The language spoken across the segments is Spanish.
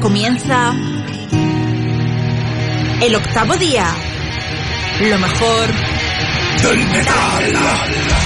Comienza el octavo día. Lo mejor del metal.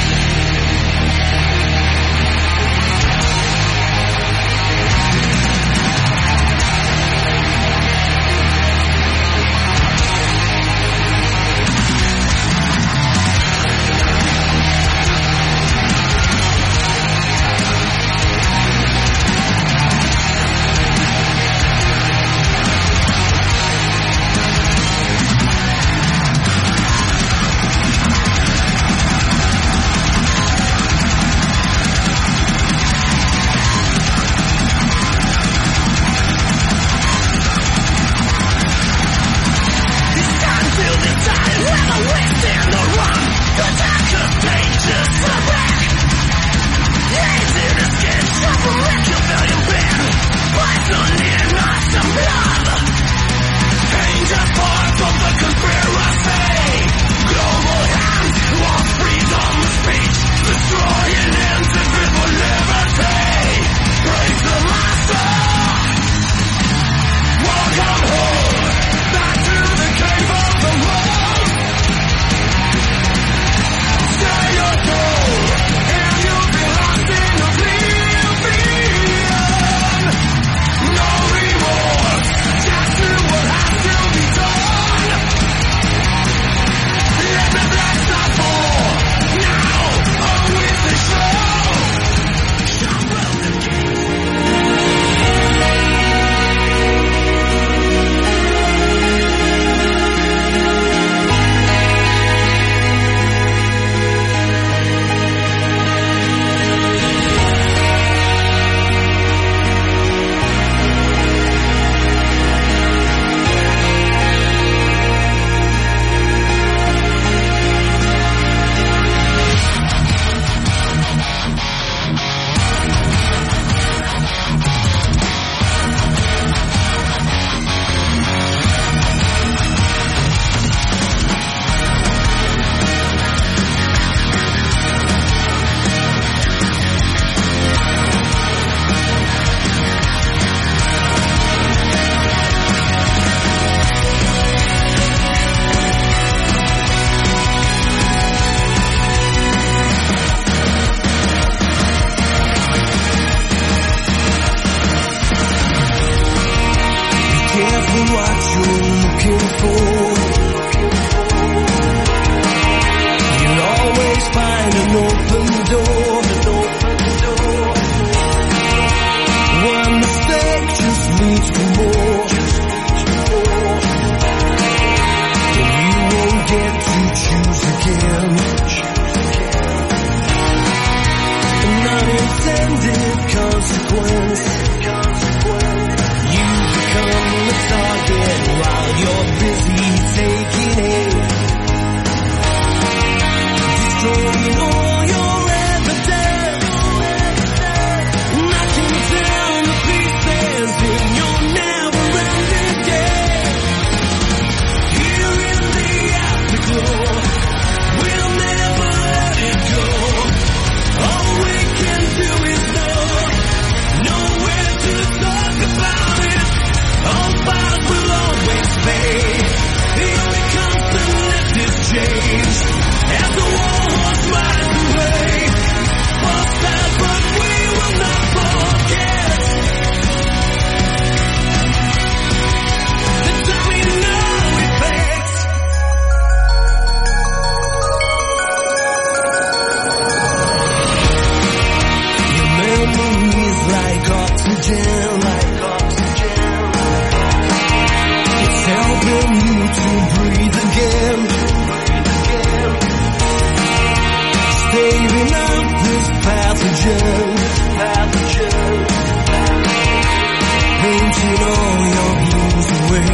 all your blues away.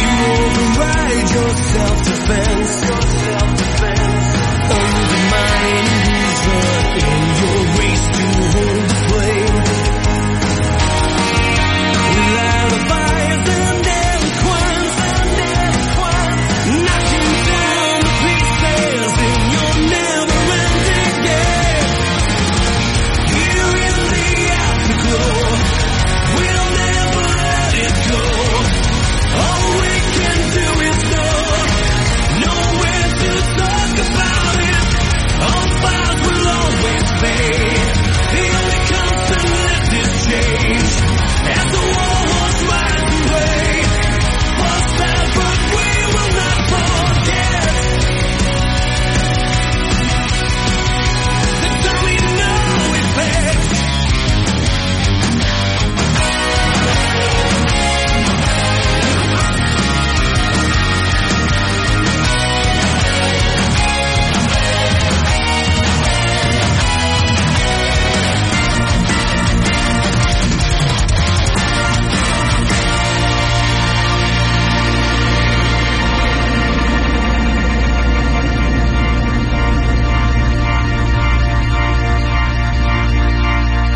You override your self-defense.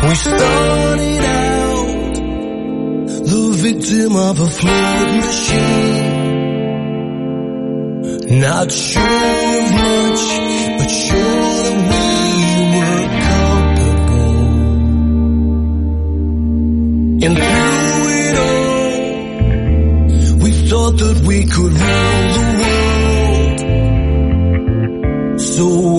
We started out the victim of a flawed machine. Not sure of much, but sure that we were culpable. And through it all, we thought that we could rule the world. So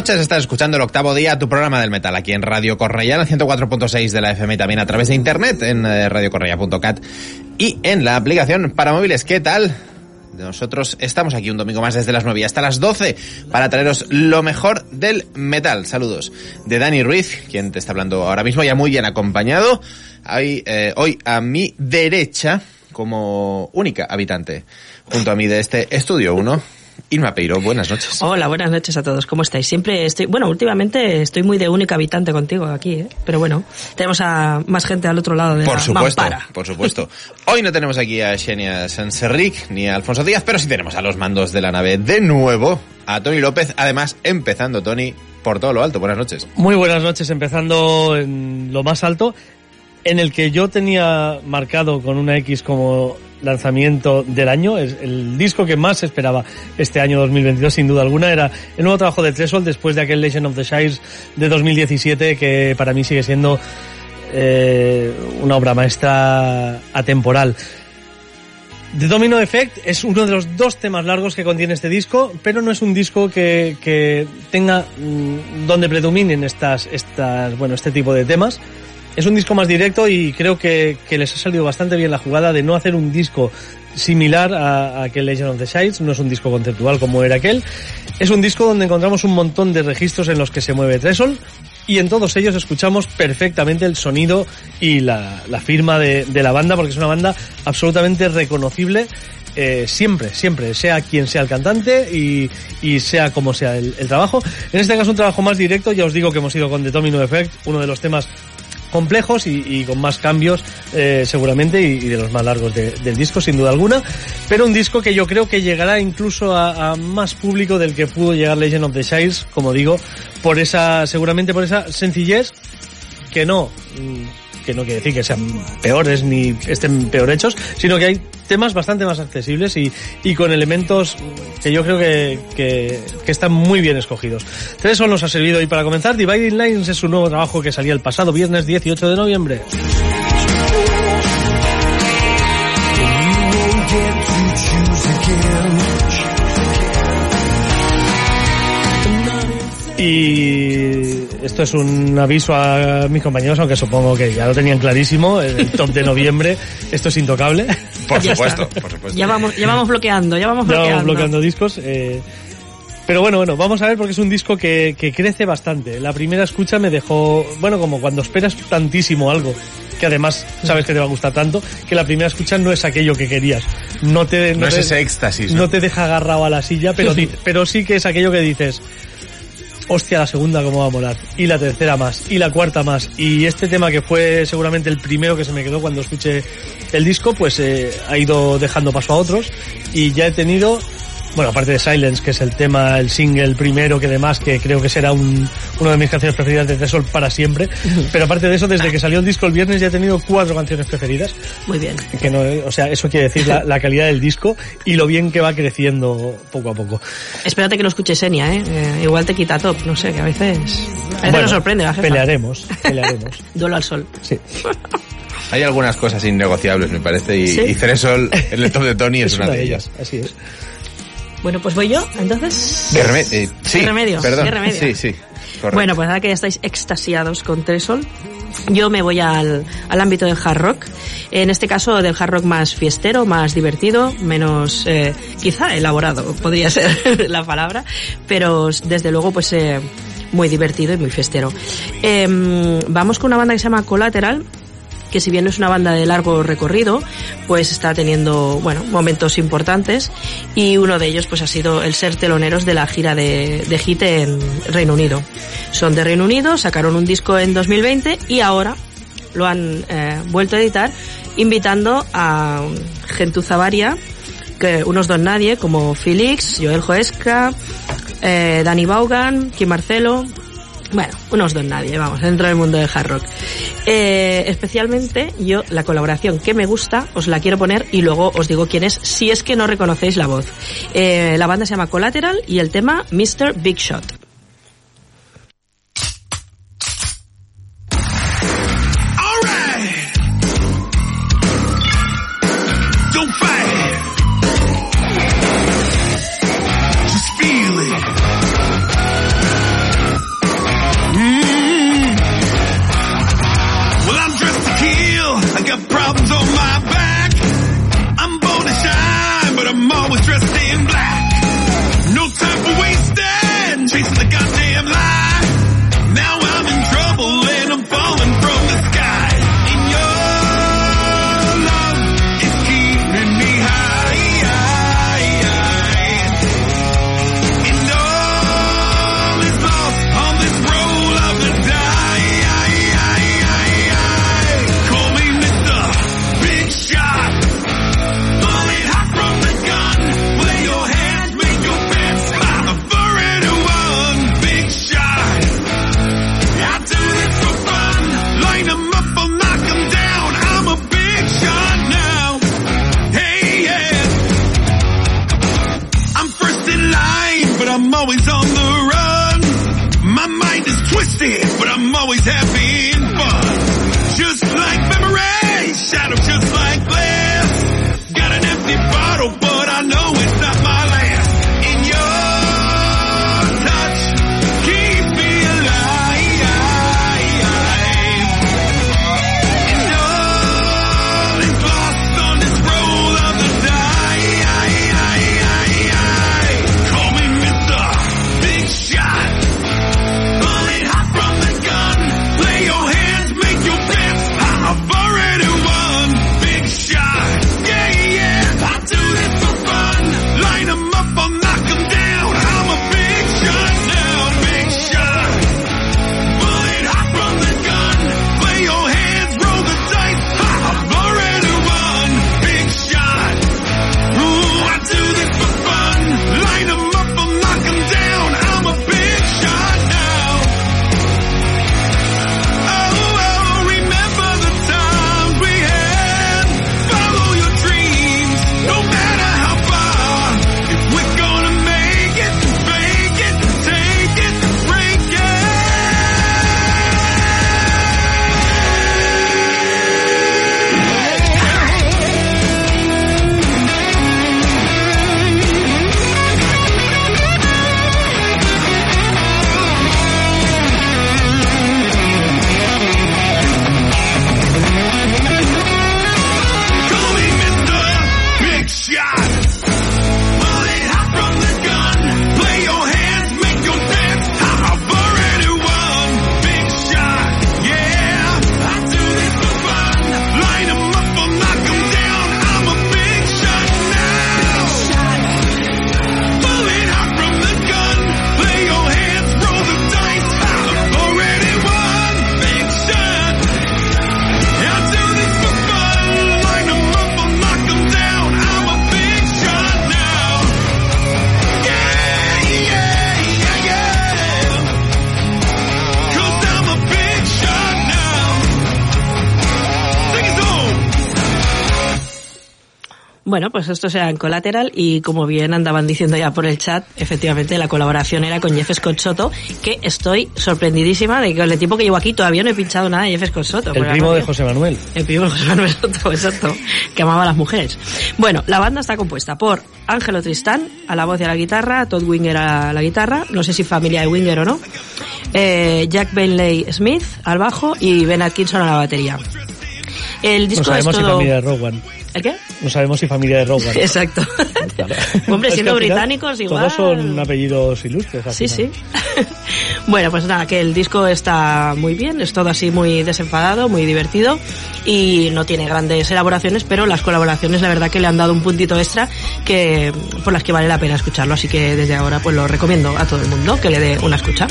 noches, estás escuchando el octavo día, tu programa del metal, aquí en Radio Correia, en el 104.6 de la FM también a través de internet en eh, radiocorreia.cat y en la aplicación para móviles. ¿Qué tal? Nosotros estamos aquí un domingo más desde las 9 hasta las 12 para traeros lo mejor del metal. Saludos de Dani Ruiz, quien te está hablando ahora mismo, ya muy bien acompañado. Hoy, eh, hoy a mi derecha, como única habitante, junto a mí de este estudio 1, Irma Peiro, buenas noches. Hola, buenas noches a todos. ¿Cómo estáis? Siempre estoy, bueno, últimamente estoy muy de única habitante contigo aquí, ¿eh? Pero bueno, tenemos a más gente al otro lado de Por la supuesto, mampara. por supuesto. Hoy no tenemos aquí a Xenia Sanserric ni a Alfonso Díaz, pero sí tenemos a los mandos de la nave de nuevo, a Tony López, además empezando Tony por todo lo alto. Buenas noches. Muy buenas noches, empezando en lo más alto, en el que yo tenía marcado con una X como lanzamiento del año, es el disco que más esperaba este año 2022 sin duda alguna era el nuevo trabajo de Tresol después de aquel Legend of the Shires de 2017 que para mí sigue siendo eh, una obra maestra atemporal. The Domino Effect es uno de los dos temas largos que contiene este disco, pero no es un disco que, que tenga mm, donde predominen estas, estas, bueno, este tipo de temas. Es un disco más directo y creo que, les ha salido bastante bien la jugada de no hacer un disco similar a, a aquel Legend of the Shires, no es un disco conceptual como era aquel. Es un disco donde encontramos un montón de registros en los que se mueve Tresol y en todos ellos escuchamos perfectamente el sonido y la, firma de, la banda porque es una banda absolutamente reconocible eh, siempre, siempre, sea quien sea el cantante y, sea como sea el, el, trabajo. En este caso un trabajo más directo, ya os digo que hemos ido con The Domino Effect, uno de los temas complejos y, y, con más cambios eh, seguramente y, de los más largos de, del disco sin duda alguna. Pero un disco que yo creo que llegará incluso a, a, más público del que pudo llegar Legend of the Shires como digo por esa seguramente por esa sencillez que no que no quiere decir que sean peores ni estén peor hechos, sino que hay temas bastante más accesibles y, y con elementos que yo creo que, que, están muy bien escogidos. Tres son los ha servido hoy para comenzar. Dividing Lines es un nuevo trabajo que salía el pasado viernes 18 de noviembre. Y esto es un aviso a mis compañeros, aunque supongo que ya lo tenían clarísimo, el top de noviembre, esto es intocable. Por supuesto, por supuesto. Ya vamos, ya vamos bloqueando, ya vamos bloqueando. Ya vamos bloqueando discos. Eh, pero bueno, bueno, vamos a ver porque es un disco que, que crece bastante. La primera escucha me dejó, bueno, como cuando esperas tantísimo algo que además sabes que te va a gustar tanto, que la primera escucha no es aquello que querías. No te, no, no es te, ese éxtasis. ¿no? no te deja agarrado a la silla, pero, pero sí que es aquello que dices, hostia, la segunda cómo va a molar, y la tercera más, y la cuarta más, y este tema que fue seguramente el primero que se me quedó cuando escuché el disco, pues eh, ha ido dejando paso a otros, y ya he tenido bueno, aparte de Silence, que es el tema, el single primero, que además que creo que será un, una de mis canciones preferidas de The Sol para siempre. Pero aparte de eso, desde que salió el disco el viernes ya he tenido cuatro canciones preferidas. Muy bien. Que no, o sea, eso quiere decir la, la calidad del disco y lo bien que va creciendo poco a poco. Espérate que lo escuches Enya, ¿eh? eh igual te quita top, no sé, que a veces, a veces bueno, nos sorprende la jefa. Pelearemos, pelearemos. Duelo al sol. Sí. Hay algunas cosas innegociables, me parece, y, ¿Sí? y Ceresol, el top de Tony, es, es una, una, de ellas. ellas. Así es. Bueno, pues voy yo, entonces. De, reme eh, sí, de remedio. Perdón. Remedio. Sí, sí. Correcto. Bueno, pues ahora que ya estáis extasiados con Tresol, yo me voy al, al ámbito del hard rock. En este caso, del hard rock más fiestero, más divertido, menos eh, quizá elaborado, podría ser la palabra, pero desde luego, pues eh, muy divertido y muy fiestero. Eh, vamos con una banda que se llama Collateral, que si bien es una banda de largo recorrido, pues está teniendo, bueno, momentos importantes y uno de ellos pues ha sido el ser teloneros de la gira de, de Hit en Reino Unido. Son de Reino Unido, sacaron un disco en 2020 y ahora lo han eh, vuelto a editar invitando a Gentuza Varia, que unos don nadie como Felix, Joel Joesca, eh, Dani Vaughan, Kim Marcelo, bueno, unos don nadie, vamos, dentro del mundo del hard rock. Eh, especialmente yo, la colaboración que me gusta, os la quiero poner y luego os digo quién es, si es que no reconocéis la voz. Eh, la banda se llama Collateral y el tema Mr. Big Shot. Bueno, esto será en Collateral y como bien andaban diciendo ya por el chat, efectivamente la colaboración era con Jeff Scott Soto, que estoy sorprendidísima de que con el tiempo que llevo aquí todavía no he pinchado nada de Jeff Scott Soto. El primo de. José Manuel. El primo de José Manuel Soto, exacto, que amaba a las mujeres. Bueno, la banda está compuesta por Ángelo Tristán, a la voz y a la guitarra, Todd Winger a la guitarra, no sé si familia de Winger o no, eh, Jack Benley Smith al bajo y Ben Atkinson a la batería. El No disco es sabemos si todo... familia de Rowan. ¿El qué? No sabemos si familia de Rowan. Exacto. Claro. Hombre, siendo al final británicos igual. Todos son apellidos ilustres. Sí, final. sí. bueno, pues nada, que el disco está muy bien, es todo así muy desenfadado, muy divertido y no tiene grandes elaboraciones, pero las colaboraciones la verdad que le han dado un puntito extra que por las que vale la pena escucharlo, así que desde ahora pues lo recomiendo a todo el mundo que le dé una escucha.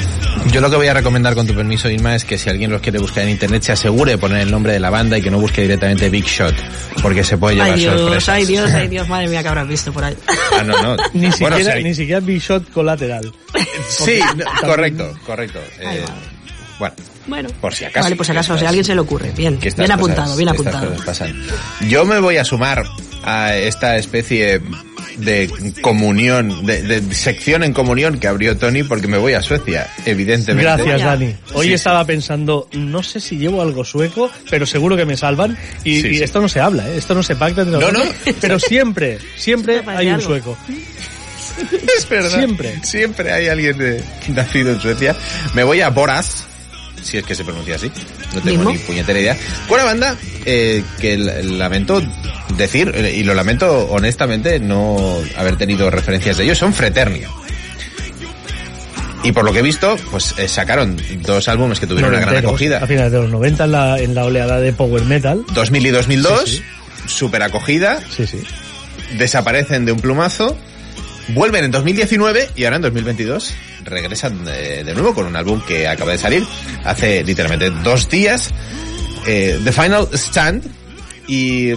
Yo lo que voy a recomendar con tu permiso, Irma, es que si alguien los quiere buscar en internet se asegure de poner el nombre de la banda y que no busque directamente Big Shot, porque se puede llevar Ay Dios, sorpresas. ay Dios, ay Dios, madre mía que habrás visto por ahí. Ah, no, no. Ni Bueno, siquiera, si- ni siquiera Big Shot colateral. Sí, no, correcto, correcto. Ay, Eh, bueno, Bueno, Por si acaso, Vale, por si que acaso, estas- si a alguien se le ocurre. Bien, bien cosas- apuntado, bien apuntado. Yo me voy a sumar a esta especie de comunión, de, de sección en comunión que abrió Tony porque me voy a Suecia, evidentemente. Gracias. Dani. Hoy Sí, estaba pensando, no sé si llevo algo sueco, pero seguro que me salvan. Y, Sí, y sí. esto no se habla, ¿eh? esto no se pacta entre No, no. Pero siempre, siempre hay un sueco. Es verdad. Siempre. Siempre hay alguien de, nacido en Suecia. Me voy a Boras, si es que se pronuncia así. No tengo ¿Mismo? ni puñetera idea. Con una banda eh, que lamento decir, eh, y lo lamento honestamente, no haber tenido referencias de ellos, son Freternia. Y por lo que he visto, pues eh, sacaron dos álbumes que tuvieron una gran acogida. A finales de los 90 en la, en la oleada de Power Metal. 2000 y 2002, Sí, super acogida, Sí, sí. desaparecen de un plumazo, vuelven en 2019 y ahora en 2022 regresan de, de nuevo con un álbum que acaba de salir hace literalmente dos días, eh, The Final Stand, y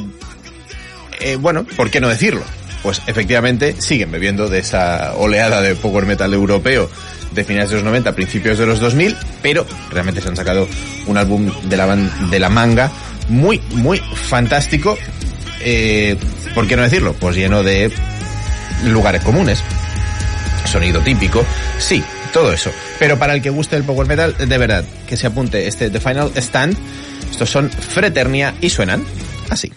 eh, bueno, ¿por qué no decirlo? Pues efectivamente siguen bebiendo de esa oleada de power metal europeo de finales de los 90, principios de los 2000, pero realmente se han sacado un álbum de la, de la manga muy, muy fantástico. Eh, ¿Por qué no decirlo? Pues lleno de lugares comunes, sonido típico, sí, todo eso. Pero para el que guste el power metal, de verdad, que se apunte este The Final Stand. Estos son Freternia y suenan así.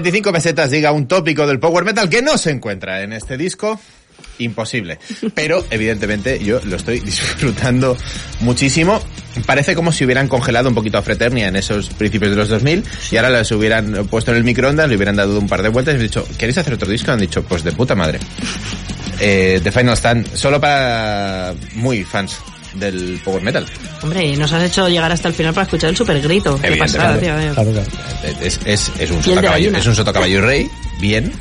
25 pesetas diga un tópico del power metal que no se encuentra en este disco. Imposible. Pero, evidentemente, yo lo estoy disfrutando muchísimo. Parece como si hubieran congelado un poquito a Fraternia en esos principios de los 2000 y ahora los hubieran puesto en el microondas, le hubieran dado un par de vueltas y han dicho, ¿queréis hacer otro disco? Han dicho, pues de puta madre. Eh, The Final Stand, solo para muy fans del power metal. Hombre, y nos has hecho llegar hasta el final para escuchar el super grito. Qué pasada, tío. Claro, claro. Es, es, es un sotacaballo, gallina. es un y rey, bien,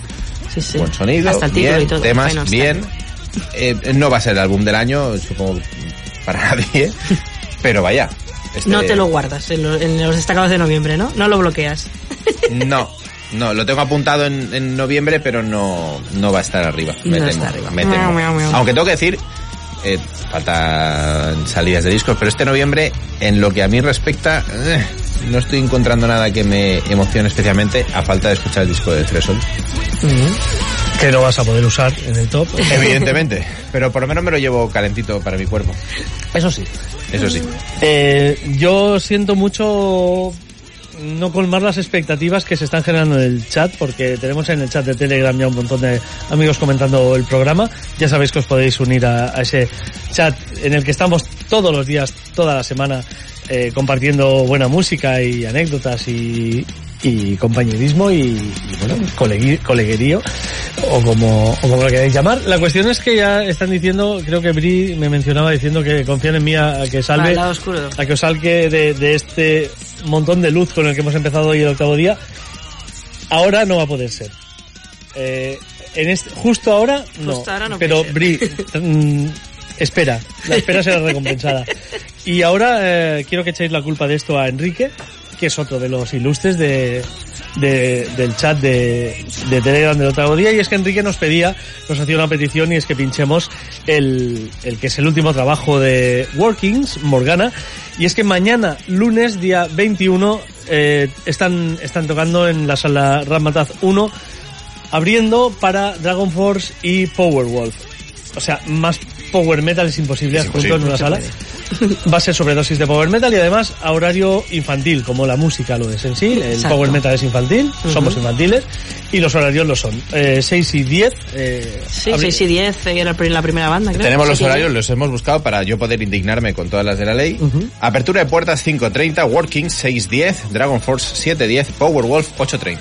Sí, sí. buen sonido, Hasta el título bien, y todo. temas, bien. Eh, no va a ser el álbum del año, supongo, para nadie, pero vaya. este- No te lo guardas en, lo- en los destacados de noviembre, ¿no? No lo bloqueas. No, no, lo tengo apuntado en, en noviembre, pero no, no va a estar arriba. Me No temo, está arriba. me temo. Miau, miau, miau. Aunque tengo que decir, eh, faltan salidas de discos, pero este noviembre, en lo que a mí respecta, eh, no estoy encontrando nada que me emocione especialmente, a falta de escuchar el disco de Threshold. Que no vas a poder usar en el top. Evidentemente, pero por lo menos me lo llevo calentito para mi cuerpo. Eso sí. Eso sí. Eh, yo siento mucho no colmar las expectativas que se están generando en el chat, porque tenemos en el chat de Telegram ya un montón de amigos comentando el programa. Ya sabéis que os podéis unir a, a ese chat en el que estamos todos los días, toda la semana, eh, compartiendo buena música y anécdotas y, y compañerismo y, y, bueno, colegui- coleguerío o como, o como lo queráis llamar. La cuestión es que ya están diciendo, creo que Bri me mencionaba diciendo que confían en mí a, a que salve a que os salque de, de este montón de luz con el que hemos empezado hoy el octavo día, ahora no va a poder ser. Eh, en este, justo ahora no. Justo ahora no pero Bri, mm, espera, la espera será recompensada. Y ahora eh, quiero que echéis la culpa de esto a Enrique, que es otro de los ilustres de, de- del chat de, de Telegram del octavo día, y es que Enrique nos pedía, nos hacía una petición y es que pinchemos el, el que es el último trabajo de Workings, Morgana, y es que mañana, lunes, día 21, eh, están, están tocando en la sala Ramataz 1, abriendo para Dragon Force y Powerwolf. O sea, más Power Metal es imposible Es junto en una sala. Va a ser sobredosis de Power Metal y además a horario infantil, como la música lo es en sí. El Exacto. Power Metal es infantil, somos infantiles, y los horarios lo son. Eh, 6 y 10. Eh, Sí, abri- 6 y 10 era el- la primera banda, creo. Tenemos los horarios, los hemos buscado para yo poder indignarme con todas las de la ley. Apertura de puertas 5.30, Working 6.10, Dragon Force 7.10, Powerwolf 8.30.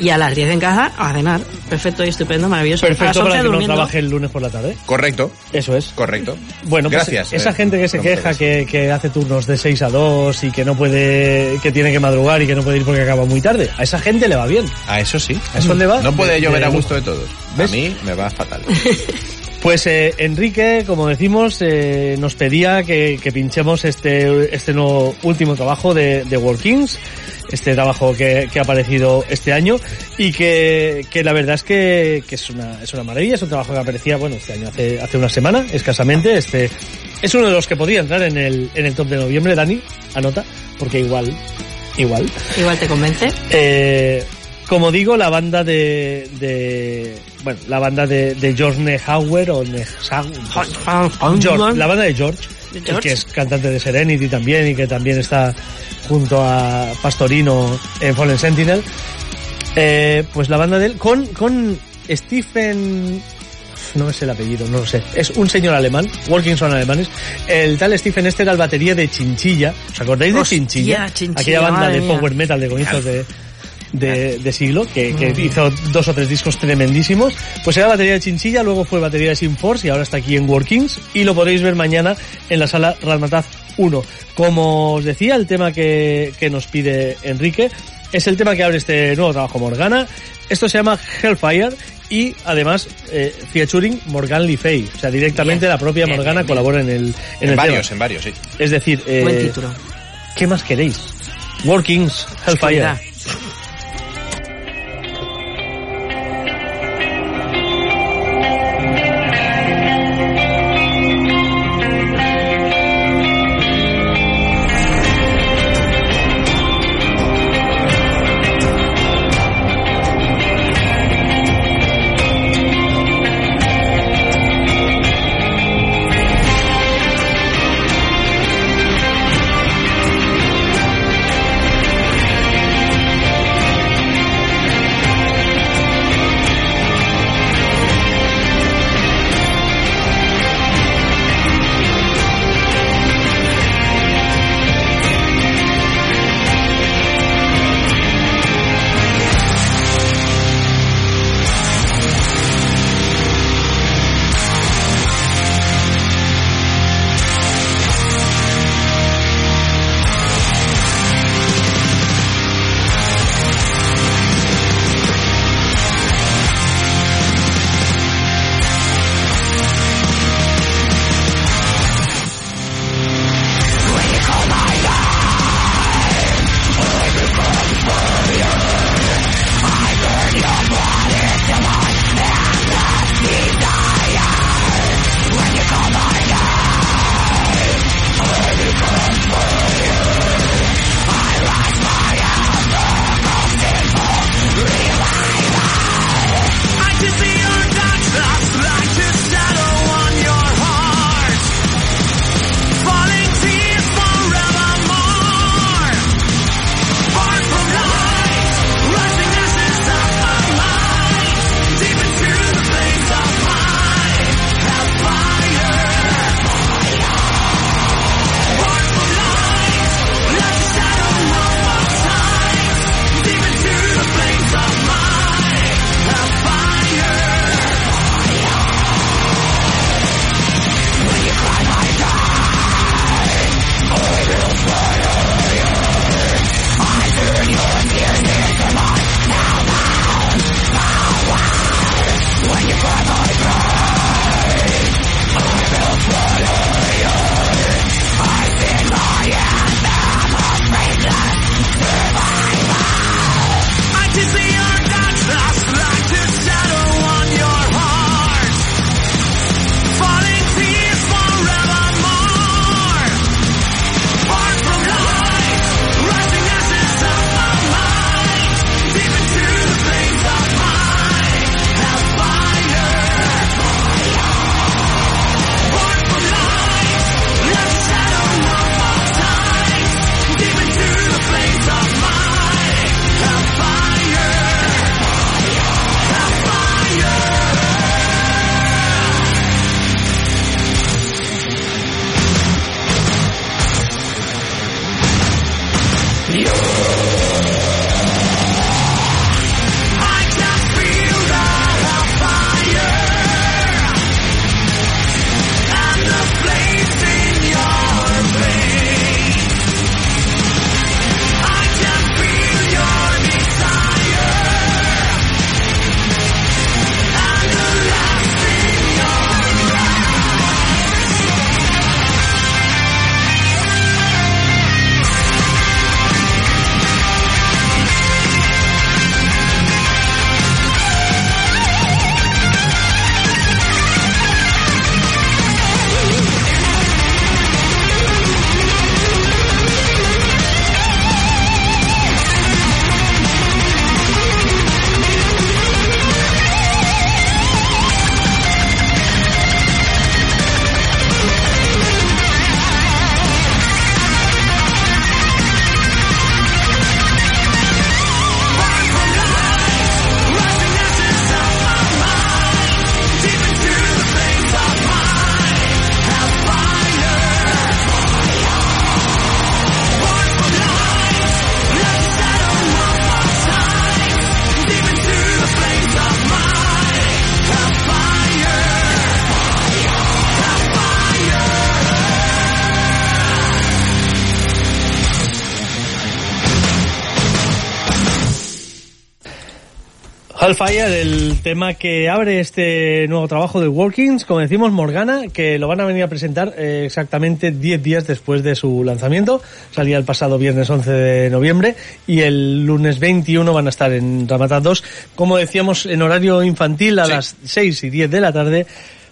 Y a las 10 en casa, a cenar. Perfecto y estupendo, maravilloso. Perfecto a las 11 para que no trabaje el lunes por la tarde. Correcto, Eso es. correcto. Bueno, pues Gracias, esa eh, gente que se queja que, que hace turnos de 6 a 2 y que no puede, que tiene que madrugar y que no puede ir porque acaba muy tarde, a esa gente le va bien. A eso sí. A eso le va No puede de- llover de a gusto de todos. ¿Ves? A mí me va fatal. Pues eh, Enrique, como decimos, eh, nos pedía que, que pinchemos este, este nuevo último trabajo de, de Workings, este trabajo que, que ha aparecido este año y que, que la verdad es que, que es, una, es una maravilla, es un trabajo que aparecía, bueno, este año hace, hace una semana, escasamente, este es uno de los que podía entrar en el, en el top de noviembre, Dani, anota, porque igual, igual. Igual te convence. Eh, como digo, la banda de, de bueno, la banda de, de George Nehauer o Nehauer, George, la banda de George, ¿De el George? que es cantante de Serenity también y que también está junto a Pastorino en Fallen Sentinel. Eh, pues la banda de él con, con Stephen no me sé el apellido, no lo sé. Es un señor alemán, Working son alemanes. El tal Stephen este era el batería de Chinchilla. ¿Os acordáis de Chinchilla? Chinchilla, Aquella banda de power metal de comienzos de, de, de siglo, que, que Mm. hizo dos o tres discos tremendísimos. Pues era batería de Chinchilla, luego fue batería de Sinforce y ahora está aquí en Workings y lo podréis ver mañana en la sala Razmataz 1. Como os decía, el tema que, que nos pide Enrique es el tema que abre este nuevo trabajo Morgana. Esto se llama Hellfire y además eh, featuring Morgan Le Fay. O sea, directamente Bien, la propia bien, Morgana bien, colabora en el, en En el varios, tema. en varios, sí. Es decir, eh, Buen título. ¿qué más queréis? Workings. Hellfire Hellfire, el tema que abre este nuevo trabajo de Workings, como decimos, Morgana, que lo van a venir a presentar eh, exactamente 10 días después de su lanzamiento. Salía el pasado viernes 11 de noviembre y el lunes 21 van a estar en Ramataz 2, como decíamos, en horario infantil a Sí. las 6 y 10 de la tarde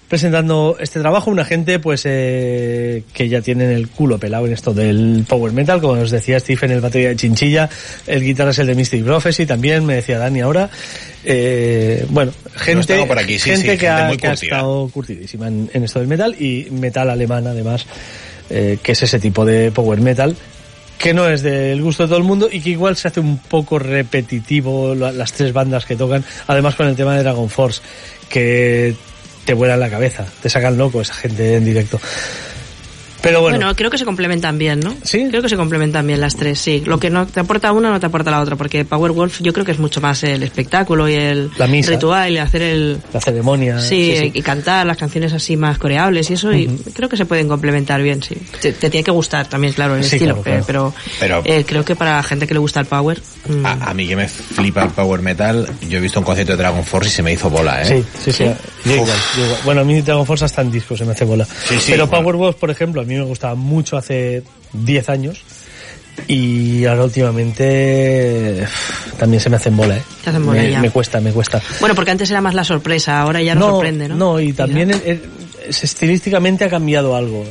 presentando este trabajo, una gente pues eh, que ya tienen el culo pelado en esto del power metal, como os decía Stephen, el batería de Chinchilla, el guitarra es el de Mystic Prophecy, también me decía Dani ahora. Eh, bueno, gente, tengo por aquí, sí, gente sí, que, gente ha, que ha estado curtidísima en, en esto del metal y metal alemán además, eh, que es ese tipo de power metal que no es del gusto de todo el mundo y que igual se hace un poco repetitivo la- las tres bandas que tocan, además con el tema de Dragon Force, que te vuela la cabeza, te sacan loco esa gente en directo. Pero bueno, Bueno, creo que se complementan bien, ¿no? ¿Sí? Creo que se complementan bien las tres, sí. Lo que no te aporta una no te aporta la otra, porque Power Wolf yo creo que es mucho más el espectáculo y el La misa. ritual y hacer el... la ceremonia. Sí, sí, sí. y cantar las canciones así más coreables y eso, y creo que se pueden complementar bien, sí. Te, te tiene que gustar también, claro, el Sí, estilo, claro, claro. pero, Pero- eh, creo que para la gente que le gusta el Power... mm, A, a mí que me flipa el power metal, yo he visto un concierto de Dragon Force y se me hizo bola, ¿eh? Sí, sí, sí. Yo igual, yo igual. Bueno, a mí Dragon Force hasta en disco se me hace bola. Sí, sí, Pero bueno. Powerwolf, por ejemplo, a mí me gustaba mucho hace 10 años. Y ahora últimamente también se me hacen bola, ¿eh? Te hacen bola me, ya. me cuesta, me cuesta. Bueno, porque antes era más la sorpresa, ahora ya nos sorprende, ¿no? No, y también el- el- es- estilísticamente ha cambiado algo.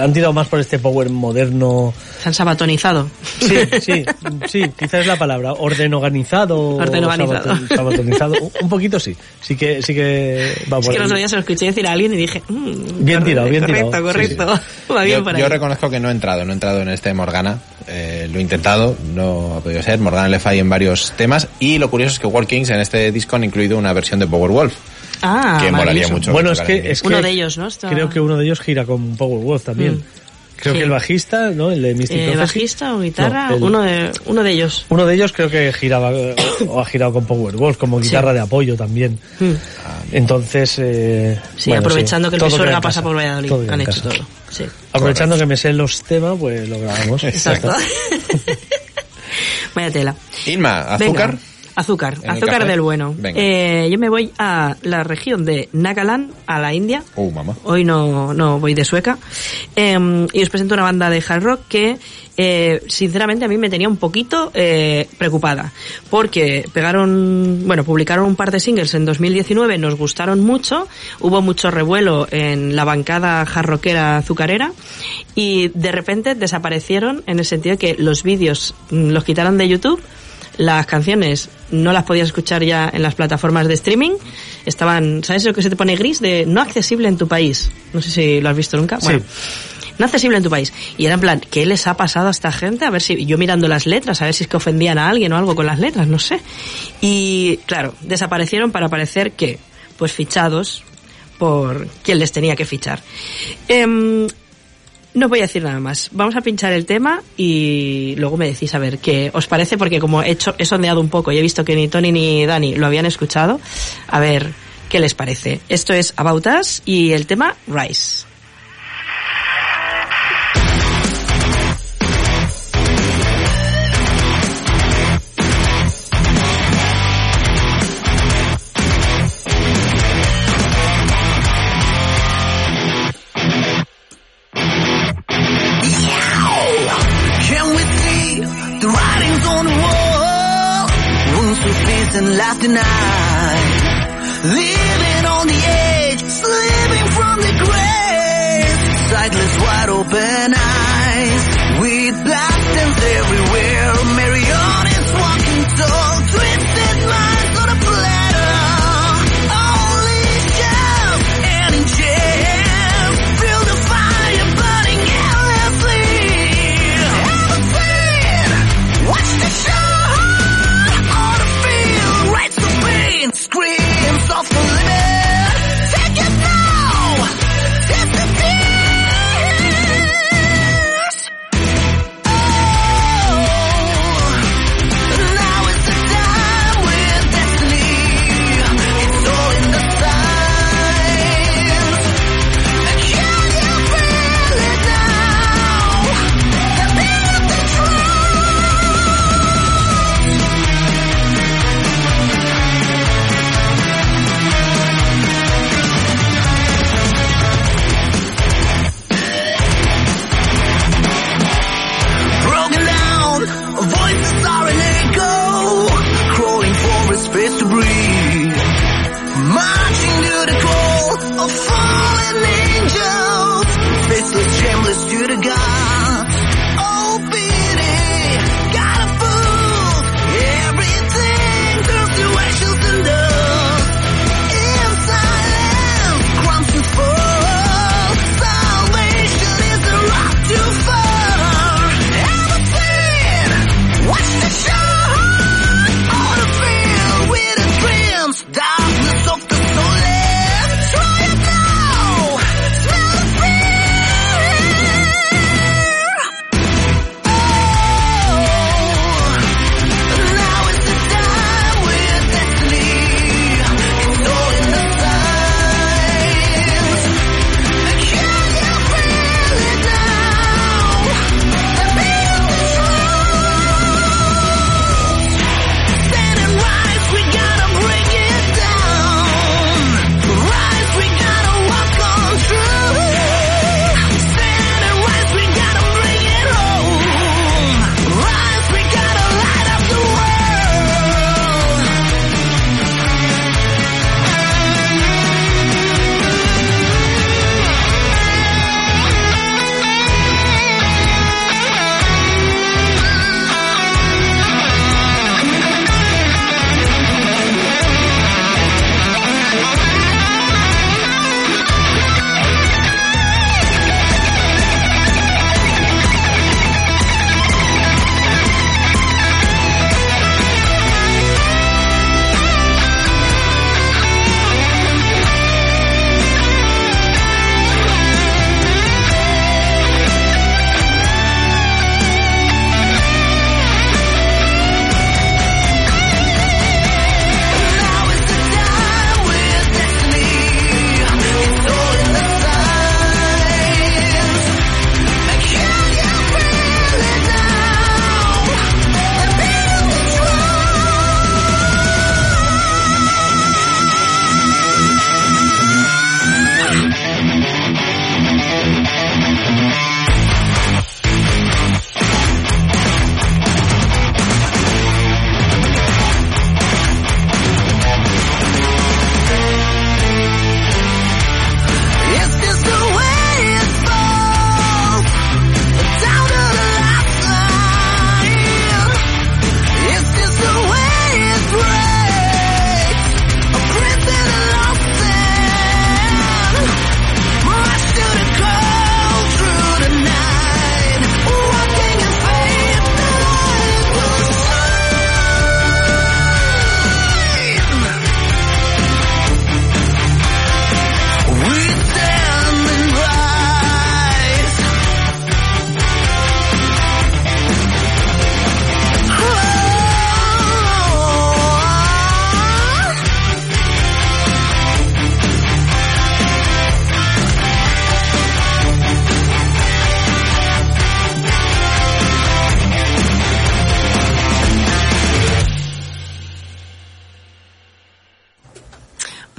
Han tirado más por este power moderno. Se han sabatonizado. Sí, sí, sí, quizás es la palabra. Ordenoganizado. Ordenoganizado. sabaton- sabatonizado. Un- poquito sí. Sí que, sí que va Es que el ahí. otro día se lo escuché decir a alguien y dije... mm, Bien tirado, bien correcto, tirado. Correcto, Va bien Yo, por ahí. yo reconozco que no he entrado, no he entrado en este Morgana. Eh, lo he intentado, no ha podido ser. Morgana le falla en varios temas. Y lo curioso es que Walkings en este disco han incluido una versión de Powerwolf. Ah, que molaría mucho. Bueno, es que, es Uno que de ellos, ¿no? Está- Creo que uno de ellos gira con Powerwolf también. Mm. Creo Sí. que el bajista, ¿no? El de Mystic Eh, Prophecy. bajista o guitarra, No, el- uno, de, uno de ellos. Uno de ellos creo que giraba eh, o ha girado con Powerwolf como guitarra de apoyo también. Mm. Entonces, eh, Sí, bueno, aprovechando que el Pisuerga pasa por Valladolid. Todo Han hecho casa. todo. Sí. Aprovechando que me sé los temas, pues lo grabamos. Exacto. Vaya tela. Inma, azúcar. Venga, azúcar, ¿En el azúcar del bueno. Eh, yo me voy a la región de Nagaland, a la India. Uh, mamá. Hoy no, no voy de sueca. Eh, y os presento una banda de hard rock que, eh, sinceramente, a mí me tenía un poquito eh, preocupada. Porque pegaron, bueno, publicaron un par de singles en 2019, nos gustaron mucho, hubo mucho revuelo en la bancada hard rockera azucarera y de repente desaparecieron en el sentido de que los vídeos mm, los quitaron de YouTube las canciones no las podías escuchar ya en las plataformas de streaming. Estaban, ¿sabes lo que se te pone gris? De no accesible en tu país. No sé si lo has visto nunca. Sí. Bueno, no accesible en tu país. Y era en plan, ¿qué les ha pasado a esta gente? A ver si, yo mirando las letras, a ver si es que ofendían a alguien o algo con las letras, no sé. Y claro, desaparecieron para parecer que, pues fichados por quien les tenía que fichar. Em, No voy a decir nada más. Vamos a pinchar el tema y luego me decís a ver qué os parece, porque como he, hecho, he sondeado un poco y he visto que ni Tony ni Dani lo habían escuchado, a ver qué les parece. Esto es About Us y el tema Rise. And laugh tonight. Living on the edge, slipping from the grave. Sightless, wide open eyes. With blastings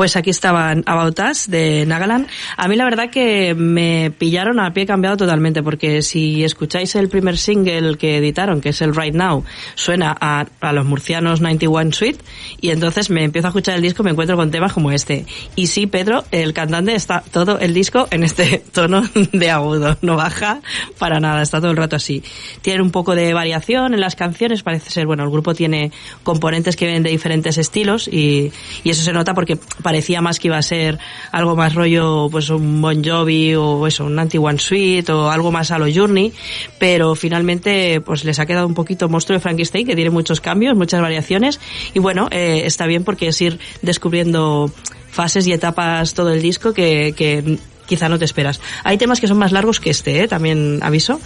Pues aquí estaban About Us de Nagaland. A mí la verdad que me pillaron a pie cambiado totalmente porque si escucháis el primer single que editaron, que es el Right Now, suena a, a los murcianos 91 Suite y entonces me empiezo a escuchar el disco y me encuentro con temas como este. Y sí, Pedro, el cantante está todo el disco en este tono de agudo, no baja para nada, está todo el rato así. Tiene un poco de variación en las canciones, parece ser, bueno, el grupo tiene componentes que vienen de diferentes estilos y, y eso se nota porque parecía más que iba a ser algo más rollo, pues un Bon Jovi o eso, un Anti-One Suite o algo más a lo Journey, pero finalmente pues les ha quedado un poquito monstruo de Frankenstein que tiene muchos cambios, muchas variaciones y bueno, eh, está bien porque es ir descubriendo fases y etapas todo el disco que, que quizá no te esperas. Hay temas que son más largos que este, ¿eh? también aviso.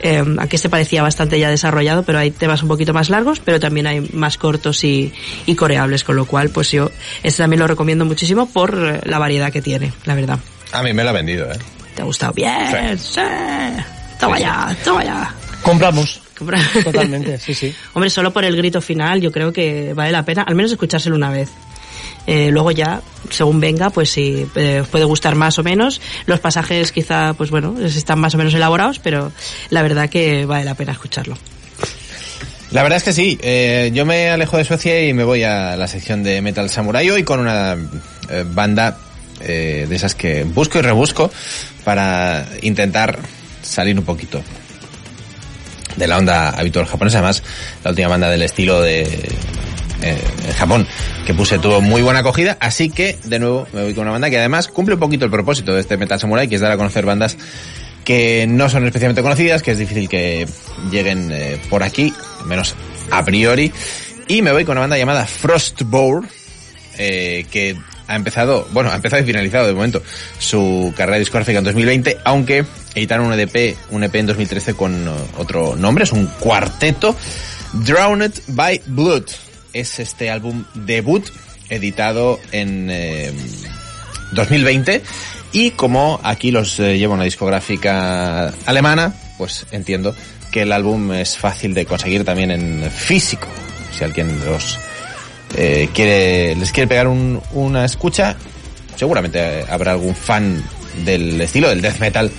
Eh, aquí este parecía bastante ya desarrollado, pero hay temas un poquito más largos, pero también hay más cortos y, y coreables, con lo cual, pues yo este también lo recomiendo muchísimo por eh, la variedad que tiene, la verdad. A mí me lo ha vendido, ¿eh? ¿Te ha gustado? Bien, sí. Toma ya, toma ya. Compramos. Compra- Totalmente, sí, sí. Hombre, solo por el grito final yo creo que vale la pena al menos escuchárselo una vez. Eh, luego ya, según venga, pues sí, eh, puede gustar más o menos. Los pasajes quizá, pues bueno, están más o menos elaborados, pero la verdad que vale la pena escucharlo. La verdad es que sí. eh, yo me alejo de Suecia y me voy a la sección de Metal Samurai hoy con una banda de esas que busco y rebusco para intentar salir un poquito de la onda habitual japonesa. Además, la última banda del estilo de eh, en Japón que puse tuvo muy buena acogida, así que de nuevo me voy con una banda que además cumple un poquito el propósito de este Metal Samurai, que es dar a conocer bandas que no son especialmente conocidas, que es difícil que lleguen eh, por aquí, menos a priori. Y me voy con una banda llamada Frostbourne, eh, que ha empezado, bueno, ha empezado y finalizado de momento su carrera discográfica en 2020, aunque editaron un EDP, un EP en 2013 con eh, otro nombre, es un cuarteto, Drowned by Blood. Es este álbum debut editado en eh, 2020 y como aquí los eh, lleva una discográfica alemana, pues entiendo que el álbum es fácil de conseguir también en físico. Si alguien los eh, quiere, les quiere pegar un- una escucha, seguramente habrá algún fan del estilo del death metal,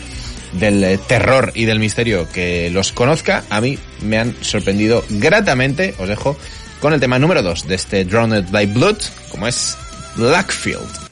del eh, terror y del misterio que los conozca. A mí me han sorprendido gratamente. Os dejo con el tema número 2 de este Drowned by Blood, como es Blackfield.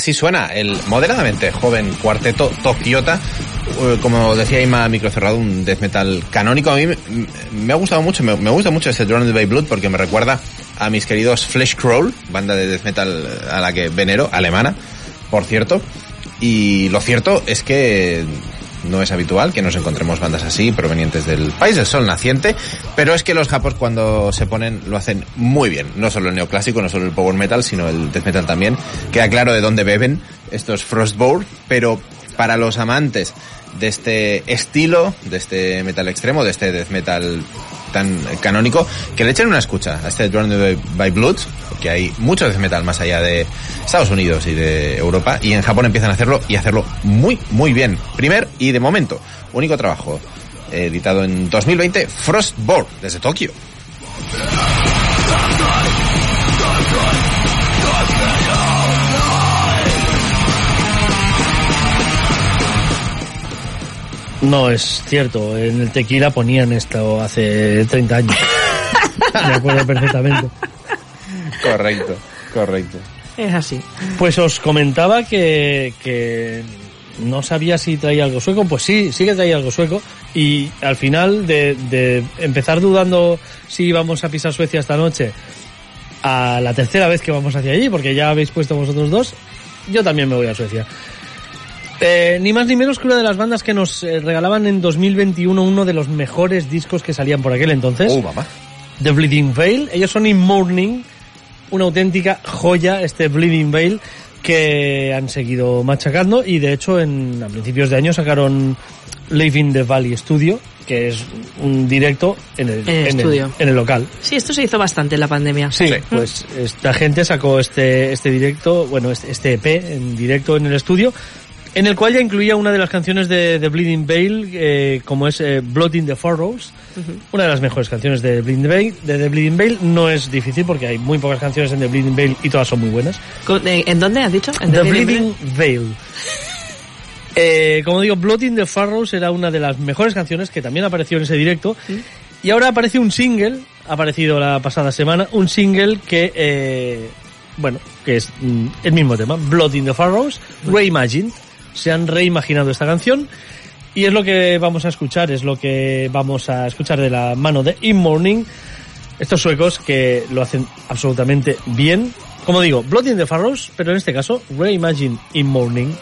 Así suena el moderadamente joven cuarteto Tokiota, eh, como decía Ima Microcerrado, un death metal canónico. A mí me, ha gustado mucho, me, me gusta mucho este Drowned by Blood porque me recuerda a mis queridos Flesh Crawl, banda de death metal a la que venero, alemana, por cierto. Y lo cierto es que no es habitual que nos encontremos bandas así provenientes del país del sol naciente, pero es que los japos cuando se ponen lo hacen muy bien. No solo el neoclásico, no solo el power metal, sino el death metal también. Queda claro de dónde beben estos Frostboard, pero para los amantes de este estilo, de este metal extremo, de este death metal tan canónico, que le echen una escucha a este Drowned by Blood, porque hay mucho death metal más allá de Estados Unidos y de Europa, y en Japón empiezan a hacerlo y hacerlo muy, muy bien. Primer y de momento, único trabajo editado en 2020, Frostborn, desde Tokio. No, es cierto. En el tequila ponían esto hace 30 años. Me acuerdo perfectamente. Correcto, correcto. Es así. Pues os comentaba que, que no sabía si traía algo sueco. Pues sí, sí que traía algo sueco. Y al final de, de empezar dudando si íbamos a pisar Suecia esta noche, a la tercera vez que vamos hacia allí, porque ya habéis puesto vosotros dos, yo también me voy a Suecia. Eh, ni más ni menos que una de las bandas que nos eh, regalaban en 2021 uno de los mejores discos que salían por aquel entonces. Oh, mamá. The Bleeding Veil. Ellos son In Morning, una auténtica joya, este Bleeding Veil, que han seguido machacando y de hecho en, a principios de año sacaron Live in the Valley Studio, que es un directo en el, En el estudio. en el local. Sí, esto se hizo bastante en la pandemia. Sí, pues esta gente sacó este, este directo, bueno, este, este EP en directo en el estudio, en el cual ya incluía una de las canciones de, de Bleeding Veil, eh, como es eh, Blood in the Furrows, una de las mejores canciones de Bleeding Veil. De The Bleeding Veil no es difícil porque hay muy pocas canciones en The Bleeding Veil y todas son muy buenas. Eh, ¿En dónde has dicho? ¿En The The Bleeding Veil. Eh, como digo, Blood in the Furrows era una de las mejores canciones que también apareció en ese directo. Y ahora aparece un single, ha aparecido la pasada semana, un single que, bueno, que es mm, el mismo tema, Blood in the Furrows, Reimagined. Se han reimaginado esta canción y es lo que vamos a escuchar, es lo que vamos a escuchar de la mano de In Morning. Estos suecos que lo hacen absolutamente bien. Como digo, Blood in the Furrows, pero en este caso, Reimagine In Morning.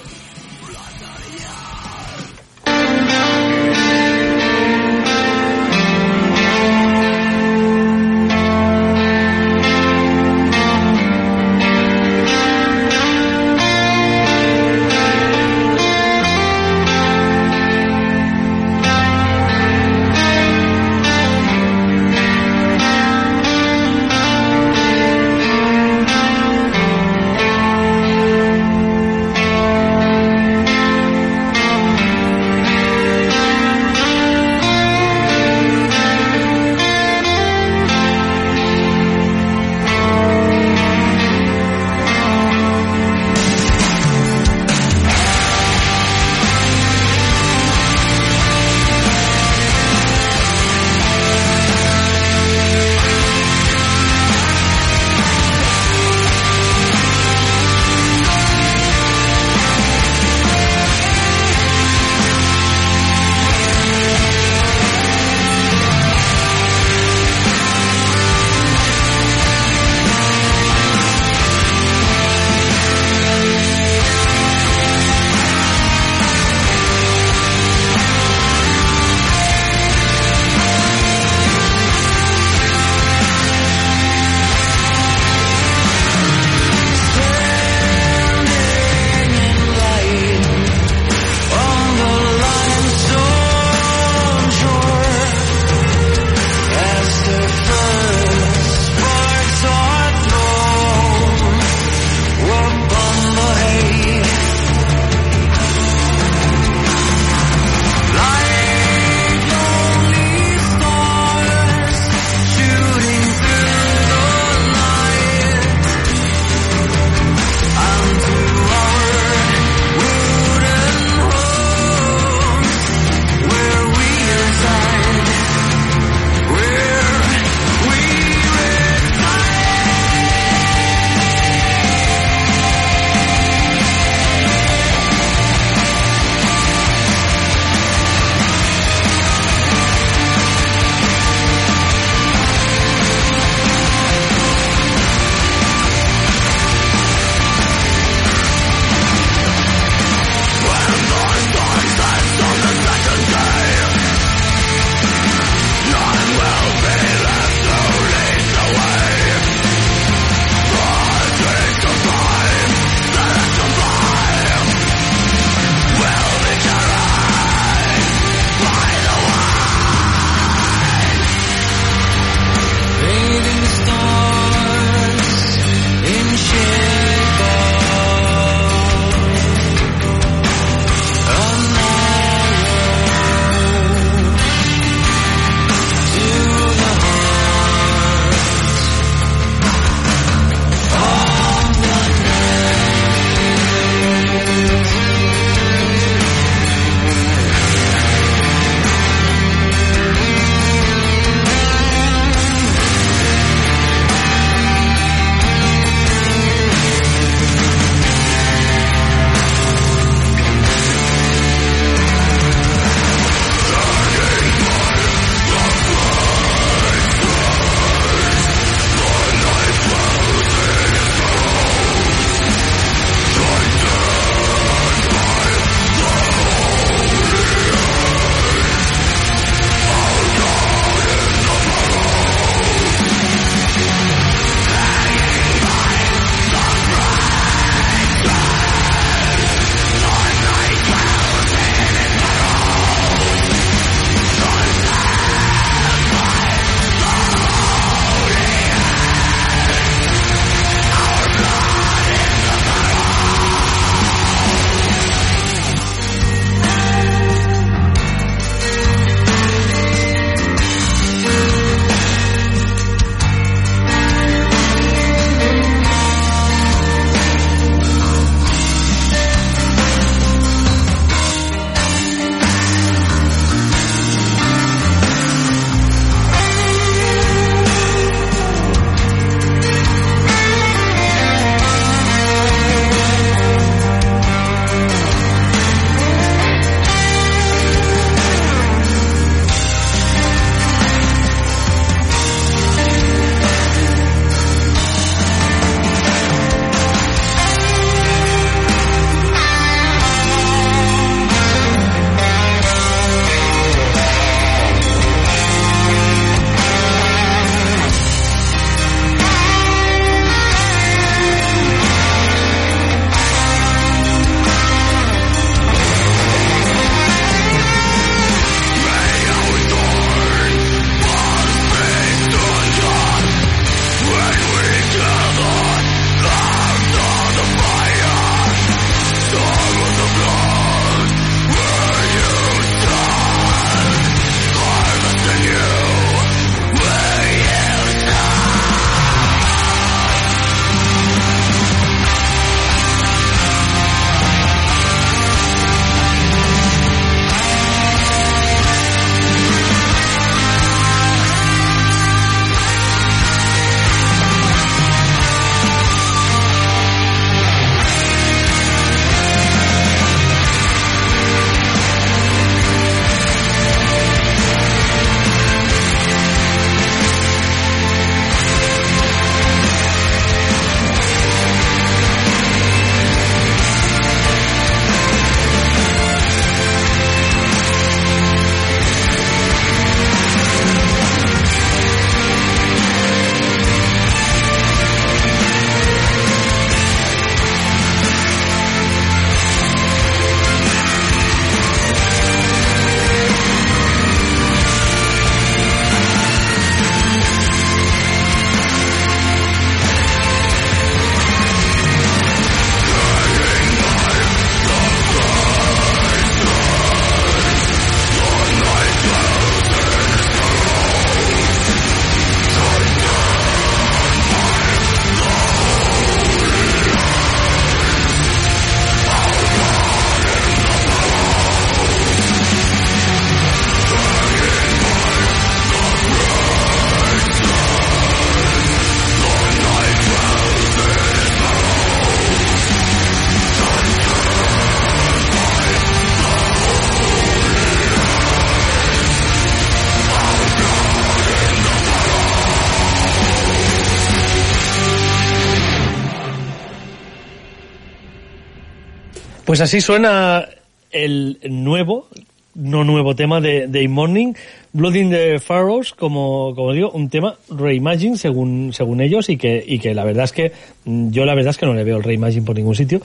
Pues así suena el nuevo, no nuevo tema de, de Morning, Blood in the Furrows, como, como digo, un tema reimagine según, según ellos y que, y que la verdad es que mm, yo la verdad es que no le veo el reimagine por ningún sitio.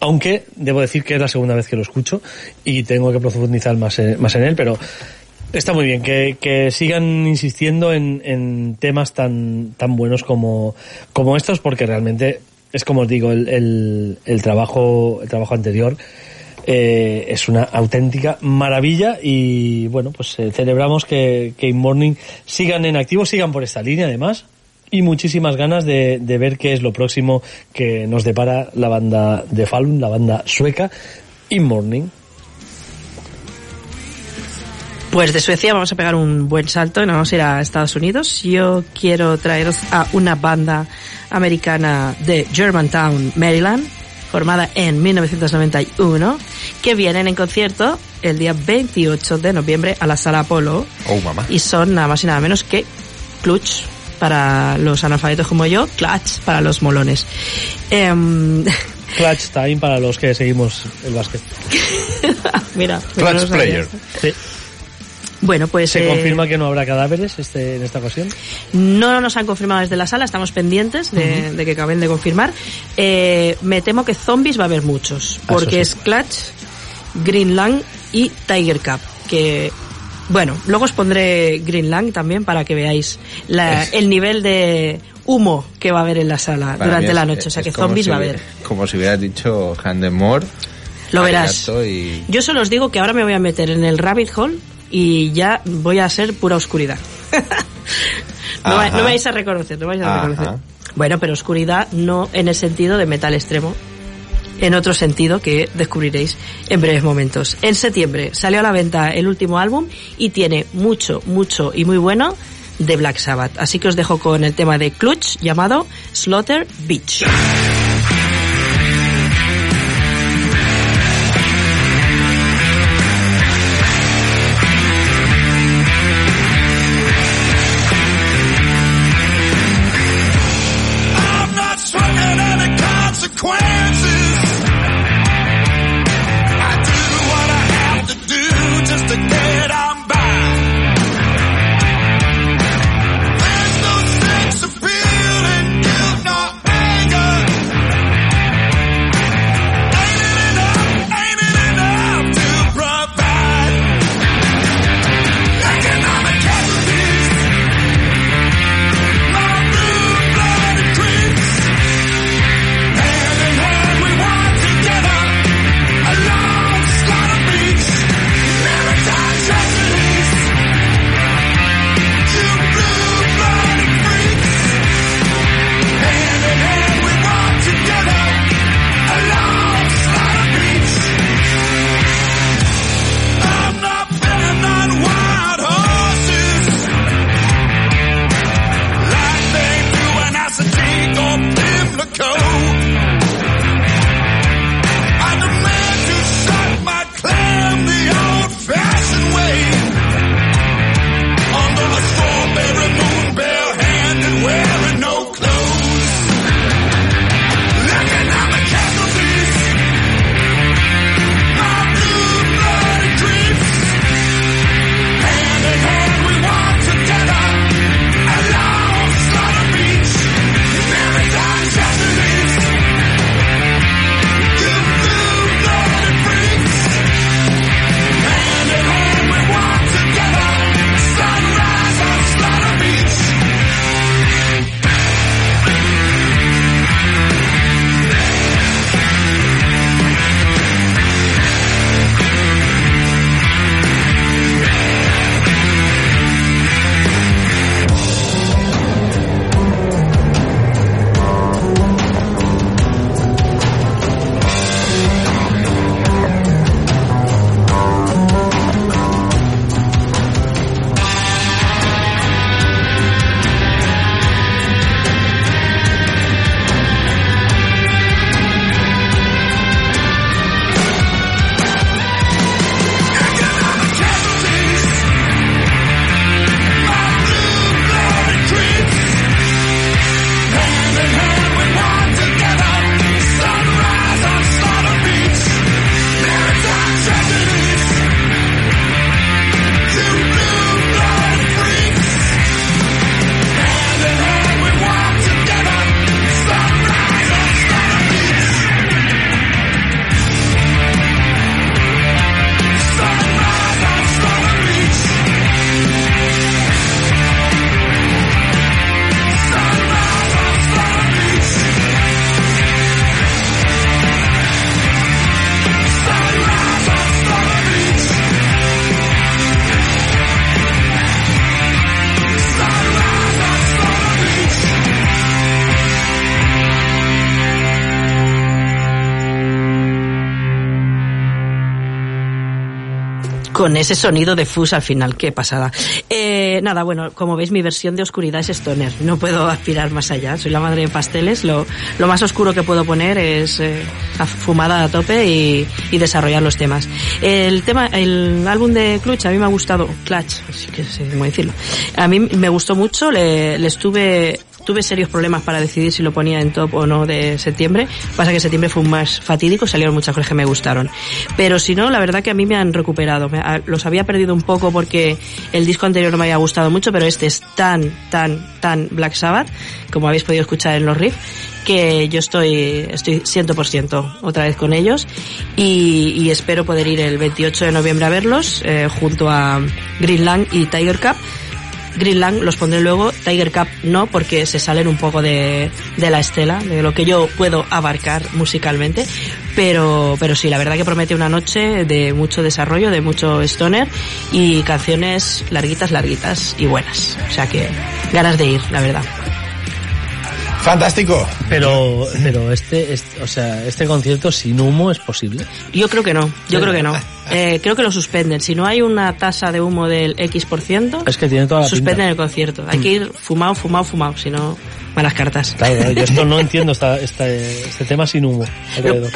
Aunque debo decir que es la segunda vez que lo escucho y tengo que profundizar más en, más en él, pero está muy bien que, que sigan insistiendo en, en temas tan, tan buenos como, como estos porque realmente es como os digo, el, el, el trabajo, el trabajo anterior eh, es una auténtica maravilla y bueno, pues eh, celebramos que, que In Morning sigan en activo, sigan por esta línea además y muchísimas ganas de, de, ver qué es lo próximo que nos depara la banda de Falun, la banda sueca In Morning. Pues de Suecia vamos a pegar un buen salto y nos vamos a ir a Estados Unidos. Yo quiero traeros a una banda americana de Germantown, Maryland, formada en 1991, que vienen en concierto el día 28 de noviembre a la Sala Apolo. Oh, mamá. Y son nada más y nada menos que Clutch para los analfabetos como yo, Clutch para los molones. Eh, Clutch time para los que seguimos el básquet. Mira, Clutch player. Sí. Bueno, pues... ¿Se eh, confirma que no habrá cadáveres este, en esta ocasión? No nos han confirmado desde la sala, estamos pendientes de, uh -huh. de que acaben de confirmar. Eh, me temo que zombies va a haber muchos, porque es Clutch, Greenland y Tiger Cup, que... Bueno, luego os pondré Greenland también para que veáis la, el nivel de humo que va a haber en la sala Para durante la noche, o sea es que zombies si va a haber. Como si hubieras dicho Handemore. Lo verás. Y... Yo solo os digo que ahora me voy a meter en el rabbit hole y ya voy a ser pura oscuridad. no, va- no vais a reconocer, no vais a Ajá. reconocer. Bueno, pero oscuridad no en el sentido de metal extremo, en otro sentido que descubriréis en breves momentos. En septiembre salió a la venta el último álbum y tiene mucho, mucho y muy bueno de Black Sabbath. Así que os dejo con el tema de Clutch llamado Slaughter Beach. Con ese sonido de fuzz al final, qué pasada. Eh, nada, bueno, como veis mi versión de oscuridad es stoner, no puedo aspirar más allá, soy la madre de pasteles, lo, lo más oscuro que puedo poner es eh, fumada a tope y, y desarrollar los temas. El tema, el álbum de Clutch a mí me ha gustado, Clutch, así que sé cómo decirlo, a mí me gustó mucho, le, le estuve Tuve serios problemas para decidir si lo ponía en top o no de septiembre. Pasa que septiembre fue un más fatídico, salieron muchas cosas que me gustaron. Pero si no, la verdad que a mí me han recuperado. Me- a- los había perdido un poco porque el disco anterior no me había gustado mucho, pero este es tan, tan, tan Black Sabbath, como habéis podido escuchar en los riffs, que yo estoy, estoy 100% otra vez con ellos y, y espero poder ir el 28 de noviembre a verlos eh, junto a Greenland y Tiger Cup. Greenland los pondré luego, Tiger Cup no, porque se salen un poco de, de la estela, de lo que yo puedo abarcar musicalmente, pero, pero sí, la verdad que promete una noche de mucho desarrollo, de mucho stoner y canciones larguitas, larguitas y buenas. O sea que ganas de ir, la verdad. Fantástico. Pero, pero este, este, o sea, este concierto sin humo es posible. Yo creo que no, yo creo que no. Eh, creo que lo suspenden. Si no hay una tasa de humo del X por ciento, Es que tiene toda la suspenden pinta. el concierto. Hay que ir fumado, fumado, fumado, si no, malas cartas. Claro, claro, yo esto no entiendo esta, esta- este tema sin humo.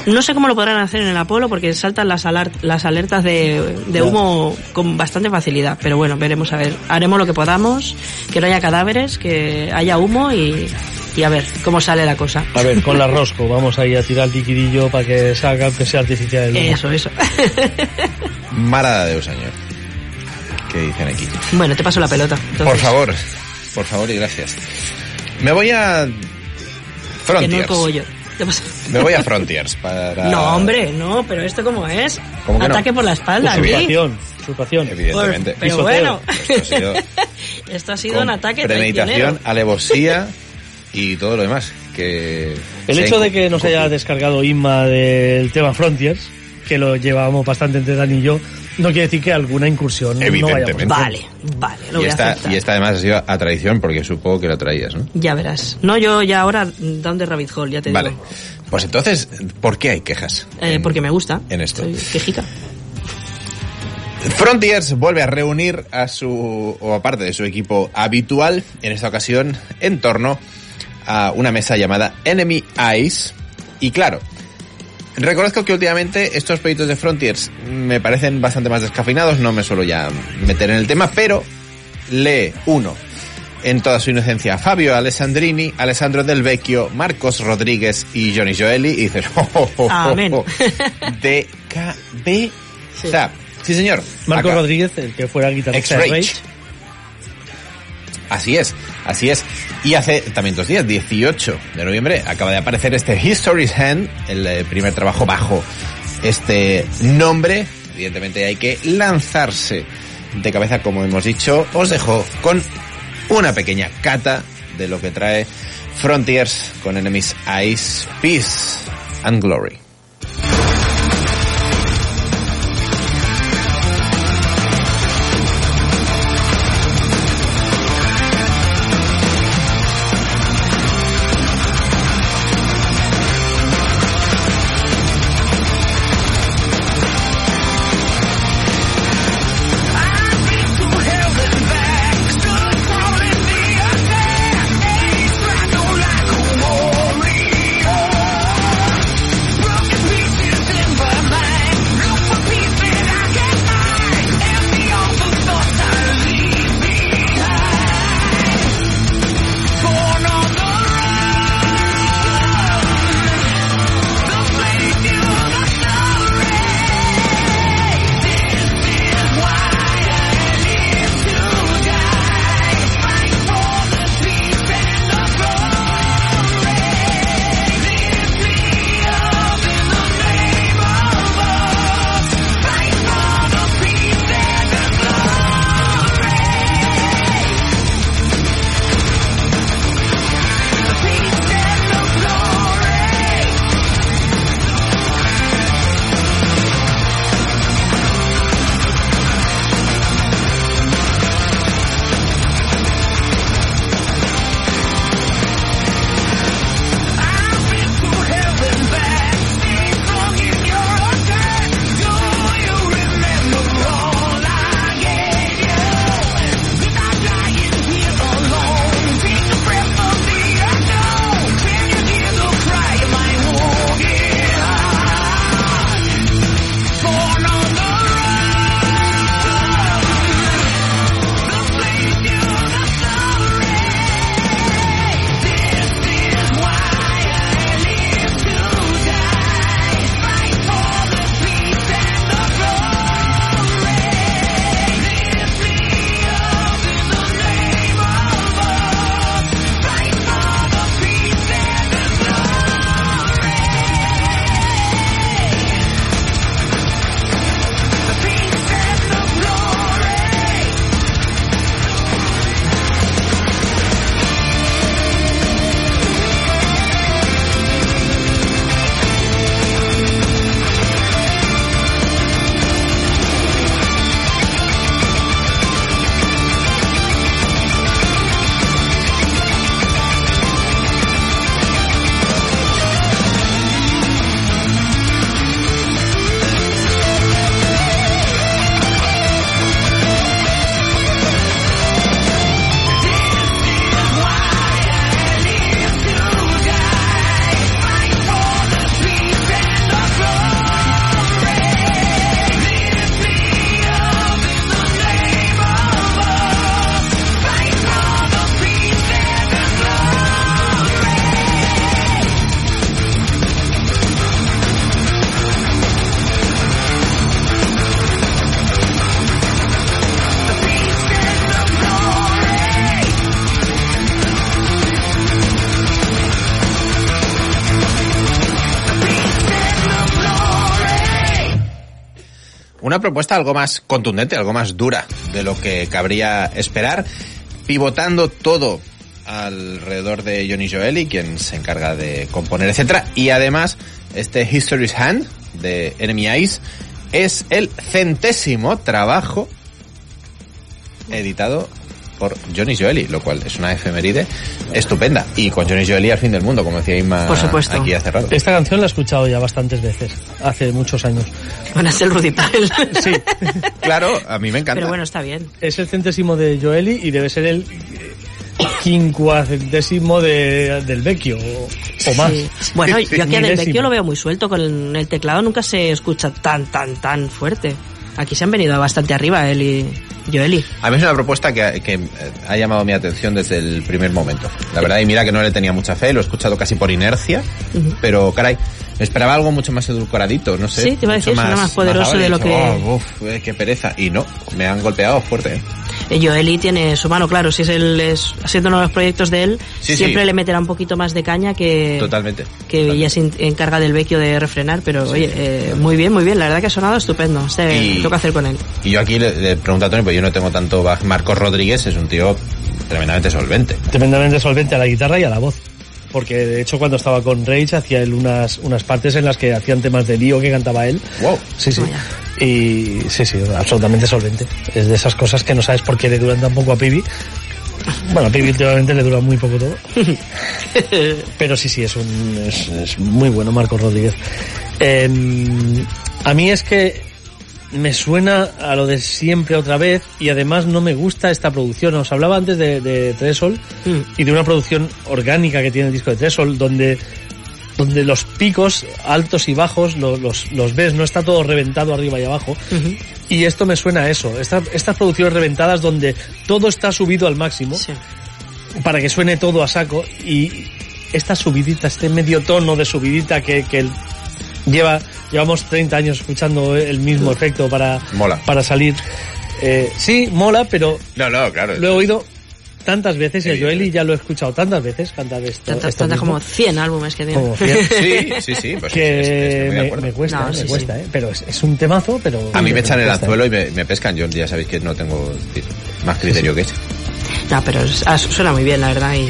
No sé cómo lo podrán hacer en el Apolo porque saltan las, alar- las alertas de, de humo con bastante facilidad. Pero bueno, veremos a ver. Haremos lo que podamos, que no haya cadáveres, que haya humo y, y a ver cómo sale la cosa. A ver, con la rosco, vamos ahí a tirar el liquidillo para que salga, aunque sea artificial el. Eso, eso. Marada de señor. ¿Qué dicen aquí? bueno, te paso la pelota. Por favor, por favor y gracias. Me voy a Que no Frontiers. Me voy a Frontiers para... No, hombre, no, pero esto cómo es. ¿Cómo que no? Ataque por la espalda. Usurpación, usurpación. Evidentemente. Por- pero Pisoteo. bueno. Esto ha sido Esto ha sido un ataque premeditación, alevosía y todo lo demás. Que El hecho de que nos haya descargado Inma del tema Frontiers, que lo llevábamos bastante entre Dan y yo, no quiere decir que alguna incursión no Evidentemente. a hacer. Vale, vale, lo y voy a esta, aceptar. y esta además ha sido a tradición porque supongo que lo traías, ¿no? Ya verás. No, yo ya ahora down the rabbit hole, ya te Vale. digo. Pues entonces, ¿por qué hay quejas? Eh, en- porque me gusta. en esto. Soy quejica. Frontiers vuelve a reunir a su, o aparte de su equipo habitual, en esta ocasión en torno a una mesa llamada Enemy Eyes. Y claro, reconozco que últimamente estos proyectos de Frontiers me parecen bastante más descafeinados, no me suelo ya meter en el tema, pero lee uno en toda su inocencia a Fabio Alessandrini, Alessandro Del Vecchio, Marcos Rodríguez y Johnny Joeli y dices, oh, oh, oh, Amén. oh, DKB. O sea, sí señor. Marco Acá- Rodríguez, el que fuera guitarrista de. Rage. Así es, así es. Y hace también dos días, 18 de noviembre, acaba de aparecer este History's Hand, el eh, primer trabajo bajo este nombre. Evidentemente hay que lanzarse de cabeza, como hemos dicho. Os dejo con una pequeña cata de lo que trae Frontiers con Enemies Eyes, Peace and Glory. Propuesta algo más contundente, algo más dura de lo que cabría esperar, pivotando todo alrededor de Johnny Joeli, quien se encarga de componer, etcétera, y además este History's Hand de Enemy Eyes es el centésimo trabajo editado por Johnny Joeli, lo cual es una efeméride estupenda. Y con Johnny Joeli al fin del mundo, como decía Inma Por supuesto. aquí hace rato. Esta canción la he escuchado ya bastantes veces, hace muchos años. Van a ser Rudy Pell. Sí, Claro, a mí me encanta. Pero bueno, está bien. es el centésimo de Joeli y debe ser el quincuagésimo de, del Vecchio o, o más. Sí. Bueno, yo aquí en el Milésimo. Vecchio lo veo muy suelto, con el teclado nunca se escucha tan, tan, tan fuerte. Aquí se han venido bastante arriba él y Joeli. A mí es una propuesta que, que, eh, ha llamado mi atención desde el primer momento. La verdad, y mira que no le tenía mucha fe, lo he escuchado casi por inercia, pero caray, esperaba algo mucho más edulcoradito, no sé. Sí, te iba a decir, suena más poderoso de lo que- "Oh, uf, eh, qué pereza. Y no, me han golpeado fuerte. ¿eh? Eh, Joeli tiene su mano, claro, si es el, es, haciendo uno de los proyectos de él, Sí, siempre sí. le meterá un poquito más de caña que, Totalmente. que Totalmente. ella se en- encarga del Vecchio de refrenar, pero oye, eh, muy bien, muy bien, la verdad que ha sonado estupendo. Este, Y- tengo que hacer con él. Y yo aquí le, le pregunto a Tony, pues yo no tengo tanto baj- Marcos Rodríguez, es un tío tremendamente solvente. Tremendamente solvente a la guitarra y a la voz. Porque de hecho cuando estaba con Rage hacía él unas, unas partes en las que hacían temas de lío que cantaba él. Wow. Sí, sí. Vaya. Y sí, sí, absolutamente solvente. Es de esas cosas que no sabes por qué le duran tan poco a Pibi. Bueno, a Pibi últimamente le dura muy poco todo. Pero sí, sí, es, un, es, es muy bueno Marcos Rodríguez. Em, a mí es que me suena a lo de siempre otra vez y además no me gusta esta producción. Os hablaba antes de, de Tresol Mm. y de una producción orgánica que tiene el disco de Tresol donde donde los picos altos y bajos los, los, los ves, no está todo reventado arriba y abajo. Y esto me suena a eso, Esta- estas producciones reventadas donde todo está subido al máximo Sí. para que suene todo a saco y esta subidita, este medio tono de subidita que, que el- lleva, llevamos 30 años escuchando el mismo efecto para, Mola. para salir. Eh, sí, mola, pero No, no, claro. lo he oído tantas veces y a. Joeli ya lo he escuchado tantas veces cantar esto. Tantas, esto tantas mismo, como 100 álbumes que tiene. como Sí, sí, sí, pues que sí, me, acuerdo. me cuesta, No, me cuesta, sí. eh, pero es, es un temazo, pero... A mí me echan el cuesta, anzuelo eh. y me, me pescan. Yo ya sabéis que no tengo más criterio que ese. No, pero es- ah, suena muy bien, la verdad. Y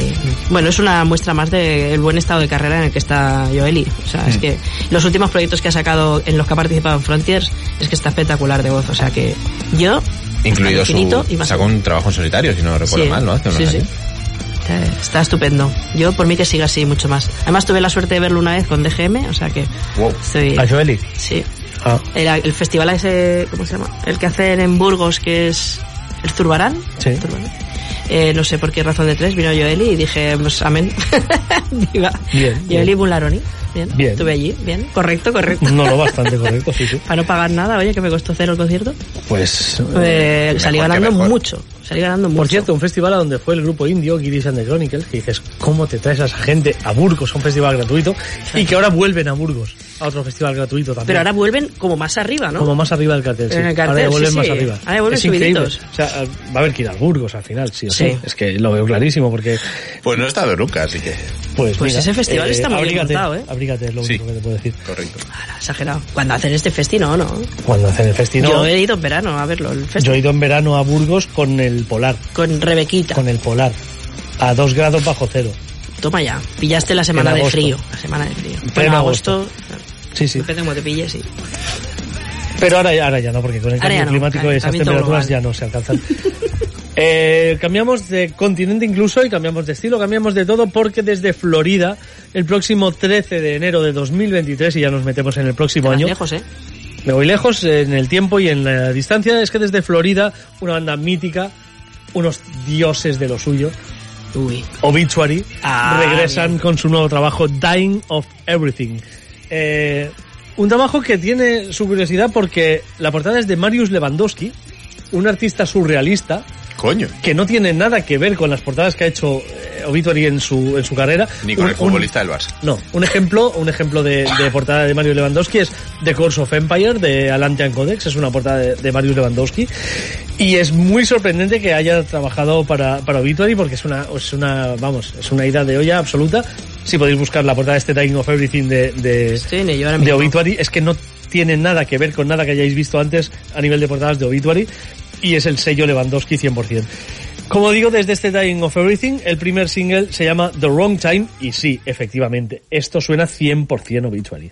bueno, es una muestra más del buen estado de carrera en el que está Joeli. O sea, Mm. es que los últimos proyectos que ha sacado, en los que ha participado en Frontiers, es que está espectacular de voz. O sea que yo. Incluido su... y más Sacó un trabajo en solitario, si no recuerdo Sí, mal, ¿no? Hace unos sí, sí. años. Está, está estupendo. Yo, por mí, que siga así mucho más. Además, tuve la suerte de verlo una vez con DGM, o sea que Wow. estoy. ¿A Joeli? Sí. Ah, el festival ese, ¿cómo se llama? El que hacen en Burgos, que es el Zurbarán. Sí. Zurbarán. Eh, no sé por qué razón de tres, vino Joeli y dije, pues amén. Diga. Bien, Joeli bien. Bunlaroni. Bien. Bien. Estuve allí, bien. Correcto, correcto. no lo bastante correcto, sí, sí. Para no pagar nada, oye, que me costó cero el concierto. Pues... Eh, salí mejor que ganando mucho. Salí ganando mucho. Por cierto, un festival a donde fue el grupo indio, Giris and the Chronicles, que dices, ¿cómo te traes a esa gente a Burgos a un festival gratuito? Y que ahora vuelven a Burgos a otro festival gratuito también. Pero ahora vuelven como más arriba, ¿no? Como más arriba del cartel, sí. En el cartel, ahora ya vuelven sí, más sí. arriba. Ahora vuelven es increíble. O sea, va a haber que ir a Burgos al final, sí o sí. Sí. Es que lo veo clarísimo porque, Pues no he estado nunca, así que... pues, Pues mira, ese festival está muy bien abrígate, montado, ¿eh? Abrígate, es lo Sí. único que te puedo decir. Correcto. Ahora, exagerado. Cuando hacen este festi, no, no. Cuando hacen el festival, Yo he ido en verano a verlo, el festi. yo he ido en verano a Burgos con el Polar, Con Rebequita. con el Polar, a dos grados bajo cero. Toma ya. Pillaste la semana En de frío. La semana de frío. Pleno Bueno, agosto. agosto. Sí, sí. Depende cómo te pilles, sí. Pero ahora, ahora ya no, porque con el cambio no, climático esas temperaturas global. ya no se alcanzan. Eh, cambiamos de continente incluso y cambiamos de estilo, cambiamos de todo porque desde Florida, el próximo 13 de enero de 2023, y ya nos metemos en el próximo año, lejos, ¿eh? me voy lejos en el tiempo y en la distancia, es que desde Florida, una banda mítica, unos dioses de lo suyo, Uy. Obituary, Ah, regresan bien. con su nuevo trabajo Dying of Everything. Eh, un trabajo que tiene su curiosidad porque la portada es de Marius Lewandowski, un artista surrealista Coño. que no tiene nada que ver con las portadas que ha hecho eh, Obituary en su, en su carrera. Ni con Un- el un- futbolista del Barça. no, un ejemplo, un ejemplo de, de portada de Mario Lewandowski es The Course of Empire de Atlantean Codex, es una portada de, de Marius Lewandowski y es muy sorprendente que haya trabajado para, para Obituary porque es una, es una, vamos, es una ida de olla absoluta. Si podéis buscar la portada de este Dying of Everything de, de, de. Obituary, es que no tiene nada que ver con nada que hayáis visto antes a nivel de portadas de Obituary y es el sello Lewandowski 100%. Como digo, desde este Dying of Everything, el primer single se llama The Wrong Time y sí, efectivamente, esto suena 100% Obituary.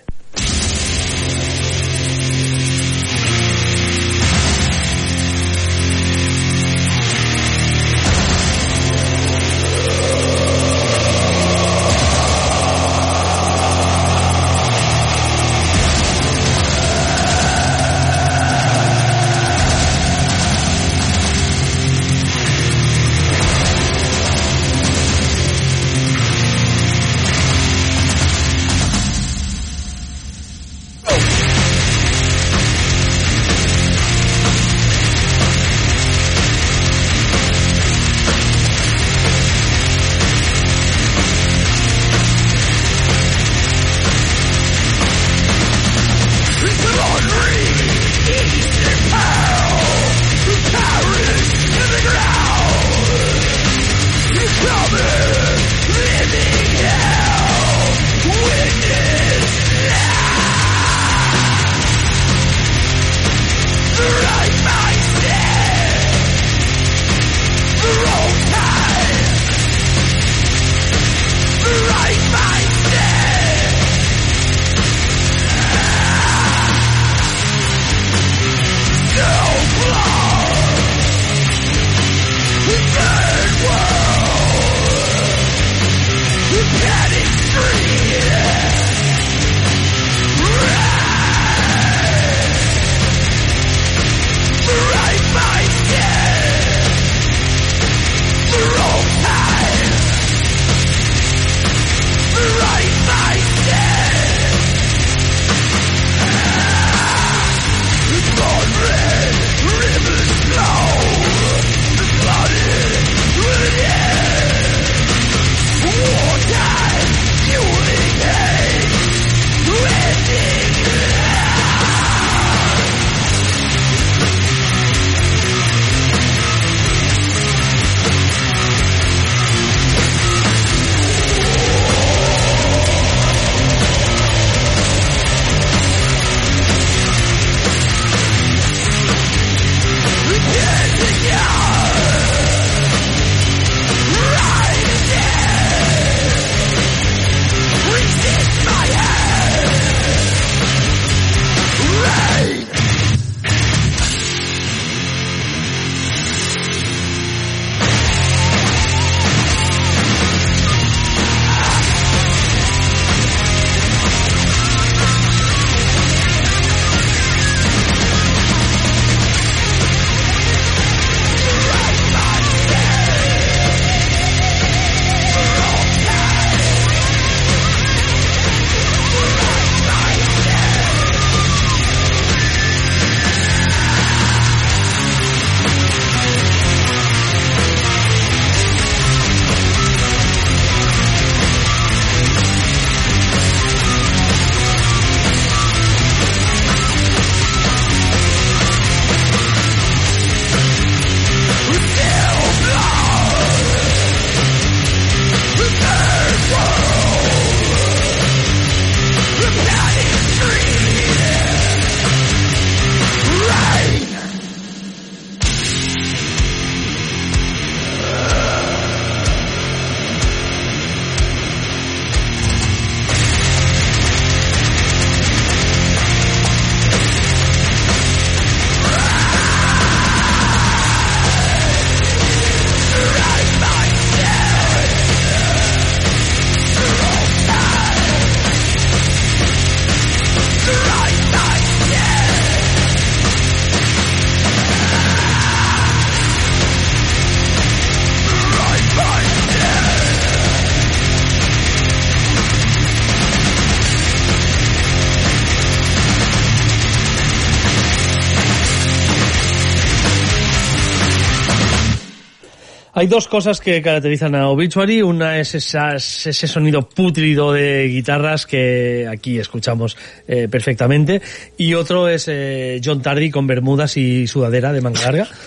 Hay dos cosas que caracterizan a Obituary. Una es esas, ese sonido pútrido de guitarras que aquí escuchamos eh, perfectamente. Y otro es eh, John Tardy con bermudas y sudadera de manga larga.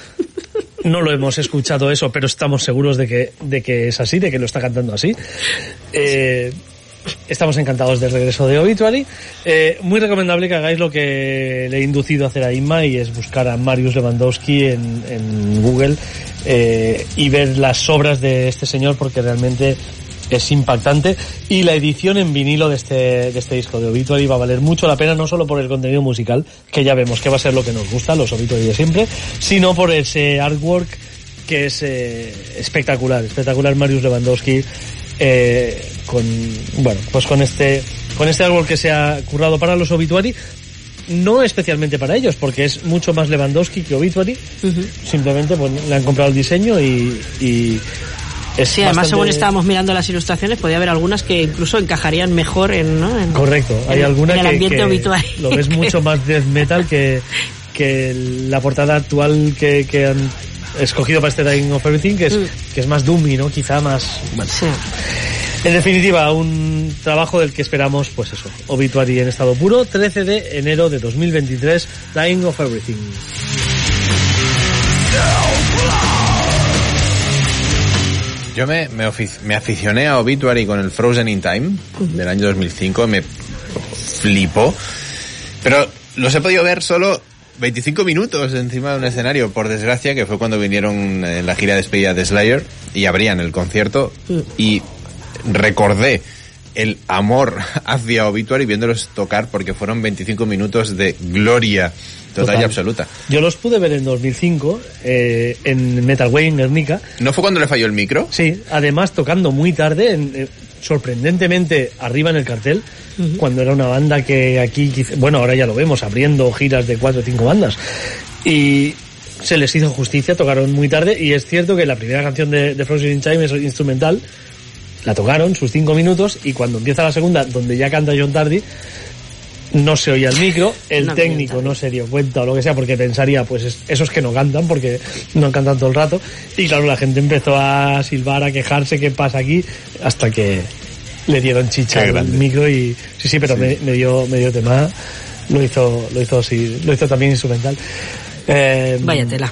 No lo hemos escuchado eso, pero estamos seguros de que, de que es así, de que lo está cantando así. Eh, estamos encantados del regreso de Obituary. Eh, muy recomendable que hagáis lo que le he inducido a hacer a Inma y es buscar a Marius Lewandowski en, en Google eh, y ver las obras de este señor porque realmente es impactante. Y la edición en vinilo de este, de este disco de Obituary va a valer mucho la pena no solo por el contenido musical, que ya vemos que va a ser lo que nos gusta, los Obituary de siempre, sino por ese artwork que es eh, espectacular, espectacular Marius Lewandowski eh, con bueno pues con este con este artwork que se ha currado para los Obituary no especialmente para ellos porque es mucho más Lewandowski que Obituary simplemente pues, le han comprado el diseño y, y es Sí, además bastante- según estábamos mirando las ilustraciones podía haber algunas que incluso encajarían mejor en, ¿no? en Correcto, hay alguna en el que, ambiente que Obituary. lo ves mucho más death metal que, que la portada actual que, que han escogido para este Dying of Everything, que es, que es más doomy, ¿no? Quizá más... bueno. Sí. En definitiva, un trabajo del que esperamos, pues eso, Obituary en estado puro, 13 de enero de 2023, Dying of Everything. Yo me, me, aficioné a Obituary con el Frozen in Time del año 2005, me flipó, pero los he podido ver solo 25 minutos encima de un escenario, por desgracia, que fue cuando vinieron en la gira de despedida de Slayer y abrían el concierto y recordé el amor hacia Obituary viéndolos tocar porque fueron 25 minutos de gloria total, Total. y absoluta. Yo los pude ver en 2005 eh, en Metal Way en Guernica. ¿No fue cuando le falló el micro? Sí, además tocando muy tarde, en- eh, sorprendentemente arriba en el cartel, cuando era una banda que aquí, bueno, ahora ya lo vemos, abriendo giras de cuatro o cinco bandas. Y se les hizo justicia, tocaron muy tarde, y es cierto que la primera canción de, de Frozen in Time es instrumental, la tocaron sus cinco minutos, y cuando empieza la segunda, donde ya canta John Tardy, no se oía el micro, el No técnico no se dio cuenta o lo que sea porque pensaría, pues es- esos que no cantan porque no cantan todo el rato. Y claro, la gente empezó a silbar, a quejarse, ¿qué pasa aquí? Hasta que le dieron chicha al micro y sí, sí, pero Me, me dio, me dio tema. Lo hizo, lo hizo sí, lo hizo también instrumental. Eh, Vaya tela.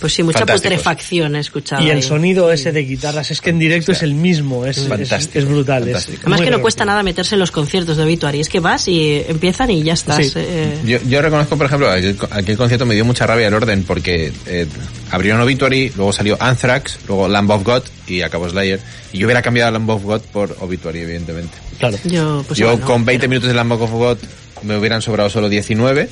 Pues sí, mucha putrefacción he escuchado. y el ahí. sonido ese de guitarras es que en directo es el mismo, es, es, Fantástico, es brutal. es. Además que no cuesta nada meterse en los conciertos de Obituary. Es que vas y empiezan y ya estás. Sí. eh, Yo, yo reconozco, por ejemplo, aquel, aquel concierto me dio mucha rabia el orden porque eh, abrieron Obituary, luego salió Anthrax, luego Lamb of God y acabó Slayer. Y yo hubiera cambiado Lamb of God por Obituary, evidentemente. Claro. yo, pues yo bueno, con 20 pero- minutos de Lamb of God me hubieran sobrado solo 19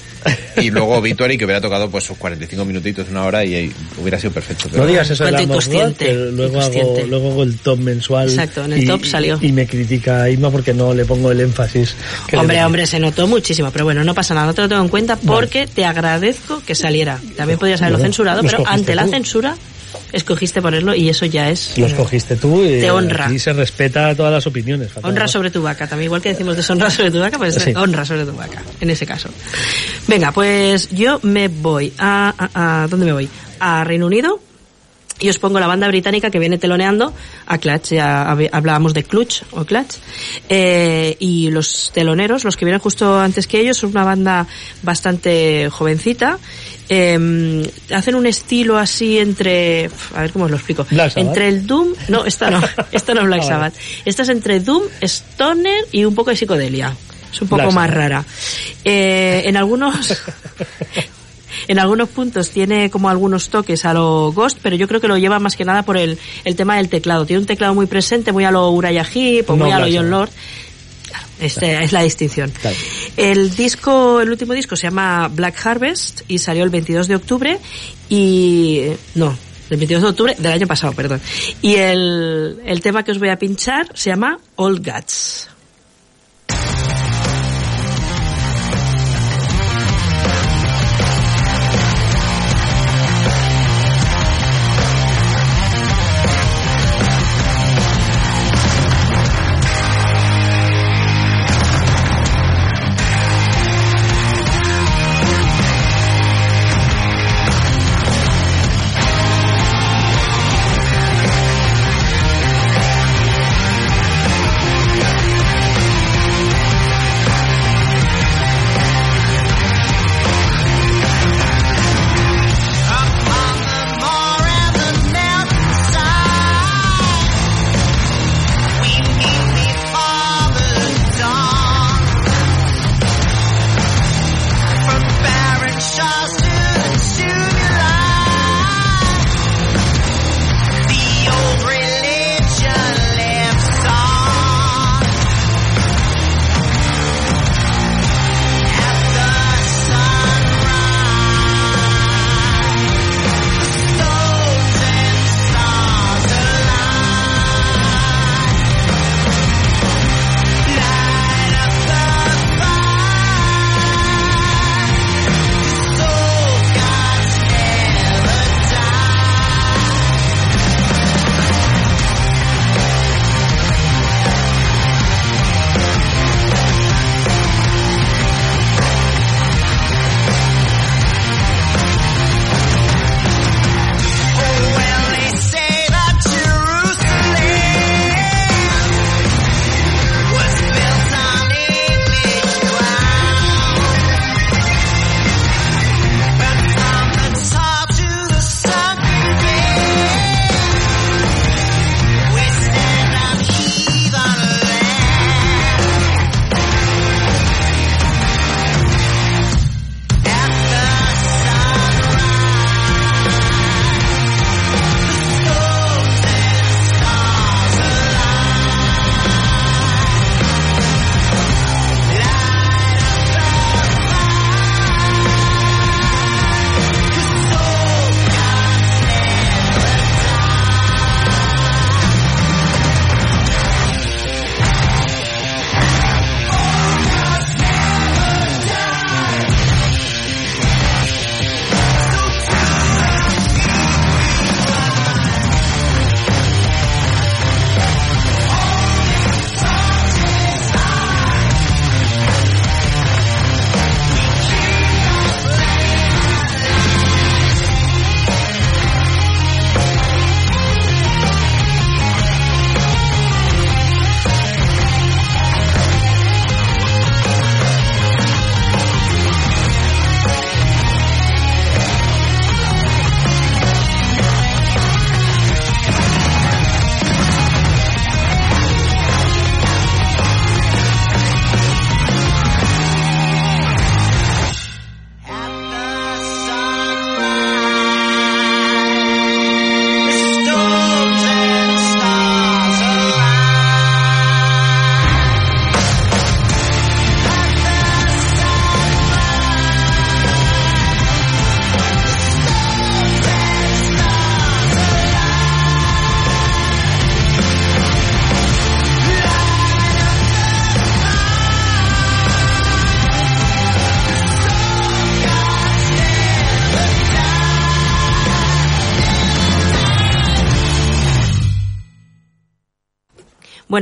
y luego Obituary que hubiera tocado pues sus 45 minutitos, una hora y, ahí hubiera sido perfecto. pero- No digas eso de inconsciente, que luego hago, luego hago el top mensual. Exacto, en el y- top salió. Y me critica Isma porque no le pongo el énfasis. que Hombre, hombre, se notó muchísimo, pero bueno, no pasa nada, no te lo tengo en cuenta porque te agradezco que saliera. También podrías haberlo Bueno, censurado, pero ante la censura escogiste ponerlo y eso ya es Lo escogiste tú y Te honra. aquí se respeta todas las opiniones. honra sobre tu vaca. También igual que decimos deshonra sobre tu vaca, pues Sí. honra sobre tu vaca, en ese caso. Venga, pues yo me voy a, a, a- ¿dónde me voy? A Reino Unido. Y os pongo la banda británica que viene teloneando a Clutch, ya hab- hablábamos de Clutch o Clutch, eh, y los teloneros, los que vienen justo antes que ellos, son una banda bastante jovencita, eh, hacen un estilo así entre, a ver cómo os lo explico, entre el Doom, no, esta no, esta no es Black Ah, vale. Sabbath, esta es entre Doom, Stoner y un poco de psicodelia, es un poco Black más Sabbath. rara. Eh, en algunos... En algunos puntos tiene como algunos toques a lo Ghost, pero yo creo que lo lleva más que nada por el, el tema del teclado. Tiene un teclado muy presente, muy a lo Uriah Heep o No muy a lo John Sabbath. Este, es la distinción. Claro. El disco, el último disco se llama Black Harvest y salió el 22 de octubre y no, el 22 de octubre del año pasado, perdón. Y el, el tema que os voy a pinchar se llama All Guts.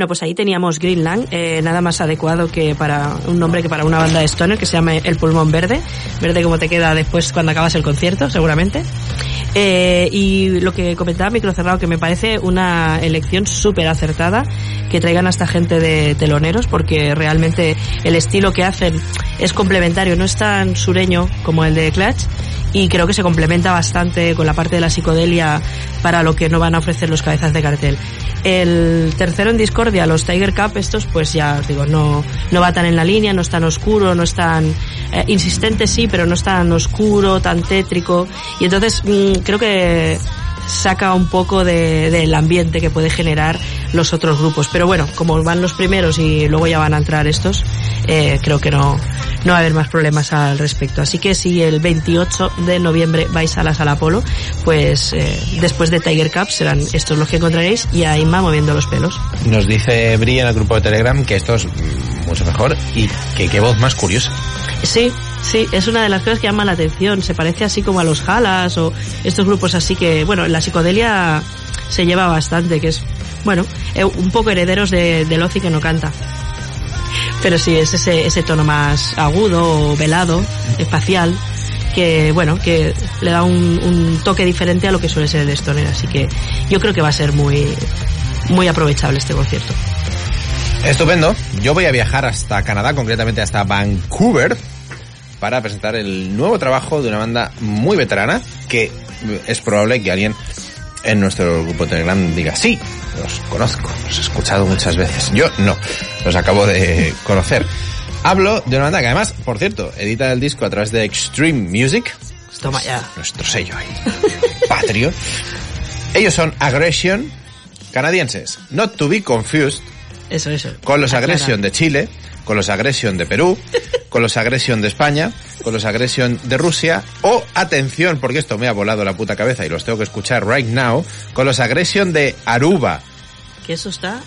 Pues ahí teníamos Greenland, eh, nada más adecuado que para un nombre que para una banda de stoner que se llama El Pulmón Verde, verde como te queda después cuando acabas el concierto, seguramente. Eh, y lo que comentaba Micro Cerrado, que me parece una elección súper acertada que traigan a esta gente de teloneros, porque realmente el estilo que hacen es complementario, no es tan sureño como el de Clutch, y creo que se complementa bastante con la parte de la psicodelia para lo que no van a ofrecer los cabezas de cartel. El tercero en Discordia, los Tiger Cup, estos pues ya os digo, no, no va tan en la línea, no es tan oscuro, no es tan eh, insistente sí, pero no es tan oscuro, tan tétrico. Y entonces mm, creo que saca un poco de- del ambiente que puede generar los otros grupos. Pero bueno, como van los primeros y luego ya van a entrar estos, eh, creo que no, no va a haber más problemas al respecto. Así que si el 28 de noviembre vais a la Sala Polo, pues eh, después de Tiger Cup serán estos los que encontraréis y a Inma moviendo los pelos. Nos dice Bri en el grupo de Telegram que esto es mucho mejor y que qué voz más curiosa. Sí, sí, es una de las cosas que llama la atención. Se parece así como a los Jalas o estos grupos así que, bueno, la psicodelia se lleva bastante, que es, bueno, eh, un poco herederos de, del que no canta. Pero sí, es ese, ese tono más agudo velado, espacial, que, bueno, que le da un, un toque diferente a lo que suele ser el Stoner. Así que yo creo que va a ser muy, muy aprovechable este concierto. Estupendo. Yo voy a viajar hasta Canadá, concretamente hasta Vancouver, para presentar el nuevo trabajo de una banda muy veterana que es probable que alguien en nuestro grupo Telegram diga sí, los conozco, los he escuchado muchas veces. Yo no, los acabo de conocer. Hablo de una banda que además, por cierto, edita el disco a través de Extreme Music, Toma ya. nuestro sello ahí, patrio. Ellos son Aggression, canadienses, not to be confused Eso, eso. con los Aclara. Aggression de Chile, con los Aggression de Perú, con los Aggression de España, con los Aggression de Rusia, o atención, porque esto me ha volado la puta cabeza y los tengo que escuchar right now, con los Aggression de Aruba. Que eso está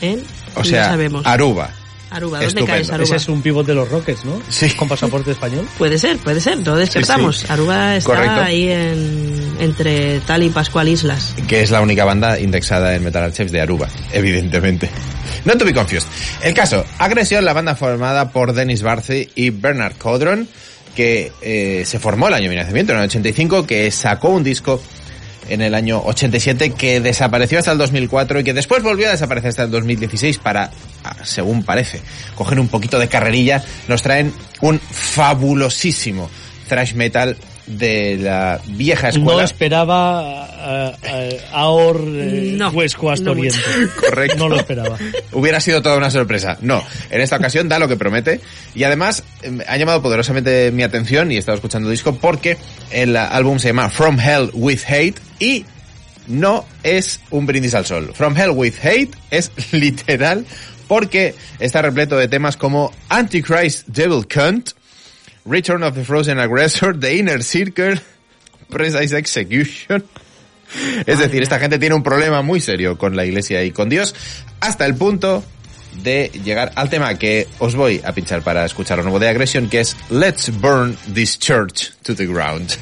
en... O sea, no sabemos. Aruba. Aruba, ¿dónde Estupendo. caes Aruba? Ese es un pivot de los Rockets, ¿no? Sí. Con pasaporte español. Puede ser, puede ser, no despertamos. Sí, sí. Aruba está Correcto. ahí en, entre Tal y Pascual Islas. que es la única banda indexada en Metal Archives de Aruba, evidentemente. No to be confused. El caso, Agresión, la banda formada por Dennis Barcy y Bernard Codron, que eh, se formó el año de mi nacimiento, en el 85, que sacó un disco en el año 87 que desapareció hasta el 2004 y que después volvió a desaparecer hasta el 2016 para, ah, según parece, coger un poquito de carrerilla, nos traen un fabulosísimo thrash metal de la vieja No escuela. esperaba a, a, Aor eh, No, West Coast no Oriente. Correcto. No lo esperaba. Hubiera sido toda una sorpresa. No, en esta ocasión da lo que promete. Y además eh, ha llamado poderosamente mi atención y he estado escuchando el disco porque el álbum se llama From Hell with Hate y no es un brindis al sol. From Hell with Hate es literal porque está repleto de temas como Antichrist Devil Cunt, Return of the Frozen Aggressor, The Inner Circle, Precise Execution. Es decir, esta gente tiene un problema muy serio con la iglesia y con Dios, hasta el punto de llegar al tema que os voy a pinchar para escuchar lo nuevo de Aggression, que es Let's Burn This Church to the Ground.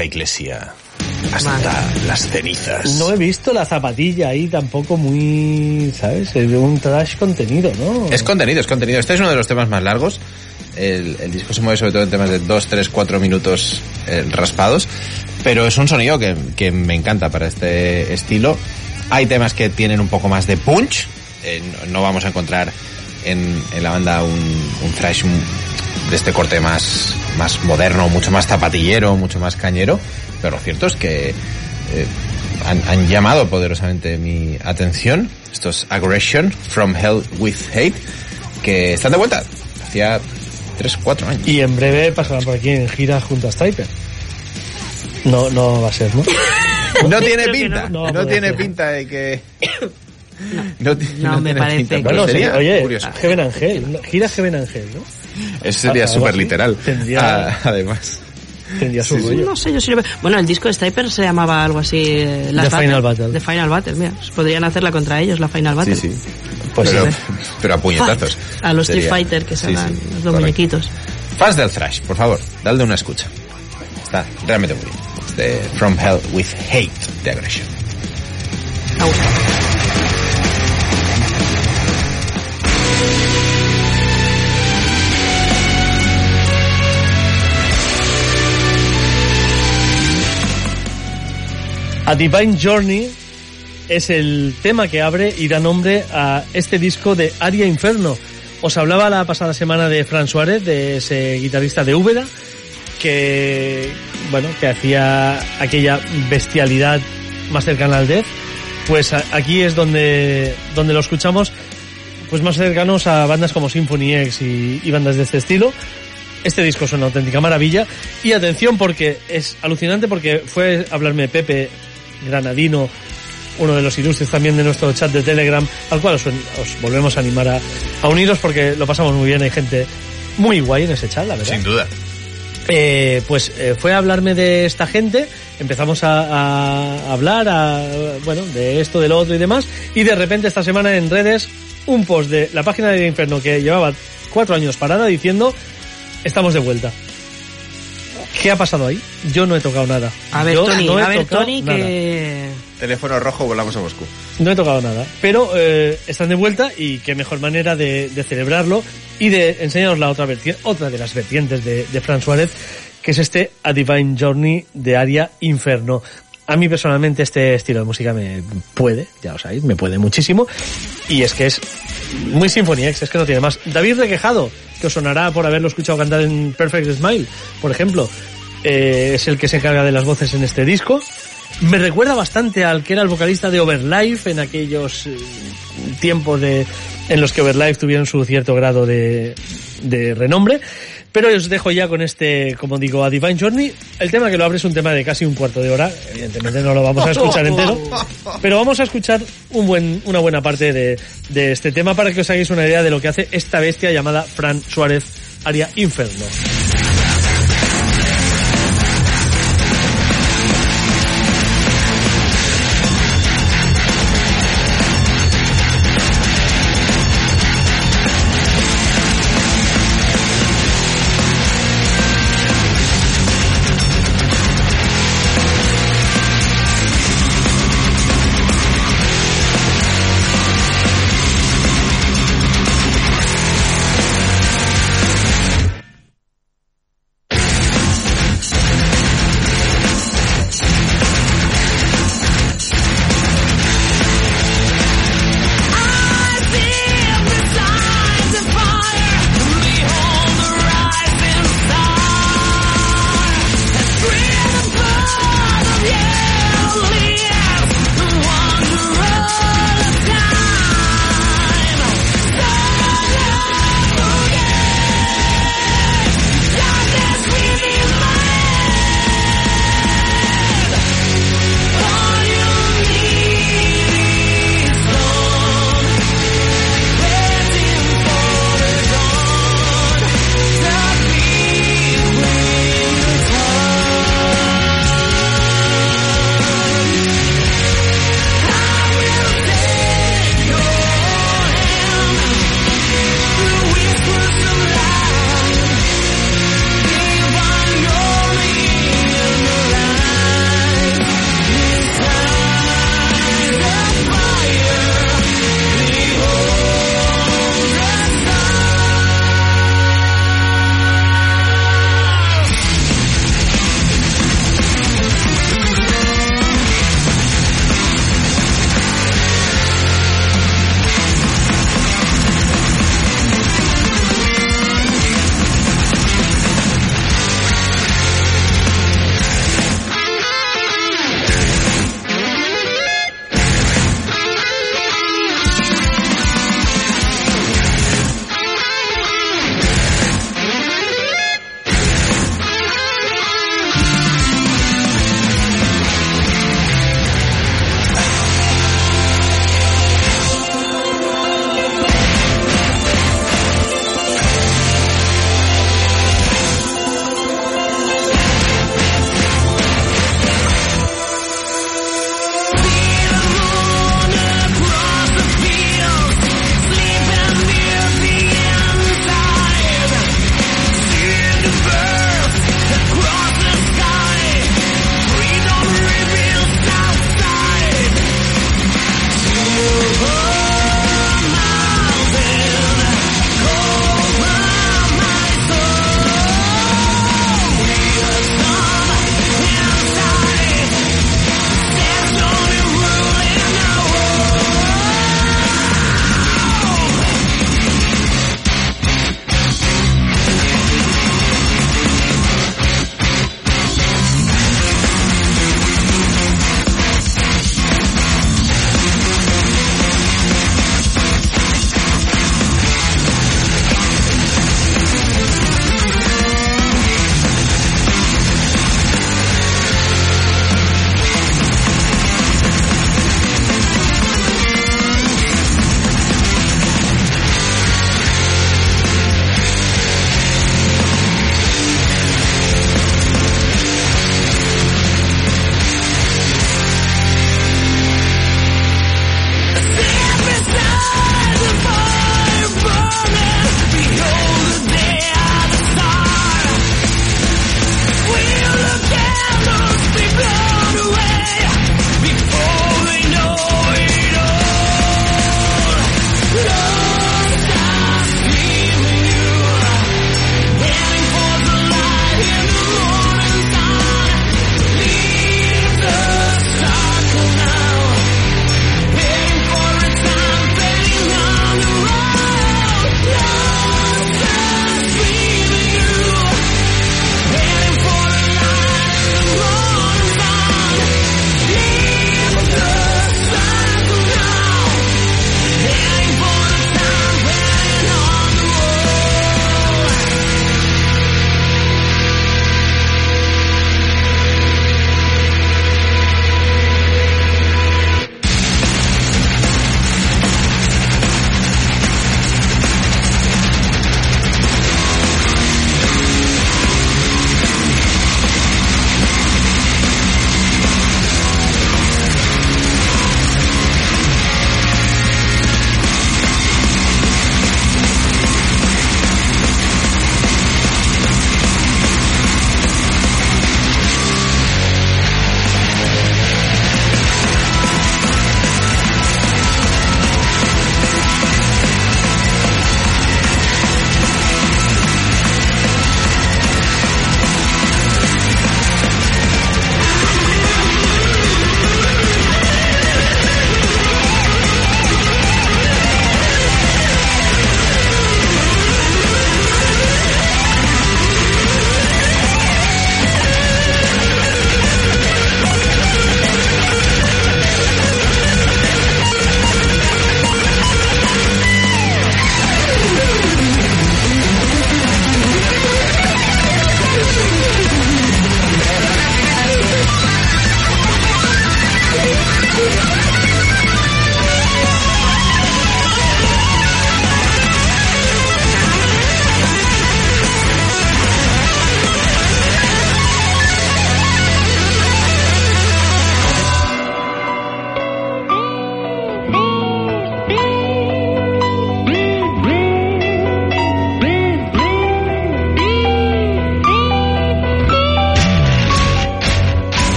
Esa iglesia hasta Vale. las cenizas. No he visto la zapatilla ahí tampoco muy, ¿sabes? Es Un trash contenido, ¿no? Es contenido, es contenido. Este es uno de los temas más largos. El, el disco se mueve sobre todo en temas de 2, 3, 4 minutos eh, raspados. Pero es un sonido que, que me encanta para este estilo. Hay temas que tienen un poco más de punch. Eh, no, no vamos a encontrar en, en la banda un, un thrash de este corte más, más moderno, mucho más zapatillero, mucho más cañero. Pero lo cierto es que eh, han, han llamado poderosamente mi atención. Estos Aggression from Hell with Hate, que están de vuelta. Hacía 3, 4 años. Y en breve pasarán por aquí en gira junto a Striper. No, no va a ser, ¿no? No tiene Creo pinta, no. no, No, tiene pinta de que... No, ti- No, me parece que- Bueno, sería sí, oye, curioso. Heaven Angel, ¿no? gira Heaven Angel, ¿no? Eso sería súper literal. Tendría- Ah, además. Tendría su Sí. No sé, yo sí lo. Bueno, el disco de Striper se llamaba algo así. eh, The Final Battle. The Final Battle, mira. Podrían hacerla contra ellos, la Final Battle. Sí, sí. Pues pero, sí. pero a puñetazos. Fight. A los Street Fighter, que sí, son sí, los correcto. muñequitos. Fans del thrash, por favor, dadle una escucha. Está realmente muy bien. Este From Hell with Hate de Aggression. A Divine Journey es el tema que abre y da nombre a este disco de Aria Inferno. Os hablaba la pasada semana de Fran Suárez, de ese guitarrista de Úbeda, que, bueno, que hacía aquella bestialidad más cercana al death. Pues aquí es donde, donde lo escuchamos, pues más cercanos a bandas como Symphony X y, y bandas de este estilo. Este disco es una auténtica maravilla. Y atención porque es alucinante porque fue a hablarme Pepe Granadino, uno de los ilustres también de nuestro chat de Telegram, al cual os, os volvemos a animar a, a uniros porque lo pasamos muy bien, hay gente muy guay en ese chat, la verdad. Sin duda. Eh, pues eh, fue a hablarme de esta gente, empezamos a, a hablar a, bueno, de esto, de lo otro y demás, y de repente esta semana en redes un post de la página del infierno que llevaba cuatro años parada diciendo estamos de vuelta. ¿Qué ha pasado ahí? Yo no he tocado nada. A ver, Yo Tony, no a ver, Tony, nada. que... Teléfono rojo, volamos a Moscú. No he tocado nada, pero eh, están de vuelta y qué mejor manera de, de celebrarlo y de enseñaros la otra vertiente, otra de las vertientes de, de Fran Suárez, que es este A Divine Journey de Aria Inferno. A mí personalmente este estilo de música me puede, ya lo sabéis, me puede muchísimo. Y es que es muy Symphony X, es que no tiene más. David Requejado, que os sonará por haberlo escuchado cantar en Perfect Smile, por ejemplo, eh, es el que se encarga de las voces en este disco. Me recuerda bastante al que era el vocalista de Overlife en aquellos eh, tiempos de, en los que Overlife tuvieron su cierto grado de, de renombre. Pero os dejo ya con este, como digo, a Divine Journey. El tema que lo abre es un tema de casi un cuarto de hora. Evidentemente no lo vamos a escuchar entero. Pero vamos a escuchar un buen, una buena parte de, de este tema para que os hagáis una idea de lo que hace esta bestia llamada Fran Suárez Aria Inferno.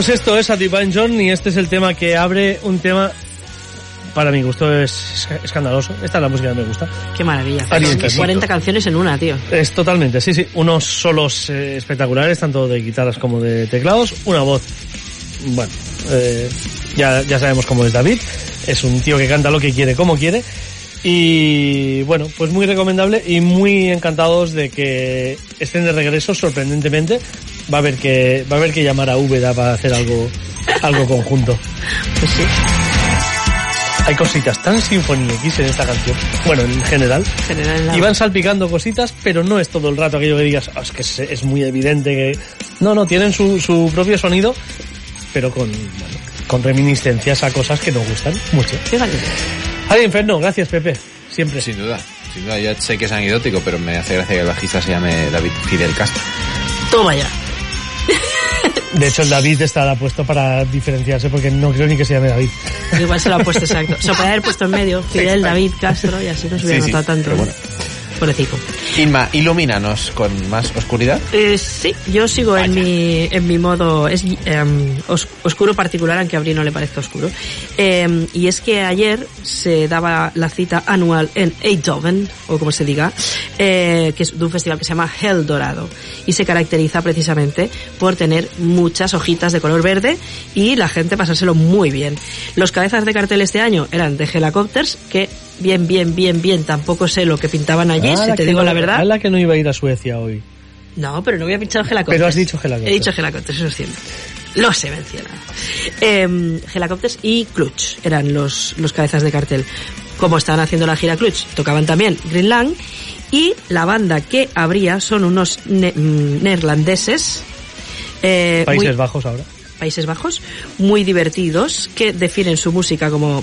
Pues esto es a Divine John y este es el tema que abre un tema para mi gusto es escandaloso. Esta es la música que me gusta. Qué maravilla. Ari Son Infinito. 40 canciones en una, tío. Es totalmente, sí, sí. Unos solos eh, espectaculares, tanto de guitarras como de teclados. Una voz, bueno, eh, ya, ya sabemos cómo es David. Es un tío que canta lo que quiere, como quiere. Y bueno, pues muy recomendable y muy encantados de que estén de regreso, sorprendentemente. Va a haber que, va a haber que llamar a Úbeda para hacer algo, algo conjunto. Pues sí, Hay cositas tan Symphony X en esta canción. Bueno, en general. general. la- Y van salpicando cositas, pero no es todo el rato aquello que digas, "Ah, es que es, es muy evidente que... No, no, tienen su, su propio sonido, pero con, bueno, con reminiscencias a cosas que nos gustan mucho. Fíjate. Ay, Inferno, gracias Pepe, siempre. Sin duda, sin duda. Yo sé que es anecdótico, pero me hace gracia que el bajista se llame David Fidel Castro. Toma ya. De hecho, el David estará puesto para diferenciarse porque no creo ni que se llame David. Igual se lo ha puesto exacto. Se lo podía haber puesto en medio. Fidel, David, Castro, y así no se hubiera Sí, sí, notado tanto. pero bueno. Pobrecito. Inma, ilumínanos con más oscuridad. Eh, sí, yo sigo en mi, en mi modo es, os- oscuro particular, aunque a Abril no le parezca oscuro. Em, y es que ayer se daba la cita anual en Eindhoven, o como se diga, eh, que es de un festival que se llama Hell Dorado. Y se caracteriza precisamente por tener muchas hojitas de color verde y la gente pasárselo muy bien. Los cabezas de cartel este año eran de Helicopters, que bien, bien, bien, bien, tampoco sé lo que pintaban allí, si Ah, te que digo no- la verdad. a la que no iba a ir a Suecia hoy. No, pero no había pinchado Helicopters. Pero has dicho Helicopters. He dicho Helicopters, eso es cierto. Lo sé mencionado. Eh, Helicopters y Clutch eran los, los cabezas de cartel. Como estaban haciendo la gira Clutch, tocaban también Greenland. Y la banda que habría son unos ne- mm, neerlandeses. eh, Países muy- Bajos ahora. Países Bajos, muy divertidos, que definen su música como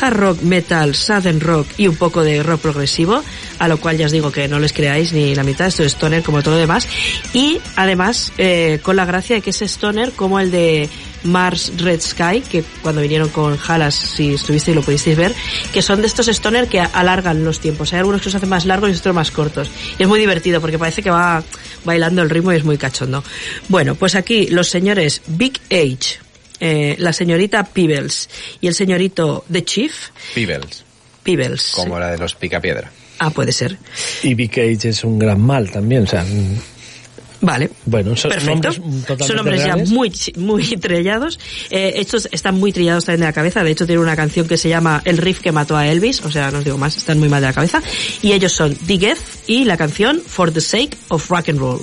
hard rock, metal, southern rock y un poco de rock progresivo, a lo cual ya os digo que no les creáis ni la mitad, esto es stoner como todo lo demás, y además eh, con la gracia de que es stoner como el de Mars Red Sky, que cuando vinieron con Halas, si estuvisteis lo pudisteis ver, que son de estos stoner que alargan los tiempos, hay algunos que los hacen más largos y otros más cortos, y es muy divertido porque parece que va bailando el ritmo y es muy cachondo. Bueno, pues aquí los señores Big Age, eh, la señorita Peebles y el señorito The Chief, Peebles, Peebles. como la de los Picapiedra. Ah, puede ser. Y Big Age es un gran mal también, o sea, Vale. bueno, son Perfecto. nombres Son nombres ya muy, muy trillados. Eh, estos están muy trillados también de la cabeza. De hecho, tiene una canción que se llama El riff que mató a Elvis. O sea, no os digo más, están muy mal de la cabeza. Y ellos son Digeth y la canción For the Sake of Rock and Roll.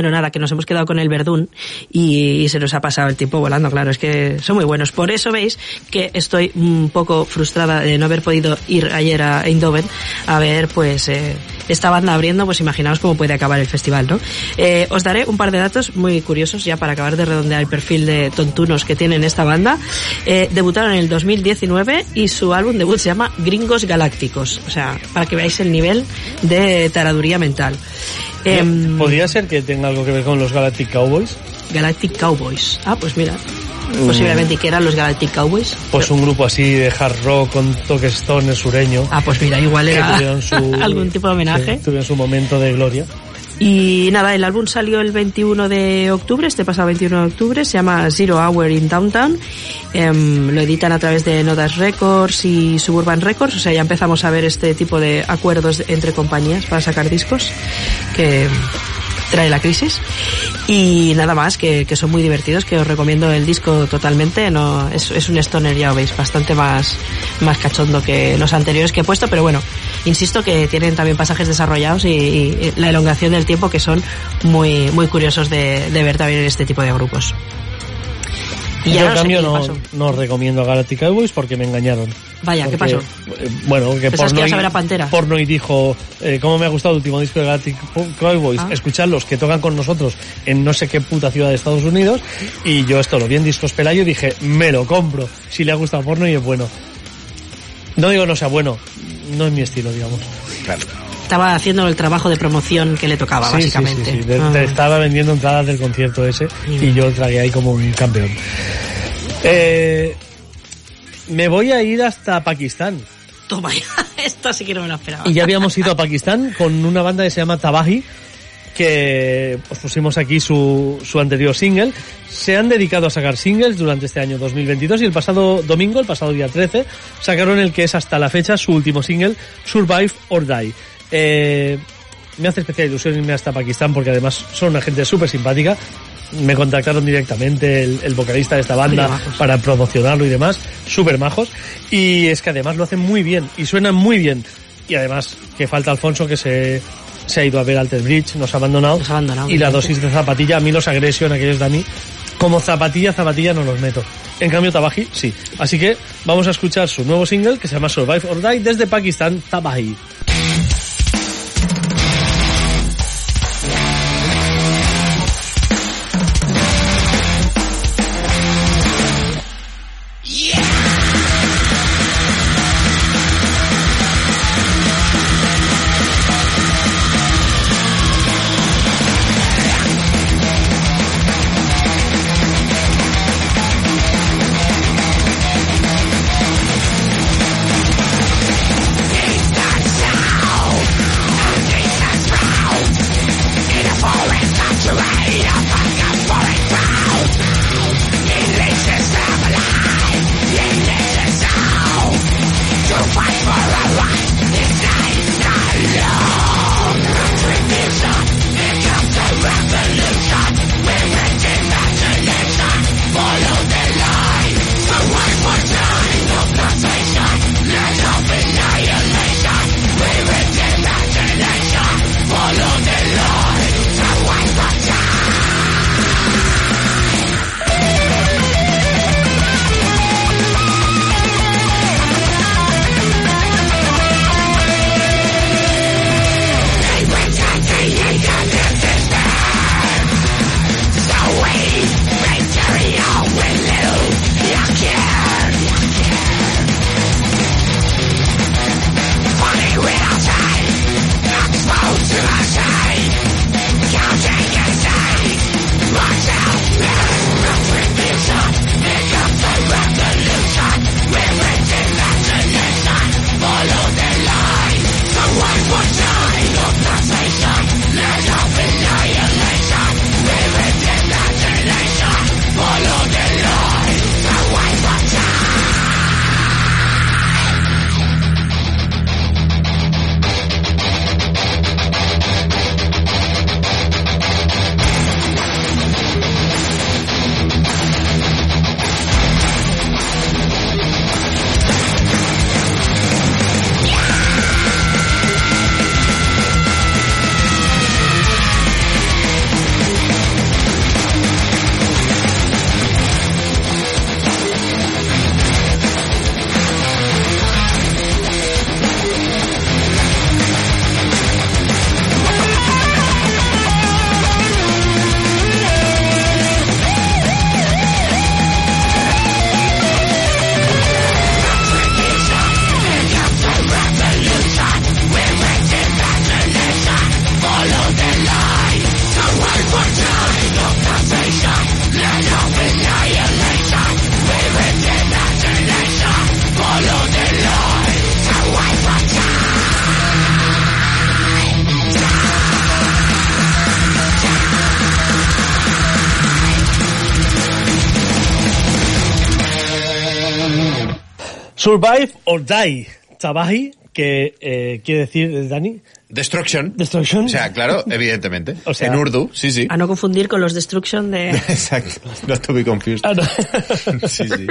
Bueno, nada, que nos hemos quedado con el Verdún y, y se nos ha pasado el tiempo volando, claro, es que son muy buenos. Por eso veis que estoy un poco frustrada de no haber podido ir ayer a Eindhoven a ver, pues, eh, esta banda abriendo, pues imaginaos cómo puede acabar el festival, ¿no? Eh, os daré un par de datos muy curiosos ya para acabar de redondear el perfil de tontunos que tienen esta banda. Eh, debutaron en el 2019 y su álbum debut se llama Gringos Galácticos, o sea, para que veáis el nivel de taraduría mental. Em, ¿Podría ser que tenga algo que ver con los Galactic Cowboys? Galactic Cowboys. Ah, pues mira. Posiblemente que eran los Galactic Cowboys. Pues un grupo así de hard rock con toques stoner sureño. Ah, pues mira, igual era su- algún tipo de homenaje. sí, tuvieron su momento de gloria. Y nada, el álbum salió el 21 de octubre, este pasado 21 de octubre, se llama Zero Hour in Downtown. Em, lo editan a través de Nodas Records y Suburban Records, o sea, ya empezamos a ver este tipo de acuerdos entre compañías para sacar discos que trae la crisis. Y nada más, que, que son muy divertidos, que os recomiendo el disco totalmente. No, es, es un stoner, ya lo veis, bastante más, más cachondo que los anteriores que he puesto, pero bueno, insisto que tienen también pasajes desarrollados y, y la elongación del tiempo que son muy, muy curiosos de, de ver también en este tipo de grupos. Y Yo no en cambio no, no recomiendo a Galactic Cowboys porque me engañaron. Vaya, ¿qué pasó? eh, Bueno, que que Pornoy, a Pantera. Pornoy dijo, eh, ¿cómo me ha gustado el último disco de Galactic Cowboys? Ah. Escucharlos, que tocan con nosotros en no sé qué puta ciudad de Estados Unidos. Y yo esto lo vi en Discos Pelayo y dije, me lo compro. Si le ha gustado Pornoy es bueno. No digo no sea bueno, no es mi estilo, digamos. Claro. Estaba haciendo el trabajo de promoción que le tocaba, Sí, básicamente. sí, sí. Ah. te estaba vendiendo entradas del concierto ese y yo tragué ahí como un campeón. Eh, me voy a ir hasta Pakistán. Toma ya, esto sí que no me lo esperaba. Y ya habíamos ido a Pakistán con una banda que se llama Tabahi, que pues pusimos aquí su, su anterior single. Se han dedicado a sacar singles durante este año 2022 y el pasado domingo, el pasado día 13, sacaron el que es hasta la fecha su último single, Survive or Die. Eh, me hace especial ilusión irme hasta Pakistán porque además son una gente súper simpática. Me contactaron directamente el, el vocalista de esta banda para promocionarlo y demás, súper majos. Y es que además lo hacen muy bien y suenan muy bien. Y además que falta Alfonso que se, se ha ido a ver Alter Bridge, nos ha abandonado. Nos ha abandonado, y la dosis de zapatilla, a mí los agresión aquellos de a mí, como zapatilla, zapatilla no los meto. En cambio Tabaji, sí. Así que vamos a escuchar su nuevo single que se llama Survive or Die desde Pakistán, Tabaji. Survive or Die, Tabahi, que eh, quiere decir, Dani, Destruction. Destruction. O sea, claro, evidentemente. O sea- en urdu, sí, sí. A no confundir con los Destruction de... Exacto. Not to be confused. Ah, no. Sí, sí.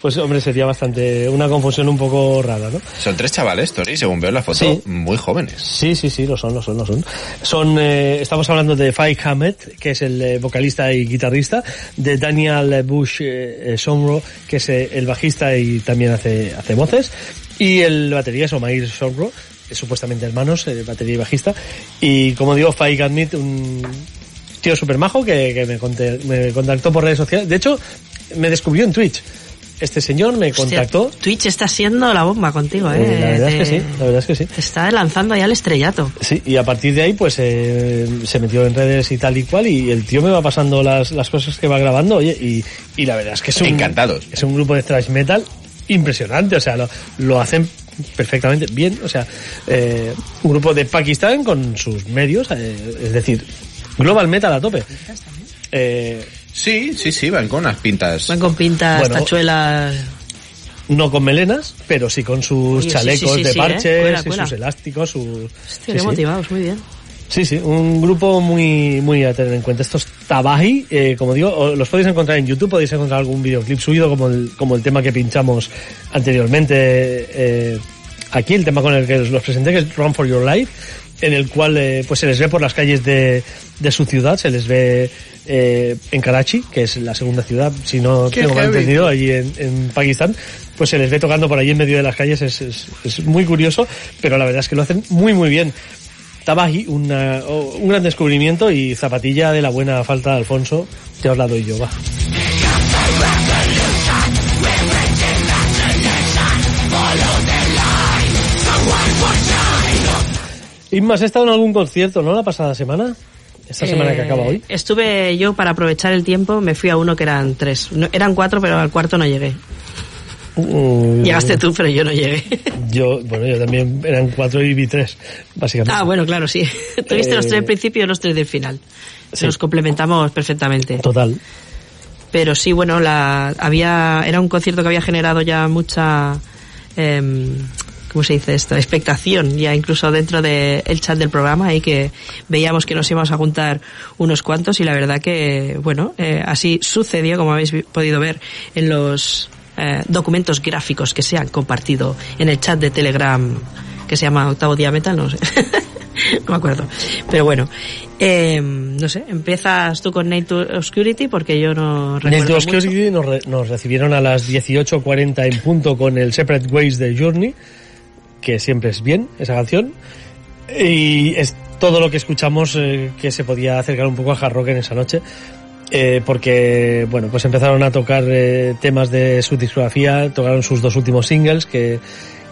Pues hombre, sería bastante una confusión un poco rara, ¿no? Son tres chavales, Tori, según veo en la foto, Sí. muy jóvenes. Sí, sí, sí, lo son, lo son, lo son. Son, eh, estamos hablando de Faik Hamed, que es el eh, vocalista y guitarrista, de Daniel Bush eh, eh, Somro, que es el bajista y también hace, hace voces, y el batería es Omair Somro, supuestamente hermanos, eh, batería y bajista, y como digo, Faik Hamed, un tío súper majo que, que me, conte- me contactó por redes sociales. De hecho, me descubrió en Twitch. Este señor me contactó. Hostia, Twitch está siendo la bomba contigo, ¿eh? Eh, la verdad es que sí, la verdad es que sí. te está lanzando ya el estrellato. Sí, y a partir de ahí, pues eh, se metió en redes y tal y cual, y el tío me va pasando las, las cosas que va grabando, oye, y, y la verdad es que es un, Encantados. es un grupo de thrash metal impresionante, o sea, lo, lo hacen perfectamente bien, o sea, eh, un grupo de Pakistán con sus medios, eh, es decir, global metal a tope. Eh, Sí, sí, sí, van con unas pintas. Van con pintas, Bueno, tachuelas... no con melenas, pero sí con sus sí, chalecos sí, sí, de sí, ¿eh? parches Cuela, y sus elásticos, sus... Sí. motivados, muy bien. Sí, sí, un grupo muy, muy a tener en cuenta. Estos Tabaji, eh, como digo, los podéis encontrar en YouTube, podéis encontrar algún videoclip subido como el, como el tema que pinchamos anteriormente eh, aquí, el tema con el que os los presenté, que es Run for Your Life, en el cual eh, pues se les ve por las calles de, de su ciudad, se les ve eh, en Karachi, que es la segunda ciudad, si no Qué tengo mal entendido, allí en, en Pakistán, pues se les ve tocando por allí en medio de las calles, es, es, es muy curioso, pero la verdad es que lo hacen muy muy bien. Tabaji, una- o- un gran descubrimiento y zapatilla de la buena falta de Alfonso, ya os la doy yo, va. Inma, ¿has estado en algún concierto, no, la pasada semana? Esta semana que Eh, acaba hoy. Estuve yo para aprovechar el tiempo, me fui a uno que eran tres. No- eran cuatro, pero al cuarto no llegué. Uh, Llegaste tú, pero yo no llegué. Yo, bueno, yo también eran cuatro y vi tres, básicamente. ah, bueno, claro, sí. Tuviste los Eh, tres del principio y los tres del final. sí. Nos complementamos perfectamente. Total. Pero sí, bueno, la, había, era un concierto que había generado ya mucha, em, ¿cómo se dice esto? Expectación, ya incluso dentro del chat del programa, y que veíamos que nos íbamos a juntar unos cuantos y la verdad que, bueno, eh, así sucedió, como habéis podido ver en los eh, documentos gráficos que se han compartido en el chat de Telegram que se llama Octavo Día Metal, no sé. no me acuerdo. Pero bueno, eh, no sé, empiezas tú con Night to Obscurity porque yo no recuerdo mucho. Obscurity nos, re- nos recibieron a las 18.40 en punto con el Separate Ways de Journey, que siempre es bien esa canción. Y es todo lo que escuchamos eh, que se podía acercar un poco a hard rock en esa noche. Eh, porque, bueno, pues empezaron a tocar eh, temas de su discografía, tocaron sus dos últimos singles que,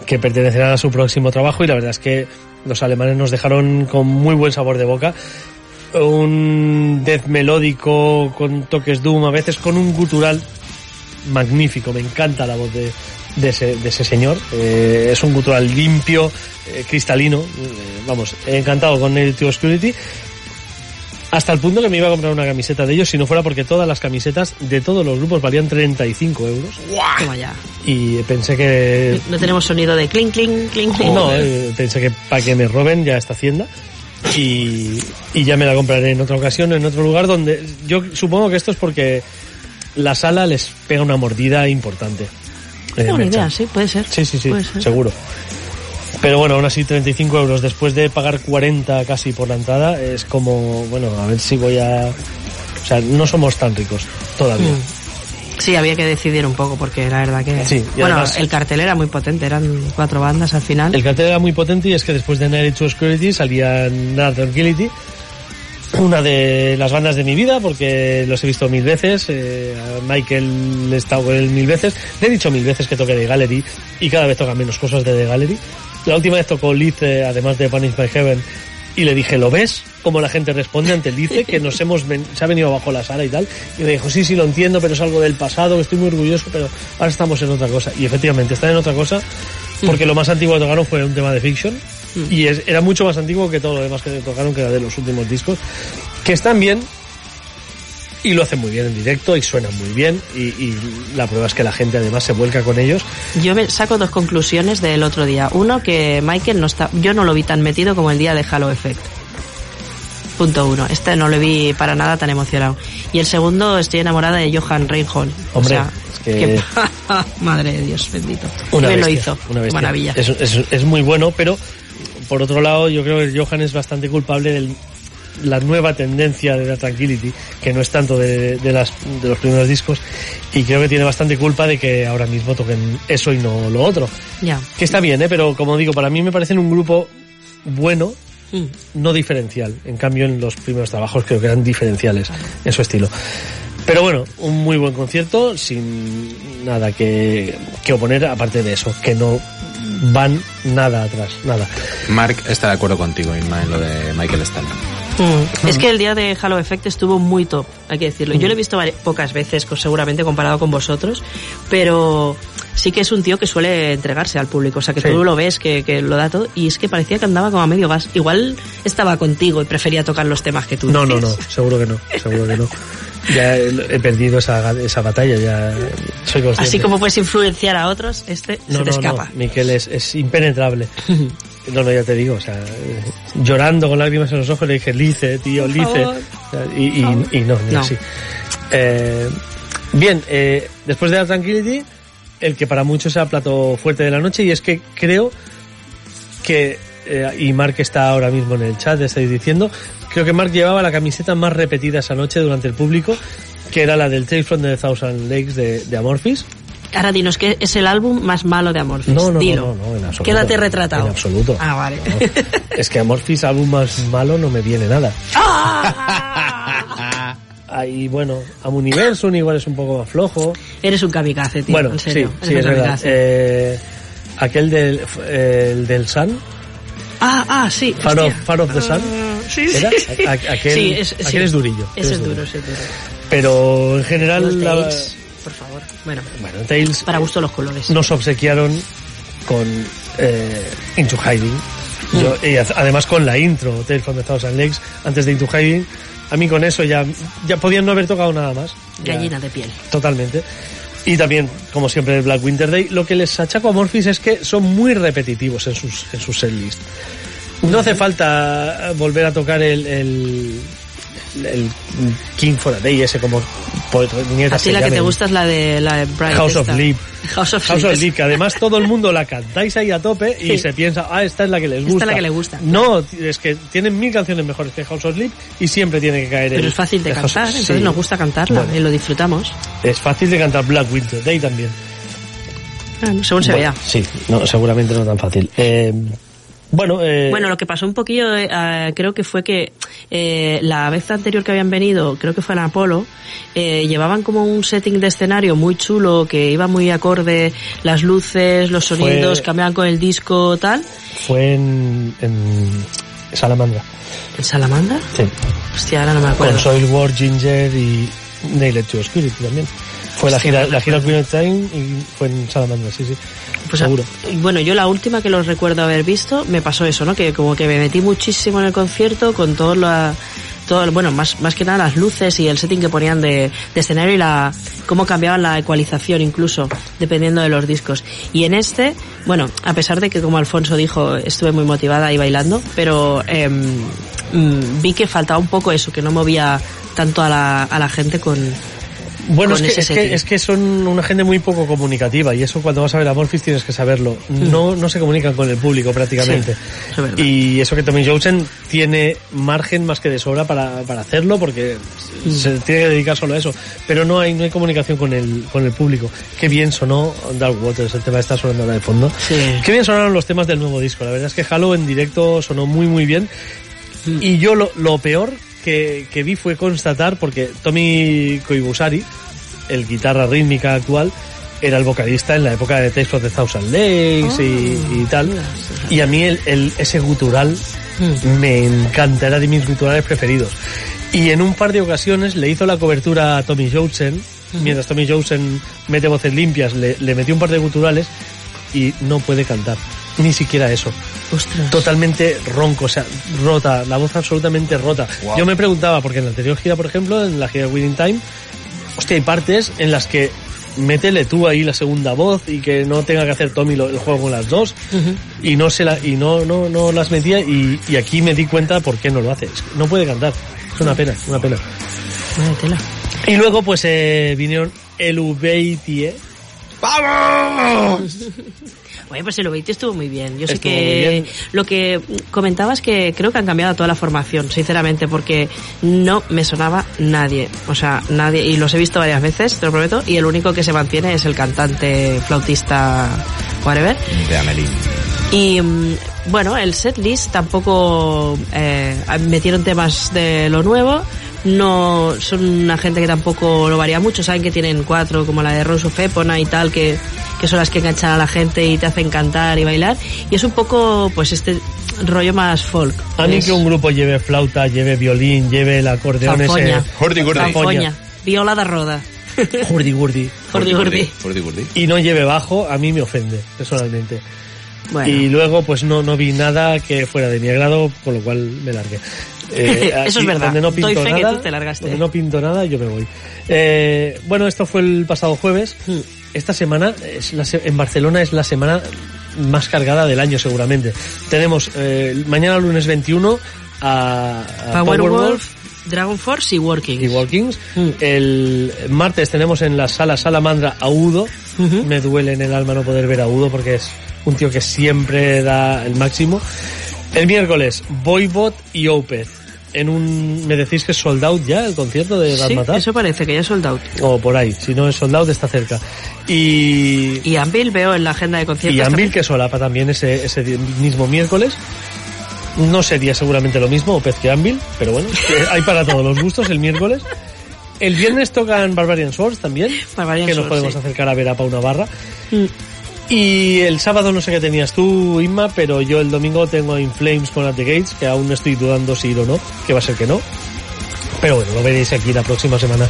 pertenecerán a su próximo trabajo y la verdad es que los alemanes nos dejaron con muy buen sabor de boca un death melódico con toques doom, a veces con un gutural magnífico. Me encanta la voz de, ese, de ese señor. Eh, es un gutural limpio, cristalino. Vamos, encantado con Native Obscurity. Hasta el punto que me iba a comprar una camiseta de ellos si no fuera porque todas las camisetas de todos los grupos valían 35 euros. Toma ya. Y pensé que No tenemos sonido de clink, clink, clink, clink. no, eh, pensé que para que me roben ya esta hacienda. Y, y ya me la compraré en otra ocasión, en otro lugar donde yo supongo que esto es porque la sala les pega una mordida importante. Eh, Tengo una Merchan. idea, sí, puede ser. Sí, sí, sí, seguro. Pero bueno, aún así 35 euros después de pagar 40 casi por la entrada es como, bueno, a ver si voy a... O sea, no somos tan ricos todavía. Mm. Sí, había que decidir un poco porque la verdad que... Sí, bueno, además- el cartel era muy potente, eran cuatro bandas al final. El cartel era muy potente y es que después de Night to Obscurity salía Night Tranquility, una de las bandas de mi vida porque los he visto mil veces, eh, a Michael he estado con él mil veces, le he dicho mil veces que toque de Gallery y cada vez toca menos cosas de The Gallery. La última vez tocó Liz, eh, además de Punish by Heaven, y le dije, ¿lo ves? Como la gente responde ante Lice, que nos hemos ven- se ha venido bajo la sala y tal. Y me dijo, sí, sí, lo entiendo, pero es algo del pasado, estoy muy orgulloso, pero ahora estamos en otra cosa. Y efectivamente, están en otra cosa, porque lo más antiguo que tocaron fue un tema de Fiction, y es- era mucho más antiguo que todo lo demás que tocaron, que era de los últimos discos, que están bien, y lo hacen muy bien en directo y suenan muy bien y, y la prueba es que la gente además se vuelca con ellos. Yo me saco dos conclusiones del otro día. Uno, que Michael no está, yo no lo vi tan metido como el día de Halo Effect. Punto uno. Este no lo vi para nada tan emocionado. Y el segundo, estoy enamorada de Johan Reinhold. Hombre, o sea, es que- madre de Dios, bendito. Una bien lo bestia, hizo. una bestia. Maravilla. Es, es- es muy bueno, pero por otro lado yo creo que Johan es bastante culpable de la nueva tendencia de la Tranquility, que no es tanto de, de las, de los primeros discos, y creo que tiene bastante culpa de que ahora mismo toquen eso y no lo otro. Ya. Que está bien, ¿eh? pero como digo, para mí me parecen un grupo bueno, Mm. no diferencial. En cambio, en los primeros trabajos creo que eran diferenciales en su estilo. Pero bueno, un muy buen concierto, sin nada que, que oponer, aparte de eso, que no van nada atrás, nada. Mark está de acuerdo contigo, Inma, en lo de Michael Stanley. Mm. Es que el día de Halo Effect estuvo muy top, hay que decirlo. Yo lo he visto pocas veces, seguramente comparado con vosotros, pero sí que es un tío que suele entregarse al público. O sea, que Sí. tú lo ves, que, que lo da todo, y es que parecía que andaba como a medio gas. Igual estaba contigo y prefería tocar los temas que tú. No, no, no, seguro que no, seguro que no. Ya he he perdido esa, esa batalla, ya soy consciente. Así como puedes influenciar a otros, este no, se te no, escapa. No, Miquel es, es impenetrable. No, no, ya te digo, o sea, llorando con lágrimas en los ojos le dije, Lice, tío, Lice. Y, y, y no, No. así. Eh, bien, eh, después de la Tranquility, el que para muchos sea plato fuerte de la noche, y es que creo que, eh, y Mark está ahora mismo en el chat, estáis diciendo, creo que Mark llevaba la camiseta más repetida esa noche durante el público, que era la del Tales from the Thousand Lakes de, de Amorphis. Ahora dinos que es el álbum más malo de Amorphis. No, no, Dilo. no, no, no, en absoluto. Quédate retratado. En absoluto. Ah, vale. No. Es que Amorphis, álbum más malo, no me viene nada. Ahí, bueno, Amuniversum igual es un poco más flojo. Eres un kamikaze, tío. bueno, en serio. sí, sí, es verdad. Eh, aquel del, eh, el del Sun, Ah, ah, sí. Far hostia. of, the Sun, Ah, sí, sí, ¿era? sí. A- a- aquel, Sí, es, aquel sí. es durillo. Ese es duro, ese es duro. Pero en general, Bueno, bueno, Tales para gusto los colores. nos obsequiaron con eh, Into Hiding. Mm. Yo- y ad- además con la intro, Tales from the Thousand Lakes, antes de Into Hiding. A mí con eso ya, ya podían no haber tocado nada más. Ya- Gallina de piel. Totalmente. Y también, como siempre, Black Winter Day. Lo que les achaco a Morphis es que son muy repetitivos en sus, en sus setlist. No hace falta volver a tocar el, el, el King for a Day, ese como A ti la que te gusta es la de la de Brian. House of. Leap. House of House of Leap, que además todo el mundo la cantáis ahí a tope y Sí. se piensa, ah, esta es la que les Esta es gusta. la que le gusta. No, es que tienen mil canciones mejores que House of Leap y siempre tiene que caer Pero el- es fácil de House cantar, entonces Sí. nos gusta cantarla Bueno. y lo disfrutamos. Es fácil de cantar Black Winter Day también. Ah, según se Bueno, vea. Sí, no, seguramente no tan fácil. Eh, bueno, eh, Bueno, lo que pasó un poquillo, eh, creo que fue que eh, la vez anterior que habían venido, creo que fue en Apolo, eh, llevaban como un setting de escenario muy chulo, que iba muy acorde, las luces, los Fue- sonidos, cambiaban con el disco, tal. fue en, en Salamandra. ¿En Salamandra? Sí. Hostia, ahora no me Con acuerdo. Soil War, Ginger y Nailed to Obscurity también. Fue la gira, la gira. Queen of Time y fue en Salamandra, sí, sí. Pues, seguro. Bueno, yo la última que los recuerdo haber visto, me pasó eso, ¿no? Que como que me metí muchísimo en el concierto con todo la todo, bueno, más, más que nada las luces y el setting que ponían de, de escenario y la, cómo cambiaban la ecualización incluso, dependiendo de los discos. Y en este, bueno, a pesar de que como Alfonso dijo, estuve muy motivada y bailando, pero mm, vi que faltaba un poco eso, que no movía tanto a la, a la gente con, Bueno, es que, es, que, es que son una gente muy poco comunicativa y eso cuando vas a ver a Morphis tienes que saberlo. No, no se comunican con el público prácticamente. Sí, es y eso que Tommy Johnson tiene margen más que de sobra para, para hacerlo porque Mm. se tiene que dedicar solo a eso. Pero no hay, no hay comunicación con el, con el público. Qué bien sonó Dark Waters, el tema está sonando ahora de fondo. Sí. Qué bien sonaron los temas del nuevo disco. La verdad es que Halo en directo sonó muy muy bien. Mm. Y yo lo, lo peor que, que vi fue constatar, porque Tommy Koibusari, el guitarra rítmica actual, era el vocalista en la época de Tales of the Thousand Lakes y, y tal. Y a mí el, el- ese gutural me encanta, era de mis guturales preferidos. Y en un par de ocasiones le hizo la cobertura a Tommy Johnson, mientras Tommy Johnson mete voces limpias, le, le metió un par de guturales y no puede cantar. Ni siquiera eso. Ostras. totalmente ronco, o sea, rota, la voz absolutamente rota. Wow. Yo me preguntaba, porque en la anterior gira, por ejemplo, en la gira Winning Time, hostia, hay partes en las que métele tú ahí la segunda voz y que no tenga que hacer Tommy lo- el juego con las dos y no se la, y no, no, no las metía y, y aquí me di cuenta por qué no lo hace. Es que no puede cantar. Es una pena, una pena. Vaya tela. Y luego pues eh, vinieron el Ubeitie. ¡Vamos! Oye, pues el Obeiti estuvo muy bien. Yo sé Estuvo que lo que comentabas que creo que han cambiado toda la formación, sinceramente, porque no me sonaba nadie. O sea, nadie. Y los he visto varias veces, te lo prometo. Y el único que se mantiene es el cantante flautista whatever. De Amelie. Y mm, bueno, el setlist tampoco eh, metieron temas de lo nuevo. No son una gente que tampoco lo varía mucho. Saben que tienen cuatro, como la de Rose of Epona y tal, que, que son las que enganchan a la gente y te hacen cantar y bailar. Y es un poco, pues, este rollo más folk. A mí Es que un grupo lleve flauta, lleve violín, lleve el acordeón Zanfoña. ese... Hurdy-gurdy. Zanfoña. Viola de roda. Hurdy gurdy. Hurdy gurdy. Hurdy-gurdy. Y no lleve bajo, a mí me ofende, personalmente. Bueno. Y luego pues no, no vi nada que fuera de mi agrado, con lo cual me largué. Eh, Eso es verdad. Donde no pinto fe que nada, tú te largaste. donde no pinto nada, yo me voy. Eh, bueno, esto fue el pasado jueves. Hmm. Esta semana es la se- en Barcelona es la semana más cargada del año seguramente. Tenemos eh, mañana lunes 21 a, a Powerwolf, Dragon Force y Working. y Walkings. Mm. El martes tenemos en la sala Salamandra a Udo. Me duele en el alma no poder ver a Udo porque es un tío que siempre da el máximo. El miércoles, Boybot y Opeth. En un, me decís que es sold out ya el concierto de Sí, Razzmatazz? eso parece que ya es sold out. O por ahí, si no es sold out está cerca. Y, Y Anvil veo en la agenda de conciertos. y Anvil que solapa también ese, ese mismo miércoles. No sería seguramente lo mismo Opeth que Anvil, pero bueno, hay para todos los gustos el miércoles. El viernes tocan Barbarian Swords también, Barbarian que nos Swords, podemos sí. acercar a ver a Pau Navarra. Mm. Y el sábado no sé qué tenías tú, Inma, pero yo el domingo tengo In Flames con At the Gates, que aún estoy dudando si ir o no, que va a ser que no. Pero bueno, lo veréis aquí la próxima semana.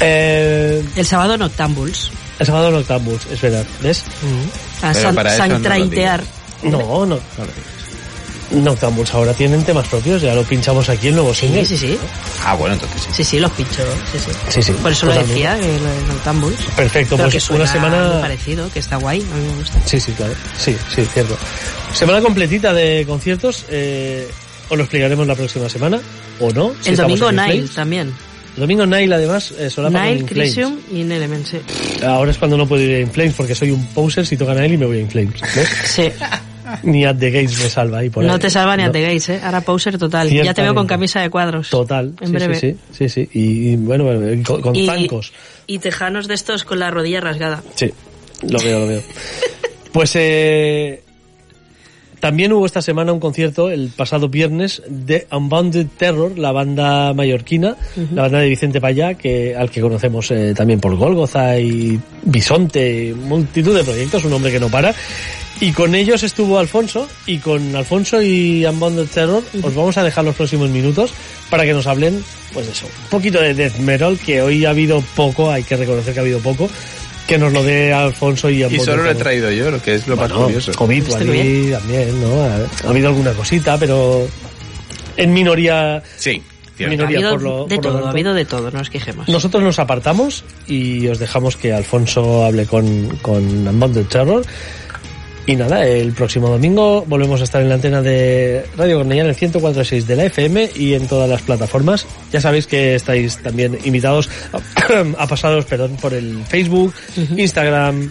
Eh, El sábado Noctambules. el sábado Noctambules, es verdad, ¿ves? A san- para no santraitear. No, no. Noctambules ahora tienen temas propios, ya lo pinchamos aquí en nuevo Sí, single. sí, sí. Ah, bueno, entonces sí. Sí, sí, los pincho. Sí, sí. Sí, sí, Por eso lo decía, que lo de Noctambules. Perfecto, Pero pues que suena una semana... parecido, que está guay, a mí me gusta. Sí, sí, claro. Sí, sí, cierto. Semana completita de conciertos. Eh, os lo explicaremos la próxima semana, o no. si el domingo Nile también. El domingo Nile, además, eh, solapa con Nile. Crisium y Nelement, sí. Ahora es cuando no puedo ir a Inflames, porque soy un poser si toca Nile y me voy a Inflames. ¿ves? Sí. ni At The Gates me salva ahí por No ahí. te salva ni No. a The Gates, ¿eh? Ahora poser total. Ya te veo con camisa de cuadros. Total, En sí, breve. sí, sí, sí. Y, bueno, con, con Y, zancos. y tejanos de estos con la rodilla rasgada. Sí, lo veo, lo veo. Pues eh, también hubo esta semana un concierto, el pasado viernes, de Unbounded Terror, la banda mallorquina, la banda de Vicente Payá, que, al que conocemos eh, también por Golgoza y Bisonte, multitud de proyectos, un hombre que no para. Y con ellos estuvo Alfonso, y con Alfonso y Unbounded Terror os vamos a dejar los próximos minutos para que nos hablen, pues eso, un poquito de death metal, que hoy ha habido poco, hay que reconocer que ha habido poco, que nos lo dé Alfonso y Y Unbounded solo lo he Terror. traído yo, lo que es lo más Bueno, curioso. COVID Está allí también, ¿no? Ha, ha habido alguna cosita, pero en minoría. Sí, Ha cierto. Minoría habido por lo- de por lo todo, tanto. ha habido de todo, no nos quejemos. Nosotros nos apartamos y os dejamos que Alfonso hable con, con Unbounded Terror. Y nada, el próximo domingo volvemos a estar en la antena de Radio Cornellá en el 104.6 de la FM y en todas las plataformas. Ya sabéis que estáis también invitados a, a pasaros perdón, por el Facebook, Instagram,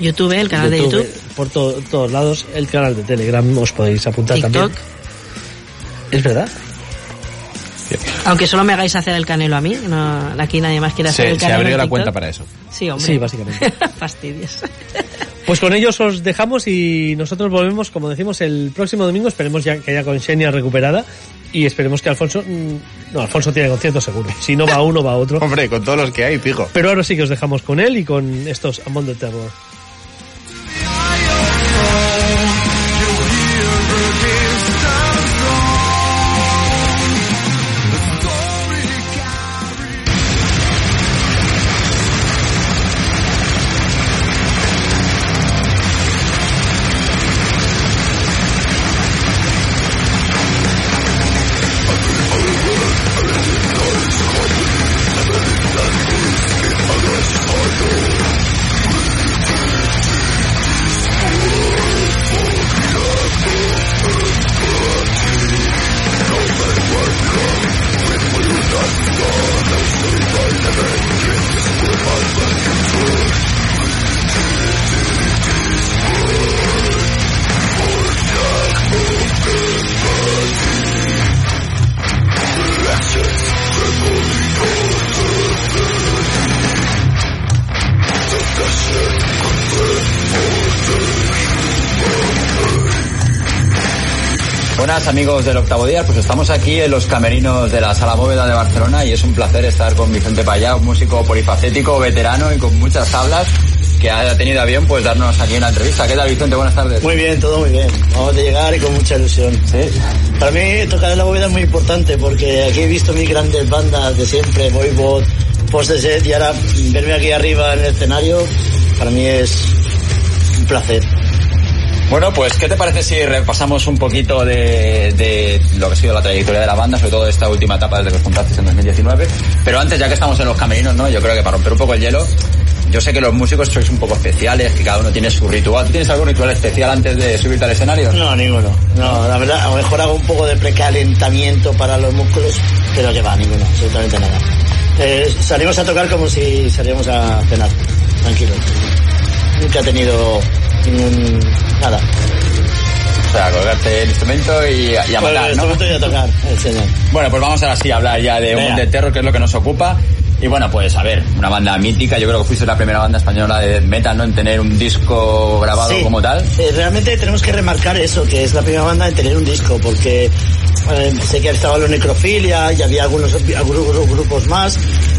YouTube, el canal de YouTube, por to- todos lados, el canal de Telegram os podéis apuntar TikTok. también. Es verdad. Aunque solo me hagáis hacer el canelo a mí, no, aquí nadie más quiere hacer Se, el se canelo. abrió en la TikTok. cuenta para eso. Sí, hombre. Sí, básicamente. Fastidios. Pues con ellos os dejamos y nosotros volvemos, como decimos, el próximo domingo. Esperemos ya que haya con Xenia recuperada y esperemos que Alfonso... mm, No, Alfonso tiene concierto seguro. Si no va uno, va otro. Hombre, con todos los que hay, fijo. Pero ahora sí que os dejamos con él y con estos Among the Terror. Octavo Día, pues estamos aquí en los camerinos de la Sala Bóveda de Barcelona y es un placer estar con Vicente Payá, un músico polifacético, veterano y con muchas tablas que ha tenido a bien pues darnos aquí una entrevista. ¿Qué tal Vicente? Buenas tardes. Muy bien, todo muy bien. Vamos a llegar y con mucha ilusión. Para mí tocar en la bóveda es muy importante porque aquí he visto mis grandes bandas de siempre, Voivod, Post de Set y ahora verme aquí arriba en el escenario para mí es un placer. Bueno, pues ¿qué te parece si repasamos un poquito de, de, lo que ha sido la trayectoria de la banda, sobre todo esta última etapa desde que os juntasteis en 2019? Pero antes, ya que estamos en los camerinos, ¿no? Yo creo que para romper un poco el hielo, yo sé que los músicos sois un poco especiales, que cada uno tiene su ritual. ¿Tú tienes algún ritual especial antes de subirte al escenario? No, ninguno. No, la verdad, a lo mejor hago un poco de precalentamiento para los músculos, pero que va, ninguno, absolutamente nada. Eh, salimos a tocar como si salíamos a cenar, tranquilo. Nunca he tenido ningún... nada. O sea, colgarte el instrumento y, y a Pues matar, el ¿no? instrumento y a tocar. Bueno, pues vamos ahora sí a hablar ya de un de terror, que es lo que nos ocupa. Y bueno, pues a ver, una banda mítica, yo creo que fuiste la primera banda española de metal, ¿no? En tener un disco grabado Sí. como tal. Eh, realmente tenemos que remarcar eso, que es la primera banda en tener un disco, porque eh, sé que estaba los Necrofilia y había algunos, algunos gru- grupos más,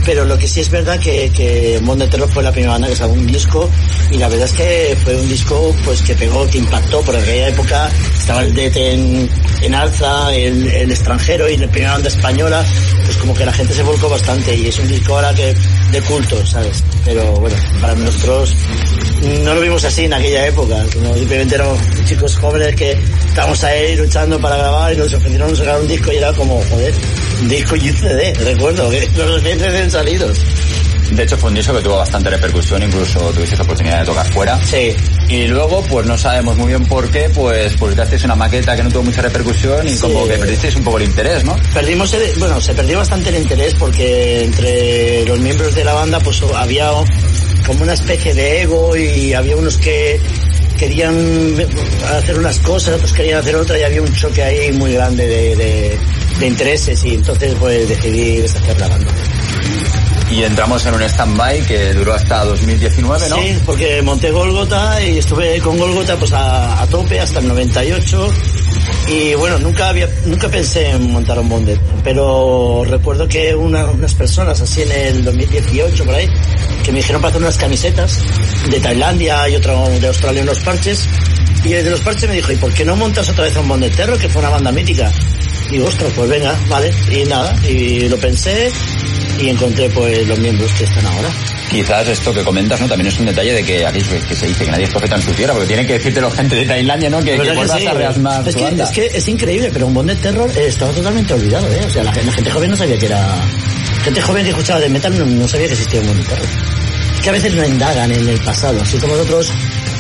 pero lo que sí es verdad que, que Monde Terror fue la primera banda que sacó un disco y la verdad es que fue un disco pues que pegó, que impactó, porque en aquella época estaba el DET en, alza, el, el extranjero y la primera banda española, pues como que la gente se volcó bastante y es un disco ahora que de culto, ¿sabes? Pero bueno, para nosotros no lo vimos así en aquella época, no, simplemente éramos chicos jóvenes que estábamos ahí luchando para grabar y nos ofrecieron sacar un disco y era como, joder, disco y un CD, recuerdo, que los recién salidos. De hecho, fue un disco que tuvo bastante repercusión, incluso tuviste la oportunidad de tocar fuera. Sí. Y luego, pues no sabemos muy bien por qué, pues publicasteis una maqueta que no tuvo mucha repercusión y Sí. como que perdisteis un poco el interés, ¿no? Perdimos el, bueno, se perdió bastante el interés porque entre los miembros de la banda pues había como una especie de ego y había unos que querían hacer unas cosas, otros querían hacer otras y había un choque ahí muy grande de, de- de intereses y entonces pues decidí deshacer la banda. Y entramos en un stand-by que duró hasta 2019, ¿no? Sí, porque monté Golgota y estuve con Golgota pues a, a tope hasta el 98 y bueno, nunca había, nunca pensé en montar un bondet, pero recuerdo que una- unas personas así en el 2018 por ahí, que me dijeron para hacer unas camisetas de Tailandia y otro de Australia unos parches y el de los parches me dijo, ¿y por qué no montas otra vez un bondet terror que fue una banda mítica? Y ostras, pues venga, vale, y nada, y lo pensé y encontré pues los miembros que están ahora. Quizás esto que comentas, ¿no? También es un detalle de que aquí que se dice que nadie es profeta en su tierra, porque tiene que decírtelo gente de Tailandia, ¿no? Que, que ¿Verdad que sí? a reasmar es que, es que es increíble, pero un Bond de Terror eh, estaba totalmente olvidado, ¿eh? O sea, la, la gente joven no sabía que era... Gente joven que escuchaba de metal no, no sabía que existía un Bond de Terror. Es que a veces no indagan en el pasado, así como nosotros...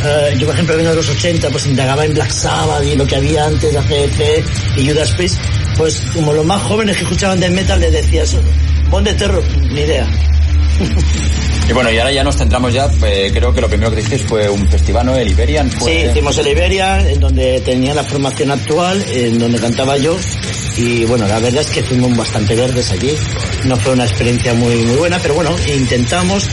eh, yo, por ejemplo, vengo de los 80, pues indagaba en Black Sabbath y lo que había antes de ACDC y Judas Priest. Pues como los más jóvenes que escuchaban de metal les decía eso. Bond de Terror, ni idea. Y bueno, y ahora ya nos centramos ya, eh, creo que lo primero que hicisteis fue un festival, ¿no? El Iberian. Fue... Sí, hicimos el Iberia, en donde tenía la formación actual, en donde cantaba yo. Y bueno, la verdad es que fuimos bastante verdes allí. No fue una experiencia muy, muy buena, pero bueno, intentamos.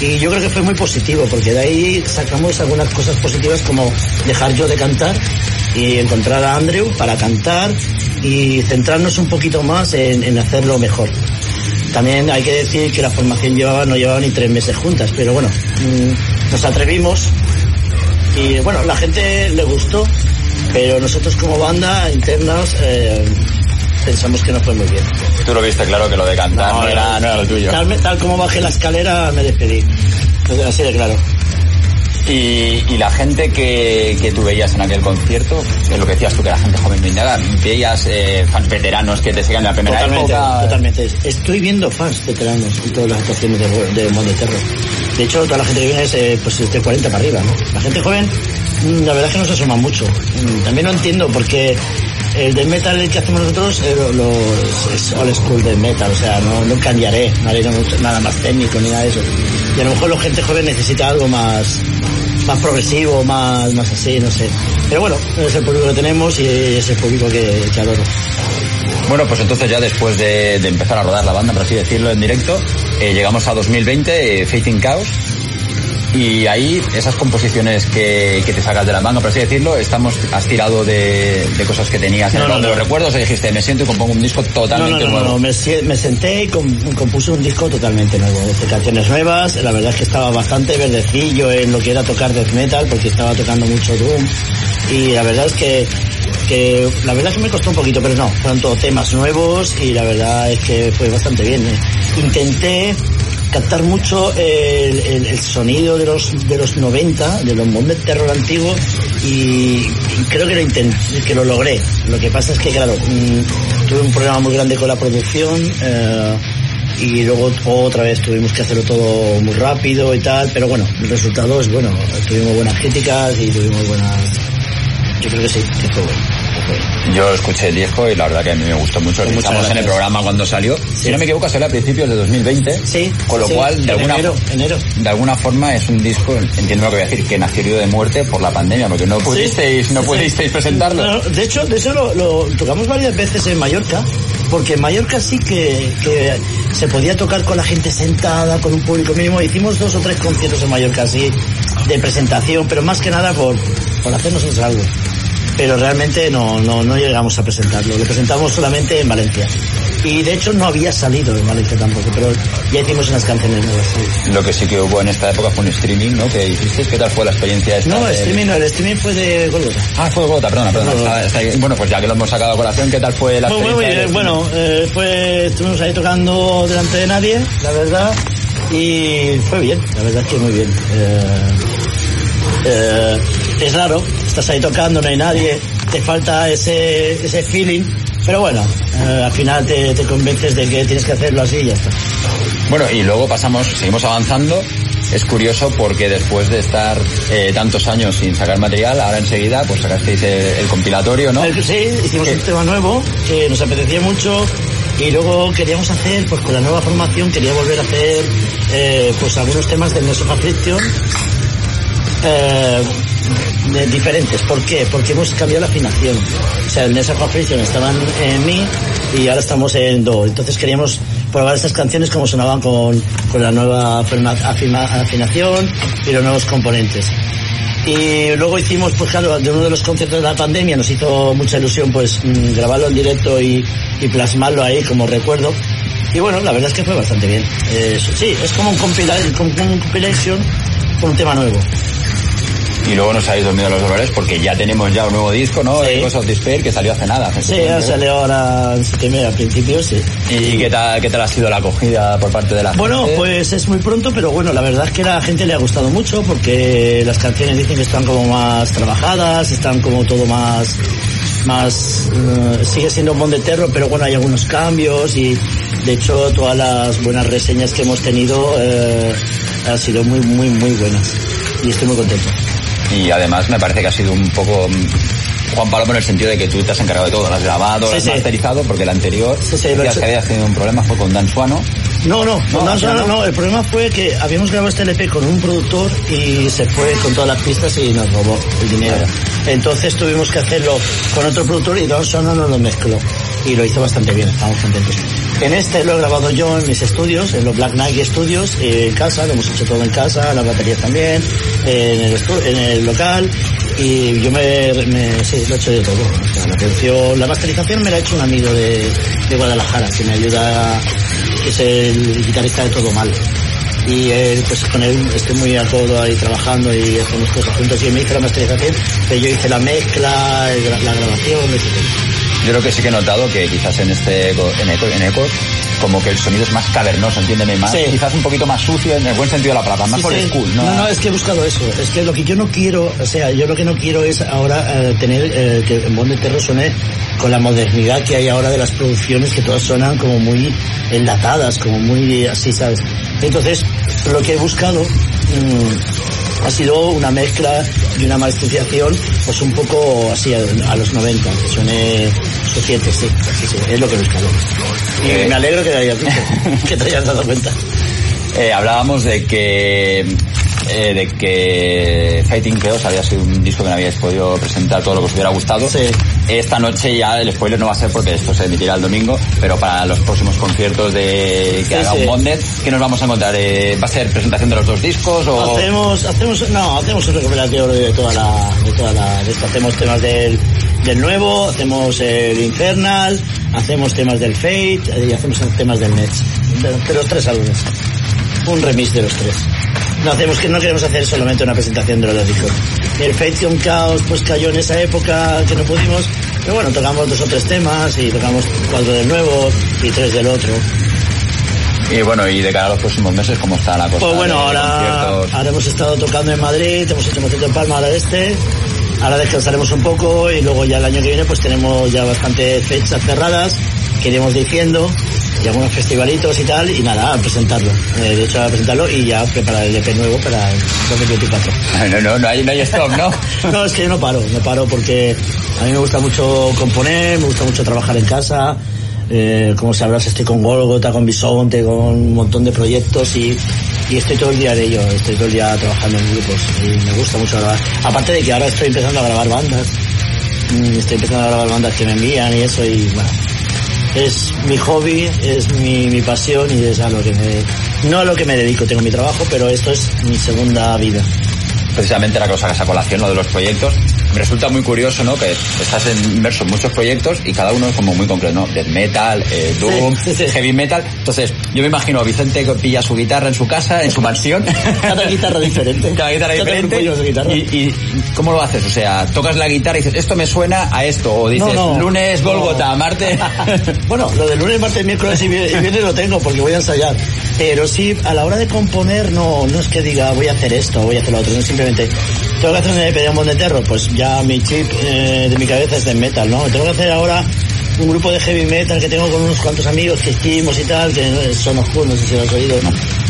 Y yo creo que fue muy positivo, porque de ahí sacamos algunas cosas positivas como dejar yo de cantar y encontrar a Andrew para cantar y centrarnos un poquito más en, en hacerlo mejor. También hay que decir que la formación llevaba, no llevaba ni tres meses juntas, pero bueno, mm, nos atrevimos y bueno, la gente le gustó, pero nosotros como banda internos eh, pensamos que no fue muy bien. Tú lo viste, claro, que lo de cantar no, era, no era lo tuyo. Tal, tal como bajé la escalera me despedí. Así de claro. Y, y la gente que, que tú veías en aquel concierto, es lo que decías tú, que la gente joven no indaga, veías eh, fans veteranos que te siguen en la primera Totalmente, época. totalmente. Estoy viendo fans veteranos en todas las actuaciones de, de Monde Terror. De hecho, toda la gente que viene es eh, pues de 40 para arriba, ¿no? La gente joven, mm, la verdad es que no se asoma mucho. Mm, También no entiendo porque el de metal que hacemos nosotros eh, lo- lo- es old school de metal, o sea, no, no cambiaré, no haré nada más técnico ni nada de eso. Y a lo mejor la gente joven necesita algo más más progresivo, más, más así, no sé. Pero bueno, es el público que tenemos y es el público que, que adoro. Bueno, pues entonces ya después de, empezar a rodar la banda, por así decirlo, en directo, eh, llegamos a 2020, eh, Faith in Chaos. Y ahí, esas composiciones que, que te sacas de la manga, por así decirlo, estamos, has tirado de, de cosas que tenías en No, el no, baúl de no. los recuerdos, y dijiste, me siento y compongo un disco No, no, totalmente no, no, nuevo. no, me, me senté y com- compuse un disco totalmente nuevo, de canciones nuevas, la verdad es que estaba bastante verdecillo en lo que era tocar death metal, porque estaba tocando mucho Doom, y la verdad es que, que la verdad es que me costó un poquito, pero no, fueron todos temas nuevos y la verdad es que fue bastante bien. eh. Intenté captar mucho el, sonido de los de los 90, de los Terror antiguos y, y creo que lo intenté, que lo logré. Lo que pasa es que claro, mm, tuve un problema muy grande con la producción eh, y luego otra vez tuvimos que hacerlo todo muy rápido y tal, pero bueno, el resultado es bueno, tuvimos buenas críticas y tuvimos buenas yo creo que sí, que fue bueno. Yo escuché el disco y la verdad que a mí me gustó mucho. Lo escuchamos en el programa cuando salió. Si no me equivoco, salió a principios de 2020. Sí, Con lo sí, cual, de en alguna, enero, enero. de alguna forma es un disco, entiendo lo que voy a decir, que nació de muerte por la pandemia, porque no pudisteis, no pudisteis presentarlo. No, de hecho, de eso lo, lo tocamos varias veces en Mallorca, porque en Mallorca sí que, que se podía tocar con la gente sentada, con un público mínimo. Hicimos dos o tres conciertos en Mallorca así, de presentación, pero más que nada por, por hacernos algo. Pero realmente no, no, no llegamos a presentarlo, lo presentamos solamente en Valencia. Y de hecho no había salido en Valencia tampoco, pero ya hicimos unas canciones nuevas. sí. Lo que sí que hubo en esta época fue un streaming, ¿no? Que hiciste. ¿Qué tal fue la experiencia esta? No, de- streaming no, el streaming fue de Golgota. Ah, fue de Gota, perdona, perdona. Golgota. Está- está ahí. Bueno, pues ya que lo hemos sacado a colación, ¿qué tal fue la muy, experiencia? muy bien. del Bueno, eh, fue, estuvimos ahí tocando delante de nadie, la verdad, y fue bien, la verdad es que muy bien. Eh, eh, es raro, estás ahí tocando, no hay nadie, te falta ese, ese feeling, pero bueno, eh, al final te, te convences de que tienes que hacerlo así y ya está. Bueno, y luego pasamos, seguimos avanzando. Es curioso porque después de estar eh, tantos años sin sacar material, ahora enseguida pues sacasteis el, el compilatorio, ¿no? Eh, Sí, hicimos ¿Qué? un tema nuevo que nos apetecía mucho y luego queríamos hacer, pues con la nueva formación quería volver a hacer eh, pues algunos temas del Nurse of Affliction eh, de- diferentes. ¿Por qué? Porque hemos cambiado la afinación. O sea, el Nurse of Affliction estaban en mi y ahora estamos en do. Entonces queríamos probar estas canciones como sonaban con, con la nueva afina- afina- afinación y los nuevos componentes. Y luego hicimos, pues claro, de uno de los conciertos de la pandemia nos hizo mucha ilusión pues mm, grabarlo en directo y, y plasmarlo ahí como recuerdo. Y bueno, la verdad es que fue bastante bien. Eh, sí, es como un, compila- como un compilation con un tema nuevo. Y luego nos habéis dormido los dolores porque ya tenemos ya un nuevo disco, ¿no? Sí. Echoes of Despair, que salió hace nada. hace Sí, ya salió ahora en septiembre, al principio, sí. ¿Y qué tal, qué tal ha sido la acogida por parte de la Bueno, gente? pues es muy pronto, pero bueno, la verdad es que a la gente le ha gustado mucho porque las canciones dicen que están como más trabajadas, están como todo más, más, eh, sigue siendo un de terror, pero bueno, hay algunos cambios y de hecho todas las buenas reseñas que hemos tenido eh, han sido muy, muy, muy buenas y estoy muy contento. Y además me parece que ha sido un poco mm, Juan Palomo en el sentido de que tú te has encargado de todo, lo has grabado, lo Sí, has sí. masterizado, porque el anterior Sí, sí, lo he decías hecho. que habías tenido un problema fue con Dan Suano. No, no, No, no, al final no, el problema fue que habíamos grabado este LP con un productor y se fue con todas las pistas y nos robó el dinero. Entonces tuvimos que hacerlo con otro productor y Don Sono nos lo mezcló. Y lo hizo bastante bien, estamos contentos. En este lo he grabado yo en mis estudios, en los Black Knight Studios, eh, en casa, lo hemos hecho todo en casa, las baterías también, en el, en el local, y yo me, me- lo he hecho de todo. O sea, la producción, la masterización me la ha hecho un amigo de, Guadalajara, que me ayuda, es el guitarrista de Todo Mal. Y él, pues con él estoy muy a todo ahí trabajando y hacemos cosas juntos. Y me hizo la masterización, pero yo hice la mezcla, la grabación, etc. Yo creo que sí que he notado que quizás en este eco- en, eco, en Ecos como que el sonido es más cavernoso, entiéndeme más, Sí. quizás un poquito más sucio en el buen sentido de la palabra, más Sí, old sí. school, ¿no? No, no, es que he buscado eso. Es que lo que yo no quiero, o sea, yo lo que no quiero es ahora eh, tener eh, que en Bond de Terror suene con la modernidad que hay ahora de las producciones que todas suenan como muy enlatadas, como muy así, ¿sabes? Entonces, lo que he buscado mm, ha sido una mezcla y una masterización pues un poco así a, a los 90, que suene suficiente, sí, sí, sí, es lo que he buscado. Y Eh. me alegro que, te hayas visto, que te hayas dado cuenta. Eh, hablábamos de que eh, de que Fighting Chaos había sido un disco que no habíais podido presentar todo lo que os hubiera gustado. Sí. Esta noche ya el spoiler no va a ser porque esto se emitirá el domingo, pero para los próximos conciertos de que Sí, haga sí. un Bonded, ¿qué nos vamos a encontrar? Eh, ¿Va a ser presentación de los dos discos o...? Hacemos, hacemos, no, hacemos un recopilatorio de toda la, de toda la, de esto. hacemos temas del, del nuevo, hacemos el Infernal, hacemos temas del Fate eh, y hacemos temas del Nets. De, de los tres álbumes. Un remix de los tres. No hacemos que no queremos hacer solamente una presentación de los discos. El Fate con Chaos pues cayó en esa época que no pudimos, pero bueno, tocamos dos o tres temas y tocamos cuatro del nuevo y tres del otro. Y bueno, y de cara a los próximos meses, ¿cómo está la cosa? Pues bueno, ahora, ahora hemos estado tocando en Madrid, hemos hecho un en Palma, ahora este. Ahora descansaremos un poco y luego ya el año que viene pues tenemos ya bastantes fechas cerradas que iremos diciendo y algunos festivalitos y tal y nada, a presentarlo. Eh, de hecho a presentarlo y ya preparar el EP nuevo para el 2024. No, no, no hay, no hay stop, ¿no? No, es que yo no paro, no paro porque a mí me gusta mucho componer, me gusta mucho trabajar en casa. Eh, como sabrás, estoy con Golgota, con Bisonte, con un montón de proyectos y, y estoy todo el día de ello, estoy todo el día trabajando en grupos y me gusta mucho grabar. Aparte de que ahora estoy empezando a grabar bandas, mm, estoy empezando a grabar bandas que me envían y eso y bueno, es mi hobby, es mi, mi pasión y es a lo que me, no a lo que me dedico, tengo mi trabajo, pero esto es mi segunda vida. Precisamente la cosa que esa colación, lo de los proyectos. Me resulta muy curioso, ¿no? Que estás inmerso en muchos proyectos y cada uno es como muy concreto, ¿no? Death metal, eh, doom, Sí, sí, sí. heavy metal. Entonces, yo me imagino a Vicente que pilla su guitarra en su casa, en su mansión. Cada guitarra diferente. Cada guitarra Cada diferente. guitarra. Y, y ¿cómo lo haces? O sea, tocas la guitarra y dices, esto me suena a esto. O dices, No, no. lunes, No. Golgota, Marte. bueno, lo de lunes, martes, miércoles y viernes lo tengo porque voy a ensayar. Pero sí, a la hora de componer no, no es que diga voy a hacer esto, voy a hacer lo otro, no simplemente tengo que hacer un EP de un de terror, pues ya mi chip eh, de mi cabeza es de metal, ¿no? Tengo que hacer ahora un grupo de heavy metal que tengo con unos cuantos amigos que hicimos y tal, que son oscuros, no sé si lo has oído,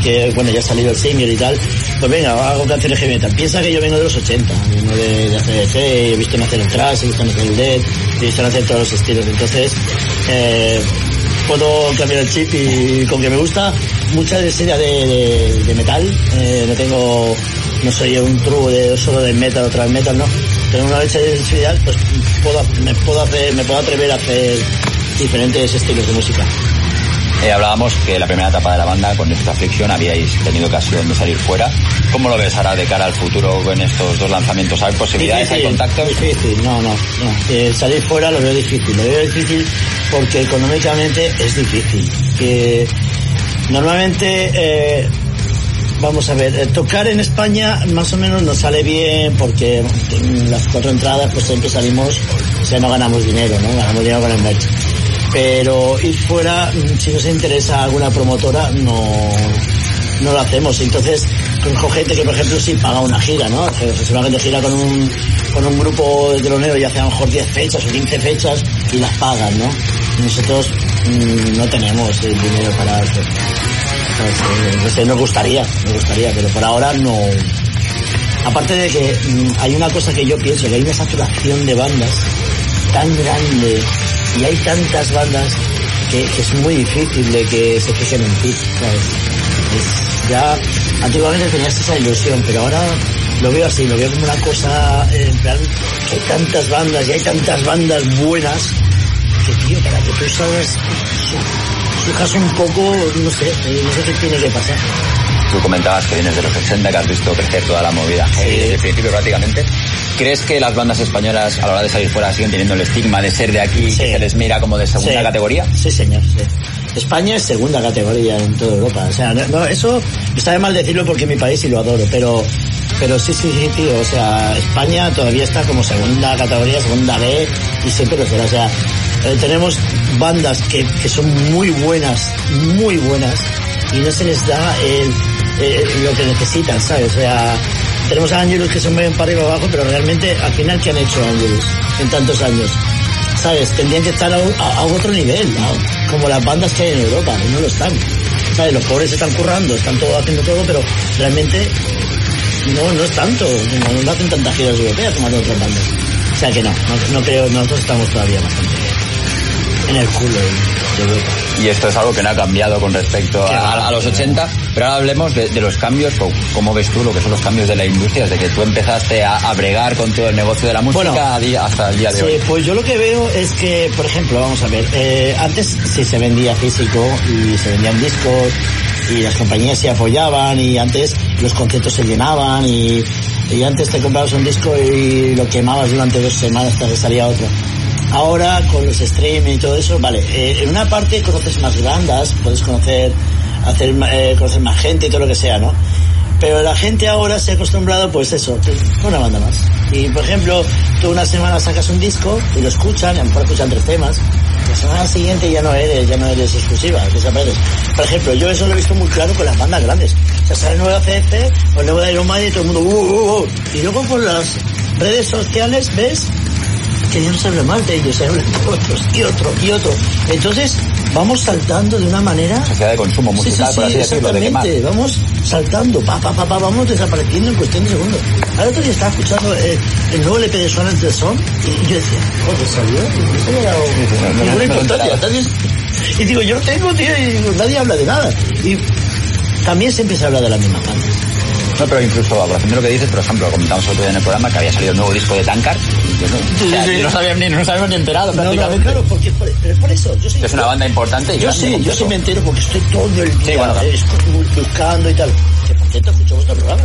que bueno, ya ha salido el single y tal. Pues venga, hago canciones heavy metal. Piensa que yo vengo de los 80, vengo de, de ACDC, he visto nacer el thrash, he visto nacer el death, he visto nacer todos los estilos. Entonces, eh, puedo cambiar el chip y con que me gusta mucha serie de, de, de metal, eh, no tengo, no soy un true de solo de metal, otra vez metal, no. Tengo una leche de sensibilidad, pues puedo, me puedo hacer, me puedo atrever a hacer diferentes estilos de música. Eh, hablábamos que la primera etapa de la banda, con esta aflicción, habíais tenido ocasión de salir fuera. ¿Cómo lo ves ahora de cara al futuro con estos dos lanzamientos? ¿Hay posibilidades? ¿Hay contactos? Difícil, no, no, no. Eh, salir fuera lo veo difícil. Lo veo difícil porque económicamente es difícil. Normalmente, eh, vamos a ver, tocar en España más o menos nos sale bien porque en las cuatro entradas pues siempre salimos, o sea, no ganamos dinero, ¿no? Ganamos dinero con el merch. Pero ir fuera, mm, si nos interesa alguna promotora, no, no lo hacemos. Entonces, con gente que, por ejemplo, sí paga una gira, ¿no? Que Se va de gira con un, con un grupo de telonero y hace a lo mejor 10 fechas o 15 fechas y las pagan, ¿no? Nosotros mm, no tenemos el dinero para. ¿sabes? Eh, No sé, nos gustaría, nos gustaría, pero por ahora no. Aparte de que mm, hay una cosa que yo pienso, que hay una saturación de bandas tan grande y hay tantas bandas que, que es muy difícil de que se fijen en ti, ¿sabes? Es- ya antiguamente tenías esa ilusión, pero ahora lo veo así, lo veo como una cosa, eh, en plan, que hay tantas bandas y hay tantas bandas buenas que, tío, para que tú sabes, surjas un poco, no sé, eh, no sé qué tiene que pasar. Tú comentabas que vienes de los 80, que has visto crecer toda la movida heavy desde el principio prácticamente. ¿Crees que las bandas españolas a la hora de salir fuera siguen teniendo el estigma de ser de aquí, que se les mira como de segunda Sí. categoría? Sí, señor. sí. España es segunda categoría en toda Europa. O sea, no, no, eso me sabe mal decirlo porque es mi país y lo adoro, pero pero sí, sí, sí, tío. O sea, España todavía está como segunda categoría, segunda B y siempre lo será. O sea, eh, tenemos bandas que, que son muy buenas, muy buenas y no se les da el, lo que necesitan, ¿sabes? O sea, tenemos a Angelus que se mueven para arriba abajo, pero realmente al final, ¿qué han hecho Angelus en tantos años? ¿sabes? Tendrían que estar a, otro nivel, como las bandas que hay en Europa, no lo están. ¿Sabes? Los pobres están currando, están todo haciendo todo, pero realmente no, no es tanto, no, hacen tantas giras europeas como hacen otras bandas. O sea que no, no, creo, nosotros estamos todavía bastante. En el culo Europa. Y esto es algo que no ha cambiado con respecto a, a los 80, pero ahora hablemos de, de los cambios, co- ¿cómo ves tú lo que son los cambios de la industria? Desde que tú empezaste a, a bregar con todo el negocio de la música Bueno, a día- hasta el día de Sí, hoy. pues yo lo que veo es que, por ejemplo, vamos a ver, eh, antes sí se vendía físico y se vendían discos y las compañías se apoyaban y antes los conciertos se llenaban y, y antes te comprabas un disco y lo quemabas durante dos semanas hasta que salía otro. Ahora con los streaming y todo eso, vale, eh, en una parte conoces más bandas, puedes conocer, hacer, eh, conocer más gente y todo lo que sea, ¿no? Pero la gente ahora se ha acostumbrado, pues eso, una banda más. Y por ejemplo, tú una semana sacas un disco y lo escuchan, y a lo mejor escuchan tres temas. La semana siguiente ya no eres, ya no eres exclusiva, desapareces. Por ejemplo, yo eso lo he visto muy claro con las bandas grandes. O sea, sale el nuevo CF o nuevo de Iron Maiden y todo el mundo, uh, uh, uh. Y luego con las redes sociales ves que ya no se habla más de ellos, se habla de otros y otro y otro. Entonces, vamos saltando de una manera Sociedad de consumo Sí, sí, musical, sí, por así decirlo, de quemar. exactamente. Vamos saltando, pa, pa, pa, pa, vamos desapareciendo en cuestión de segundos. Ahora otro día estaba escuchando eh, el nuevo LP de Swan the Son y yo decía, joder, salió. No ninguna importancia. Y digo, yo tengo, tío, y digo, nadie habla de nada. Y también se empieza a hablar de la misma banda. No, pero incluso a colación de lo que dices, por ejemplo, comentamos otro día en el programa que había salido el nuevo disco de Tankard. y yo no, o sea, Sí, sí. no sabíamos ni, no nos habíamos ni enterado No, no, prácticamente. claro, porque es por, es por eso. Yo soy Que es una banda importante y Yo sí, yo sí me entero porque estoy todo el día Sí, bueno, buscando y tal. Que por cierto escucho vuestro programa.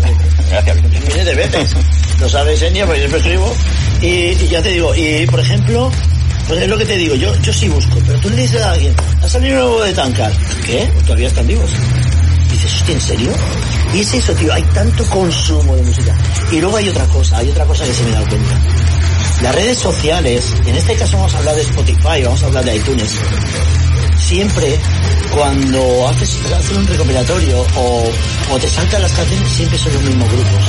Gracias, miles de veces. Lo sabes, Enya, porque siempre escribo. Y, y ya te digo, y por ejemplo, pues es lo que te digo, yo, yo sí busco, pero tú le dices a alguien, ha salido un nuevo de Tankard. ¿Qué? Todavía están vivos. Dices, hostia, ¿en serio? Y es eso, tío, hay tanto consumo de música. Y luego hay otra cosa, hay otra cosa que se me he dado cuenta. Las redes sociales, en este caso vamos a hablar de Spotify, vamos a hablar de iTunes. Siempre, cuando haces, haces un recopilatorio o, o te saltan las canciones, siempre son los mismos grupos,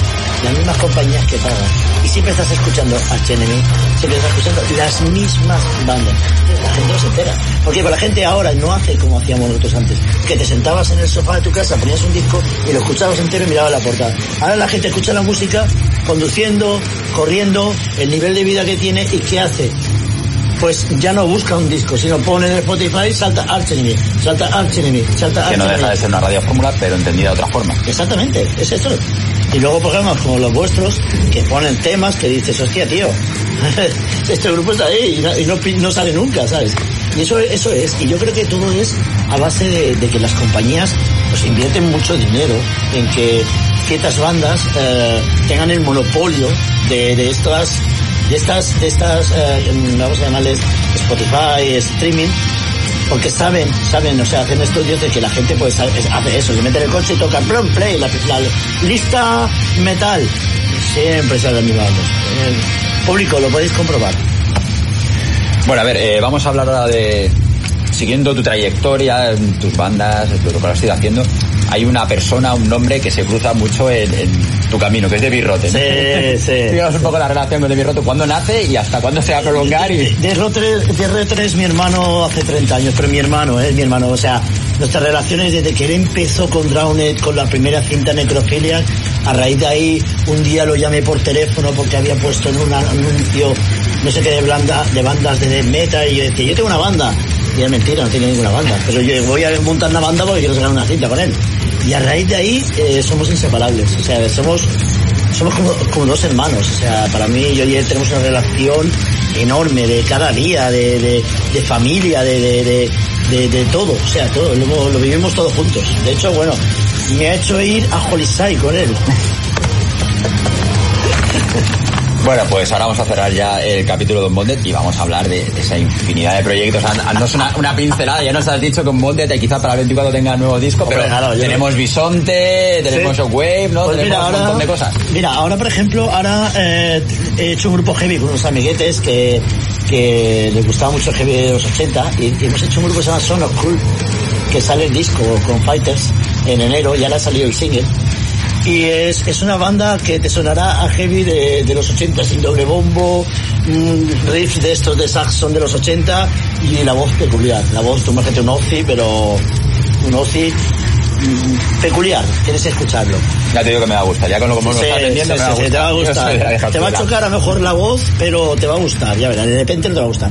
las mismas compañías que pagan. Y siempre estás escuchando Enemy, siempre estás escuchando las mismas bandas. Entonces, la gente no se entera. Porque la gente ahora no hace como hacíamos nosotros antes, que te sentabas en el sofá de tu casa, ponías un disco y lo escuchabas entero y mirabas la portada. Ahora la gente escucha la música conduciendo, corriendo, el nivel de vida que tiene y qué hace pues ya no busca un disco, sino pone en Spotify, salta Arch Enemy, salta Arch Enemy, salta Que Arch no Enemy. deja de ser una radio fórmula, pero entendida de otra forma. Exactamente, es eso. Y luego programas como los vuestros que ponen temas que dices, hostia, tío, este grupo está ahí y no, y no no sale nunca, ¿sabes? Y eso, eso es. Y yo creo que todo es a base de, que las compañías pues invierten mucho dinero en que ciertas bandas eh, tengan el monopolio de, de estas de estas de estas eh, vamos a llamarles Spotify streaming porque saben, saben, o sea, hacen estudios de que la gente pues hace eso, se mete el coche y toca plum, play, la, la lista metal. Siempre sale la misma público, lo podéis comprobar. Bueno, a ver, eh, vamos a hablar ahora de. Siguiendo tu trayectoria, tus bandas, lo que has ido haciendo, hay una persona, un nombre que se cruza mucho en, en tu camino, que es de Birrote. ¿no? Sí, sí. Díganos un poco la relación con de Birrote, cuándo nace y hasta cuándo se va a prolongar. Y... De R3, de R3 mi hermano hace 30 años, pero mi hermano, es mi hermano, o sea, nuestras relaciones desde que él empezó con Drowned, con la primera cinta Necrofilia, a raíz de ahí un día lo llamé por teléfono porque había puesto en un anuncio, no sé qué, de, blanda, de bandas de death metal y yo decía, yo tengo una banda. Y es mentira, no tiene ninguna banda, pero yo voy a montar una banda porque quiero sacar una cinta con él. Y a raíz de ahí eh, somos inseparables, o sea, somos somos como, como dos hermanos, o sea, para mí yo y él tenemos una relación enorme de cada día, de, de, familia, de, de, todo, o sea, todo, lo, lo vivimos todos juntos. De hecho, bueno, me ha hecho ir a Holisai con él. Bueno, pues ahora vamos a cerrar ya el capítulo de Unbonded y vamos a hablar de, de esa infinidad de proyectos. Haznos una, una pincelada, ya nos has dicho que Unbonded quizá para el 24 tenga nuevo disco, Hombre, pero claro, tenemos Bisonte, tenemos Sí. Shockwave, ¿no? Pues tenemos mira, un montón de cosas. mira, ahora por ejemplo, ahora eh, he hecho un grupo heavy con unos amiguetes que, que les gustaba mucho el heavy de los 80 y, y hemos hecho un grupo que se llama Son of Cool, que sale el disco con Fighters en enero, ya le ha salido el single. Y es, es una banda que te sonará a heavy de, de los 80, sin doble bombo, mm, riffs de estos de Saxon de los 80 y la voz peculiar. La voz, tú imagínate un Ozzy, pero un Ozzy mm, peculiar, tienes que escucharlo. Ya te digo que me va a gustar, ya con lo lo Sí, estás vendiendo sí, me va a sí, gustar. te va a gustar. Te va a chocar a lo mejor la voz, pero te va a gustar, ya verás, de repente no te va a gustar.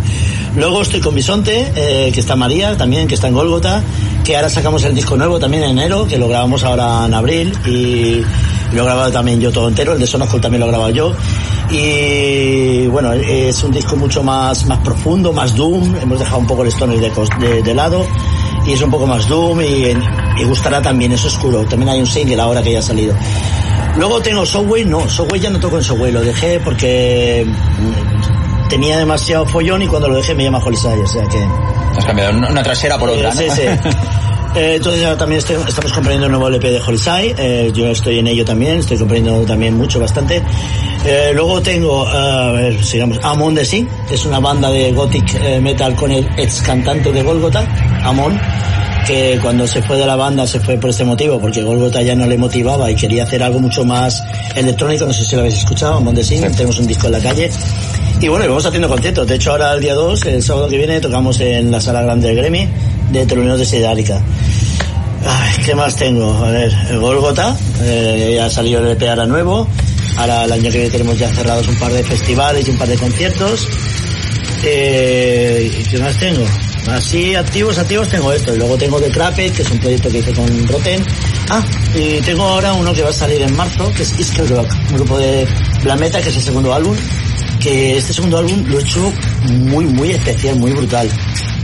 Luego estoy con Bisonte, eh, que está María también, que está en Golgota, que ahora sacamos el disco nuevo también en enero, que lo grabamos ahora en abril y lo he grabado también yo todo entero, el de Sonoscol también lo he grabado yo. Y bueno, es un disco mucho más, más profundo, más doom, hemos dejado un poco el stoner de, de, de lado y es un poco más doom y, gustará también, es oscuro. También hay un single ahora que ya ha salido. Luego tengo Subway, no, Subway ya no toco en Subway, lo dejé porque tenía demasiado follón y cuando lo dejé me llama Holisay, o sea que... Has cambiado una trasera por otra, ¿no? Sí, sí. Eh, entonces ahora también estoy- estamos comprendiendo un nuevo LP de Holisai, eh, yo estoy en ello también, estoy comprendiendo también mucho, bastante. Eh, luego tengo, eh, a ver, sigamos, Amon de Sí, que es una banda de gothic eh, metal con el ex cantante de Golgotha, Amon, que cuando se fue de la banda se fue por este motivo, porque Golgotha ya no le motivaba y quería hacer algo mucho más electrónico, no sé si lo habéis escuchado, Amon de Sí, tenemos un disco en la calle. Y bueno, y vamos haciendo conciertos. De hecho, ahora el día 2, el sábado que viene, tocamos en la sala grande del Gremi de Torrenos de Sidárica. Ay, ¿qué más tengo? A ver, el Golgota, eh, ya ha salido el EP ahora nuevo. Ahora el año que viene tenemos ya cerrados un par de festivales y un par de conciertos. Eh, ¿y ¿Qué más tengo? Así, activos, activos tengo esto. Y luego tengo The Crapet, que es un proyecto que hice con Roten. Ah, y tengo ahora uno que va a salir en marzo, que es Iskell Rock, un grupo de Black Metal, que es el segundo álbum. Que este segundo álbum lo he hecho muy, muy especial, muy brutal.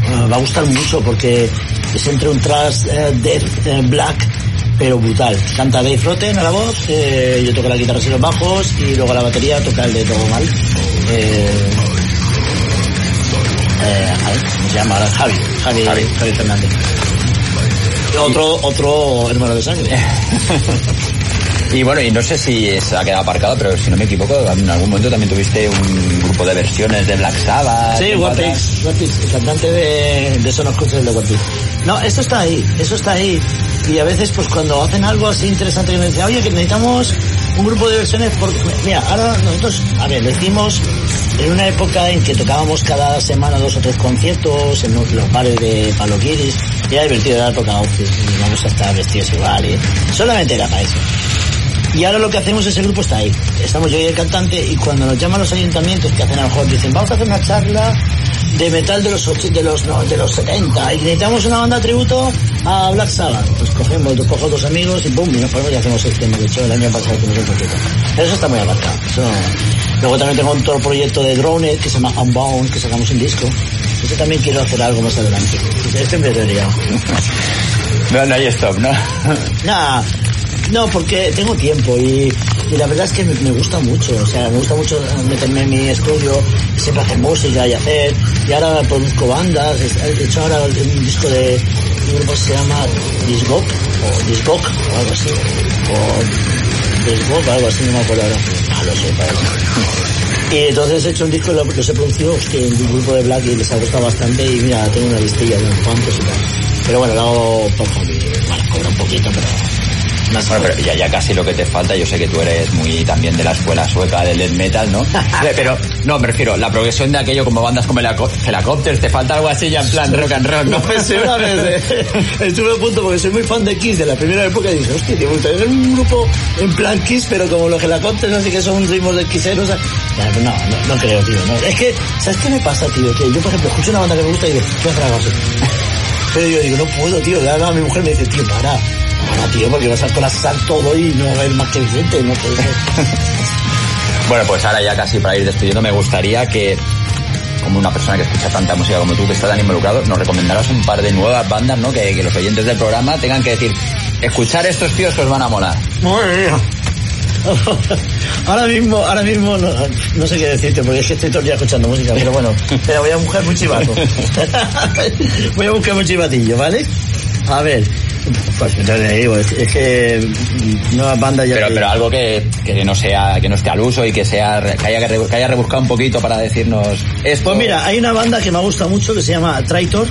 Ah, va a gustar mucho porque es entre un thrash, eh, death, eh, black, pero brutal. Canta Dave Rotten a la voz, eh, yo toco la guitarra y los bajos y luego la batería toca el de todo mal. Eh, eh, ¿cómo se llama ahora? Javi, Javi, Javi. Fernández. Otro, otro hermano de sangre. Y bueno, y no sé si se ha quedado aparcado, pero si no me equivoco, en algún momento también tuviste un grupo de versiones de Black Sabbath. Sí, One Piece, el cantante de, de Sonos Coches de One Piece. No, eso está ahí, eso está ahí. Y a veces, pues cuando hacen algo así interesante que me dicen, oye, que necesitamos un grupo de versiones, porque, mira, ahora nosotros, a ver, lo hicimos en una época en que tocábamos cada semana dos o tres conciertos en los, los bares de Paloquiris, y era divertido, era tocar outfits, y vamos a estar vestidos igual, y solamente era para eso. Y ahora lo que hacemos es el grupo está ahí. Estamos yo y el cantante y cuando nos llaman los ayuntamientos que hacen a lo mejor dicen vamos a hacer una charla de metal de los de los no, de los 70 y necesitamos una banda tributo a Black Sabbath. Pues cogemos, cojo dos amigos y boom, y nos ponemos y hacemos el tema. De hecho el año pasado hicimos un poquito. Pero eso está muy aparcado. Eso- Luego también tengo otro proyecto de Drone que se llama Unbound, que sacamos un disco. Eso también quiero hacer algo más adelante. Este me. No, no hay stop, ¿no? Nah, no, porque tengo tiempo y, la verdad es que me, gusta mucho, o sea, me gusta mucho meterme en mi estudio, siempre hacer música y hacer, y ahora produzco bandas, he hecho ahora un disco de un grupo que se llama Disgok, o Disgok, o algo así, o Disgok, algo así, no me acuerdo ahora, ah, lo sé. Y entonces he hecho un disco, lo- los he producido, hostia, en un grupo de Black y les ha gustado bastante y mira, tengo una listilla de unos cuantos y tal. Pero bueno, lo hago por hobby, bueno, cobro un poquito, pero más Bueno, pero ya, ya casi lo que te falta, yo sé que tú eres muy también de la escuela sueca del death metal, ¿no? pero, no, me refiero, la progresión de aquello como bandas como Helico- Helicopters, te falta algo así ya en plan rock and roll, ¿no? Eh, estuve a punto porque soy muy fan de Kiss de la primera época y dije, hostia, tío, me gustaría hacer un grupo en plan Kiss, pero como los helicópteros, así que son ritmos de Kisseros. Ya, pues no, no, no creo, tío. No. Es que, ¿sabes qué me pasa, tío? Que yo, por ejemplo, escucho una banda que me gusta y digo, ¿qué así? Pero yo digo, no puedo, tío. Mi mujer me dice, tío, para. Para, tío, porque vas a colapsar todo y no va a haber más que gente, no puede ser. Bueno, pues ahora ya casi para ir despidiendo, me gustaría que, como una persona que escucha tanta música como tú, que está tan involucrado, nos recomendaras un par de nuevas bandas, ¿no? Que, que los oyentes del programa tengan que decir, escuchar estos tíos que os van a molar. Ahora mismo, ahora mismo no, no sé qué decirte porque es que estoy todo el día escuchando música, pero bueno, pero voy a buscar un chivato. voy a buscar un chivatillo, ¿vale? A ver, pues ya te digo, es, es que nuevas bandas ya Pero, pero algo que, que no sea, que no esté al uso y que sea, que haya, que haya rebuscado un poquito para decirnos esto. Pues mira, hay una banda que me gusta mucho que se llama Traitor.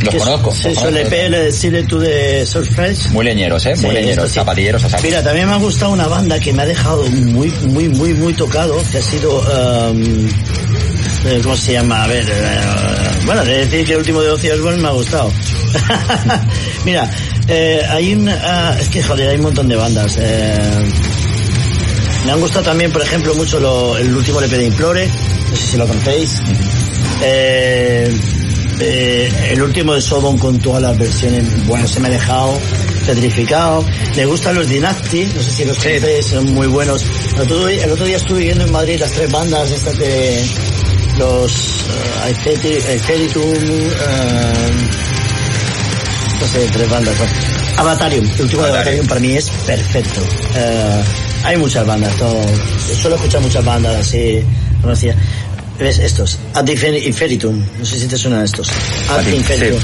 Los que es- conozco, Sí, los suele conozco. PL de Silly to the Surface. Muy leñeros, ¿eh? Muy Sí, leñeros, sí. zapatilleros a saco. Mira, también me ha gustado una banda que me ha dejado muy, muy, muy, muy tocado, que ha sido, um, ¿cómo se llama? A ver, eh, bueno, de decir que el último de Ozzy Osbourne me ha gustado. Mira, eh, hay un, ah, es que joder, hay un montón de bandas. eh, me han gustado también, por ejemplo, mucho lo- el último LP de Implore, no sé si lo conocéis. Eh, eh, el último de Sodom con todas las versiones, bueno, se me ha dejado petrificado. Me gustan los Dynasty, no sé si los conocéis, son muy buenos. El otro, día, el otro día estuve viendo en Madrid las tres bandas estas de los uh, Aetheritum, uh, no sé, tres bandas. Avatarium, el último de Avatarium para mí es perfecto. Uh, hay muchas bandas, todo, suelo escuchar muchas bandas así, decía. ¿Ves? Estos, Ad Inferitum, no sé si te suenan estos. Ad Inferitum.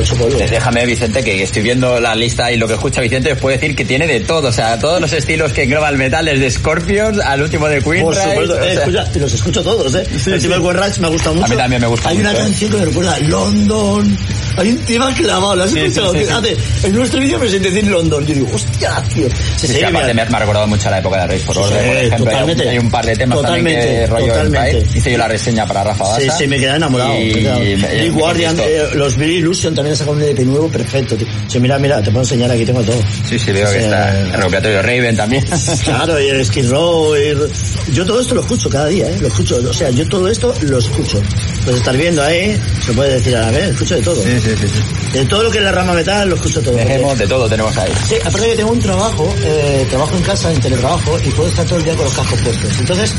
Hecho polvo. Déjame, Vicente, que estoy viendo la lista y lo que escucha Vicente os puedo decir que tiene de todo. O sea, todos los estilos que engloba el metal, desde Scorpions al último de Queen. Por supuesto, eh, escucha, los escucho todos, ¿eh? Sí, el sí. me gusta mucho. A mí también me gusta Hay mucho, una ¿eh? canción que me recuerda London. Hay un tema clavado, ¿lo has Sí, escuchado? sí, sí, sí. En nuestro vídeo me senté decir London. Yo digo, hostia, tío. Se Sí, aparte me, ha recordado mucho a la época de Race for Sí, Order, por sí, ejemplo. Hay un, totalmente. hay un par de temas también que Totalmente, rollo totalmente. Hice yo la reseña para Rafa Sí, Basa. sí, me quedé enamorado. Y, me- me Guardian, eh, los Billy Illusion también sacado un LP nuevo, perfecto, tío. Sí, mira, mira, te puedo enseñar, aquí tengo todo. Sí, sí, veo que Sí, está eh, el recopilatorio Raven también. Claro, y el Skid Row, y- yo todo esto lo escucho cada día, ¿eh? Lo escucho, o sea, yo todo esto lo escucho. Pues estar viendo ahí, se puede decir a la vez, escucho de todo. Sí, sí, sí. sí. De todo lo que es la rama metal lo escucho todo. Dejemos de todo, tenemos ahí. Sí, aparte que tengo un trabajo, eh, trabajo en casa, en teletrabajo, y puedo estar todo el día con los cascos puestos. Entonces,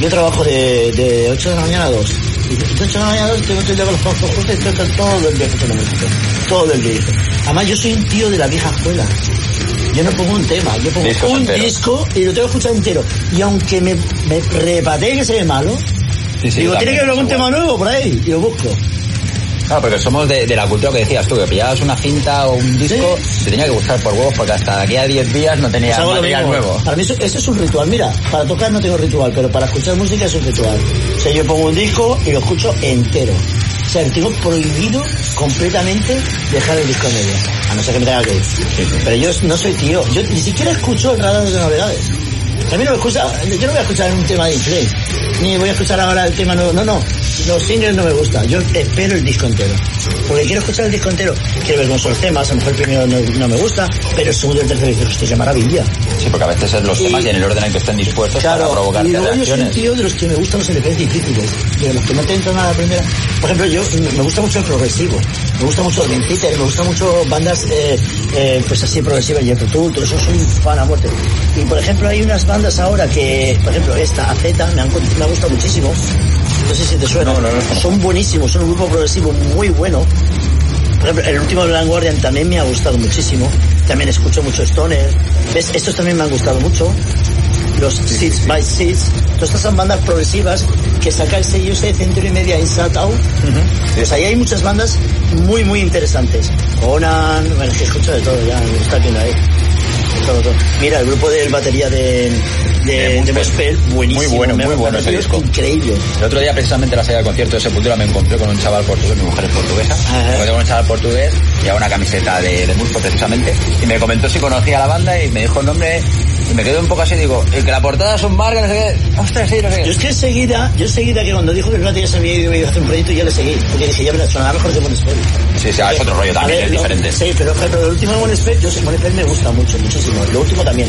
yo trabajo de, de 8 de la mañana a 2. Y de 8 de la mañana a 2 tengo todo el día con los cascos puestos y estoy todo- el día escuchando música. Todo el día. Además, yo soy un tío de la vieja escuela. Yo no pongo un tema, yo pongo Discos un enteros. disco y lo tengo que escuchar entero. Y aunque me, me repatee que se ve malo, Sí, sí, digo, tiene que haber algún tema nuevo por ahí, y lo busco. Claro, porque somos de, de la cultura que decías tú, que pillabas una cinta o un disco, te tenía que gustar por huevos, porque hasta de aquí a 10 días no tenía Pues material nuevo. Para mí eso, eso es un ritual. Mira, para tocar no tengo ritual, pero para escuchar música es un ritual. O sea, yo pongo un disco y lo escucho entero. O sea, tengo prohibido completamente dejar el disco en medio. A no ser que me tenga que ir. Pero yo no soy tío. Yo ni siquiera escucho el radar de novedades. A mí no me escucha, yo no voy a escuchar un tema de play, ni voy a escuchar ahora el tema nuevo, no, no, los singles no me gustan, yo espero el disco entero, porque quiero escuchar el disco entero, quiero ver son los temas, a lo mejor el primero no, no me gusta, pero el segundo y el tercero dices, esto es maravilla. Sí, porque a veces es los Y- temas y en el orden en que estén dispuestos para provocarte y luego yo soy un reacciones. tío de los que me gustan los LPs difíciles, de los que no te entran a la primera. Por ejemplo, yo me gusta mucho el progresivo, me gusta mucho Dream Theater, me gusta mucho bandas eh, eh, pues así progresivas, Jethro Tull, todo eso soy un fan a muerte. Y por ejemplo hay unas bandas ahora que, por ejemplo esta, AZ, me, han, me ha gustado muchísimo, no sé si te suena, No, no, no. son buenísimos, son un grupo progresivo muy bueno. Por ejemplo, el último Blind Guardian también me ha gustado muchísimo. También escucho mucho Stoner. ¿Ves? Estos también me han gustado mucho. Los Seeds by Seeds. Todas estas son bandas progresivas que saca el sello de Century Media Inside Out. Pues ahí hay muchas bandas muy, muy interesantes. Conan, bueno, es que escucho de todo ya, me está viendo ahí. De todo, todo. Mira, el grupo del batería de, de, De buenísimo. Muy bueno, me muy bueno ese parecido disco. Increíble. El otro día, precisamente, en la salida del concierto de Sepultura, me encontré con un chaval portugués, mi mujer es portuguesa, me encontré con un chaval portugués, llevaba una camiseta de, de precisamente, y me comentó si conocía la banda y me dijo el nombre, y me quedé un poco así, digo, el que la portada es un bar, que no sé qué, ostras, sí, no sé Yo qué. es que enseguida, yo enseguida que cuando dijo que el ya se había ido a hacer un proyecto, yo le seguí. Porque dije, ya verás, sonaba mejor que Monespel. Sí, sí, es otro rollo también, ver, es lo- diferente. Sí, pero ejemplo, el último de Monespel, yo sé, Monespel me gusta mucho, muchísimo. Lo último también.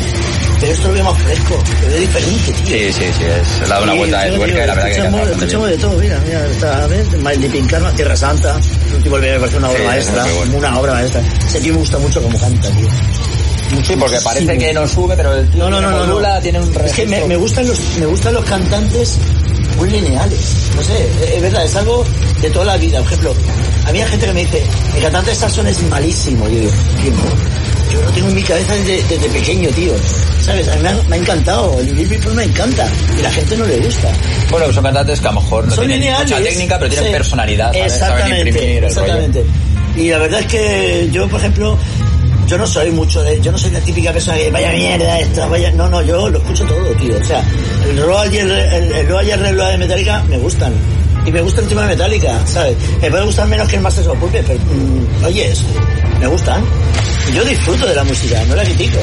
Pero esto lo veo más fresco, lo veo diferente, tío. Sí, sí, sí, es, le dado una Sí, vuelta de yo tuerca y la verdad que escuchamos, bastante escuchamos de todo, mira, mira, está, a ver, Living Karma, Tierra Santa, el último me parece una obra Sí, maestra, bueno. una obra maestra. Ese tío me gusta mucho como canta, tío. Sí, porque parece que no sube, pero el tío No, no, no, no, no. modula, tiene un Es que me, registro. me gustan los me gustan los cantantes muy lineales. No sé, es- verdad, es algo de toda la vida. Por ejemplo, a mí hay gente que me dice, el cantante de es malísimo. Yo digo, tío. Yo lo tengo en mi cabeza desde, desde pequeño, tío. ¿Sabes? A mí me ha, me ha encantado. El People me encanta. Y la gente no le gusta. Bueno, son cantantes que a lo mejor no Son tienen lineales. mucha técnica, pero tienen Sí. personalidad, ¿sabes? Saben Exactamente, imprimir el exactamente. rollo. Y la verdad es que yo, por ejemplo, yo no soy mucho de, yo no soy la típica persona que vaya mierda esta, vaya, no, no, yo lo escucho todo, tío. O sea, el Royal y el, el, el Royal y el de Metallica me gustan. Y me gusta el tema de Metallica, ¿sabes? Me puede gustar menos que el Masters of Puppets, pero, mm, oye, es- me gustan. Y yo disfruto de la música, no la critico.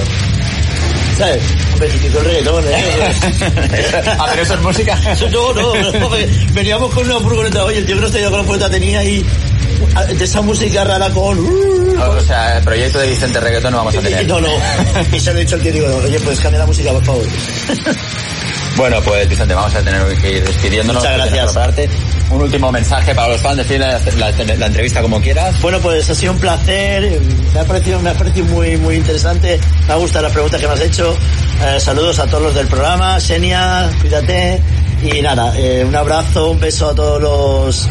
¿Sabes? Hombre, critico el reggaetón, ¿eh? ah, pero eso es música. Eso no, no, no, veníamos con una furgoneta, oye, el tío que nos traía con la furgoneta tenía ah, de esa música rara con... O sea, el proyecto de Vicente Reggaetón no vamos a tener. No, no, y se lo he dicho al tío, digo, oye, pues cambia la música, por favor. Bueno, pues Vicente, vamos a tener que ir despidiéndonos. Muchas gracias. parte. Un último mensaje para los fans, decir la, la- la entrevista como quieras. Bueno, pues ha sido un placer, me ha parecido, me ha parecido muy, muy interesante, me ha gustado la pregunta que me has hecho. Eh, saludos a todos los del programa, Senia, cuídate. Y nada, eh, un abrazo, un beso a todos los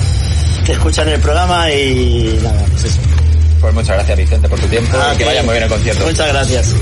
que escuchan el programa y nada, pues eso. Pues muchas gracias Vicente por tu tiempo Ah, y que vaya muy bien el concierto. Muchas gracias.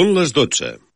Són les 12.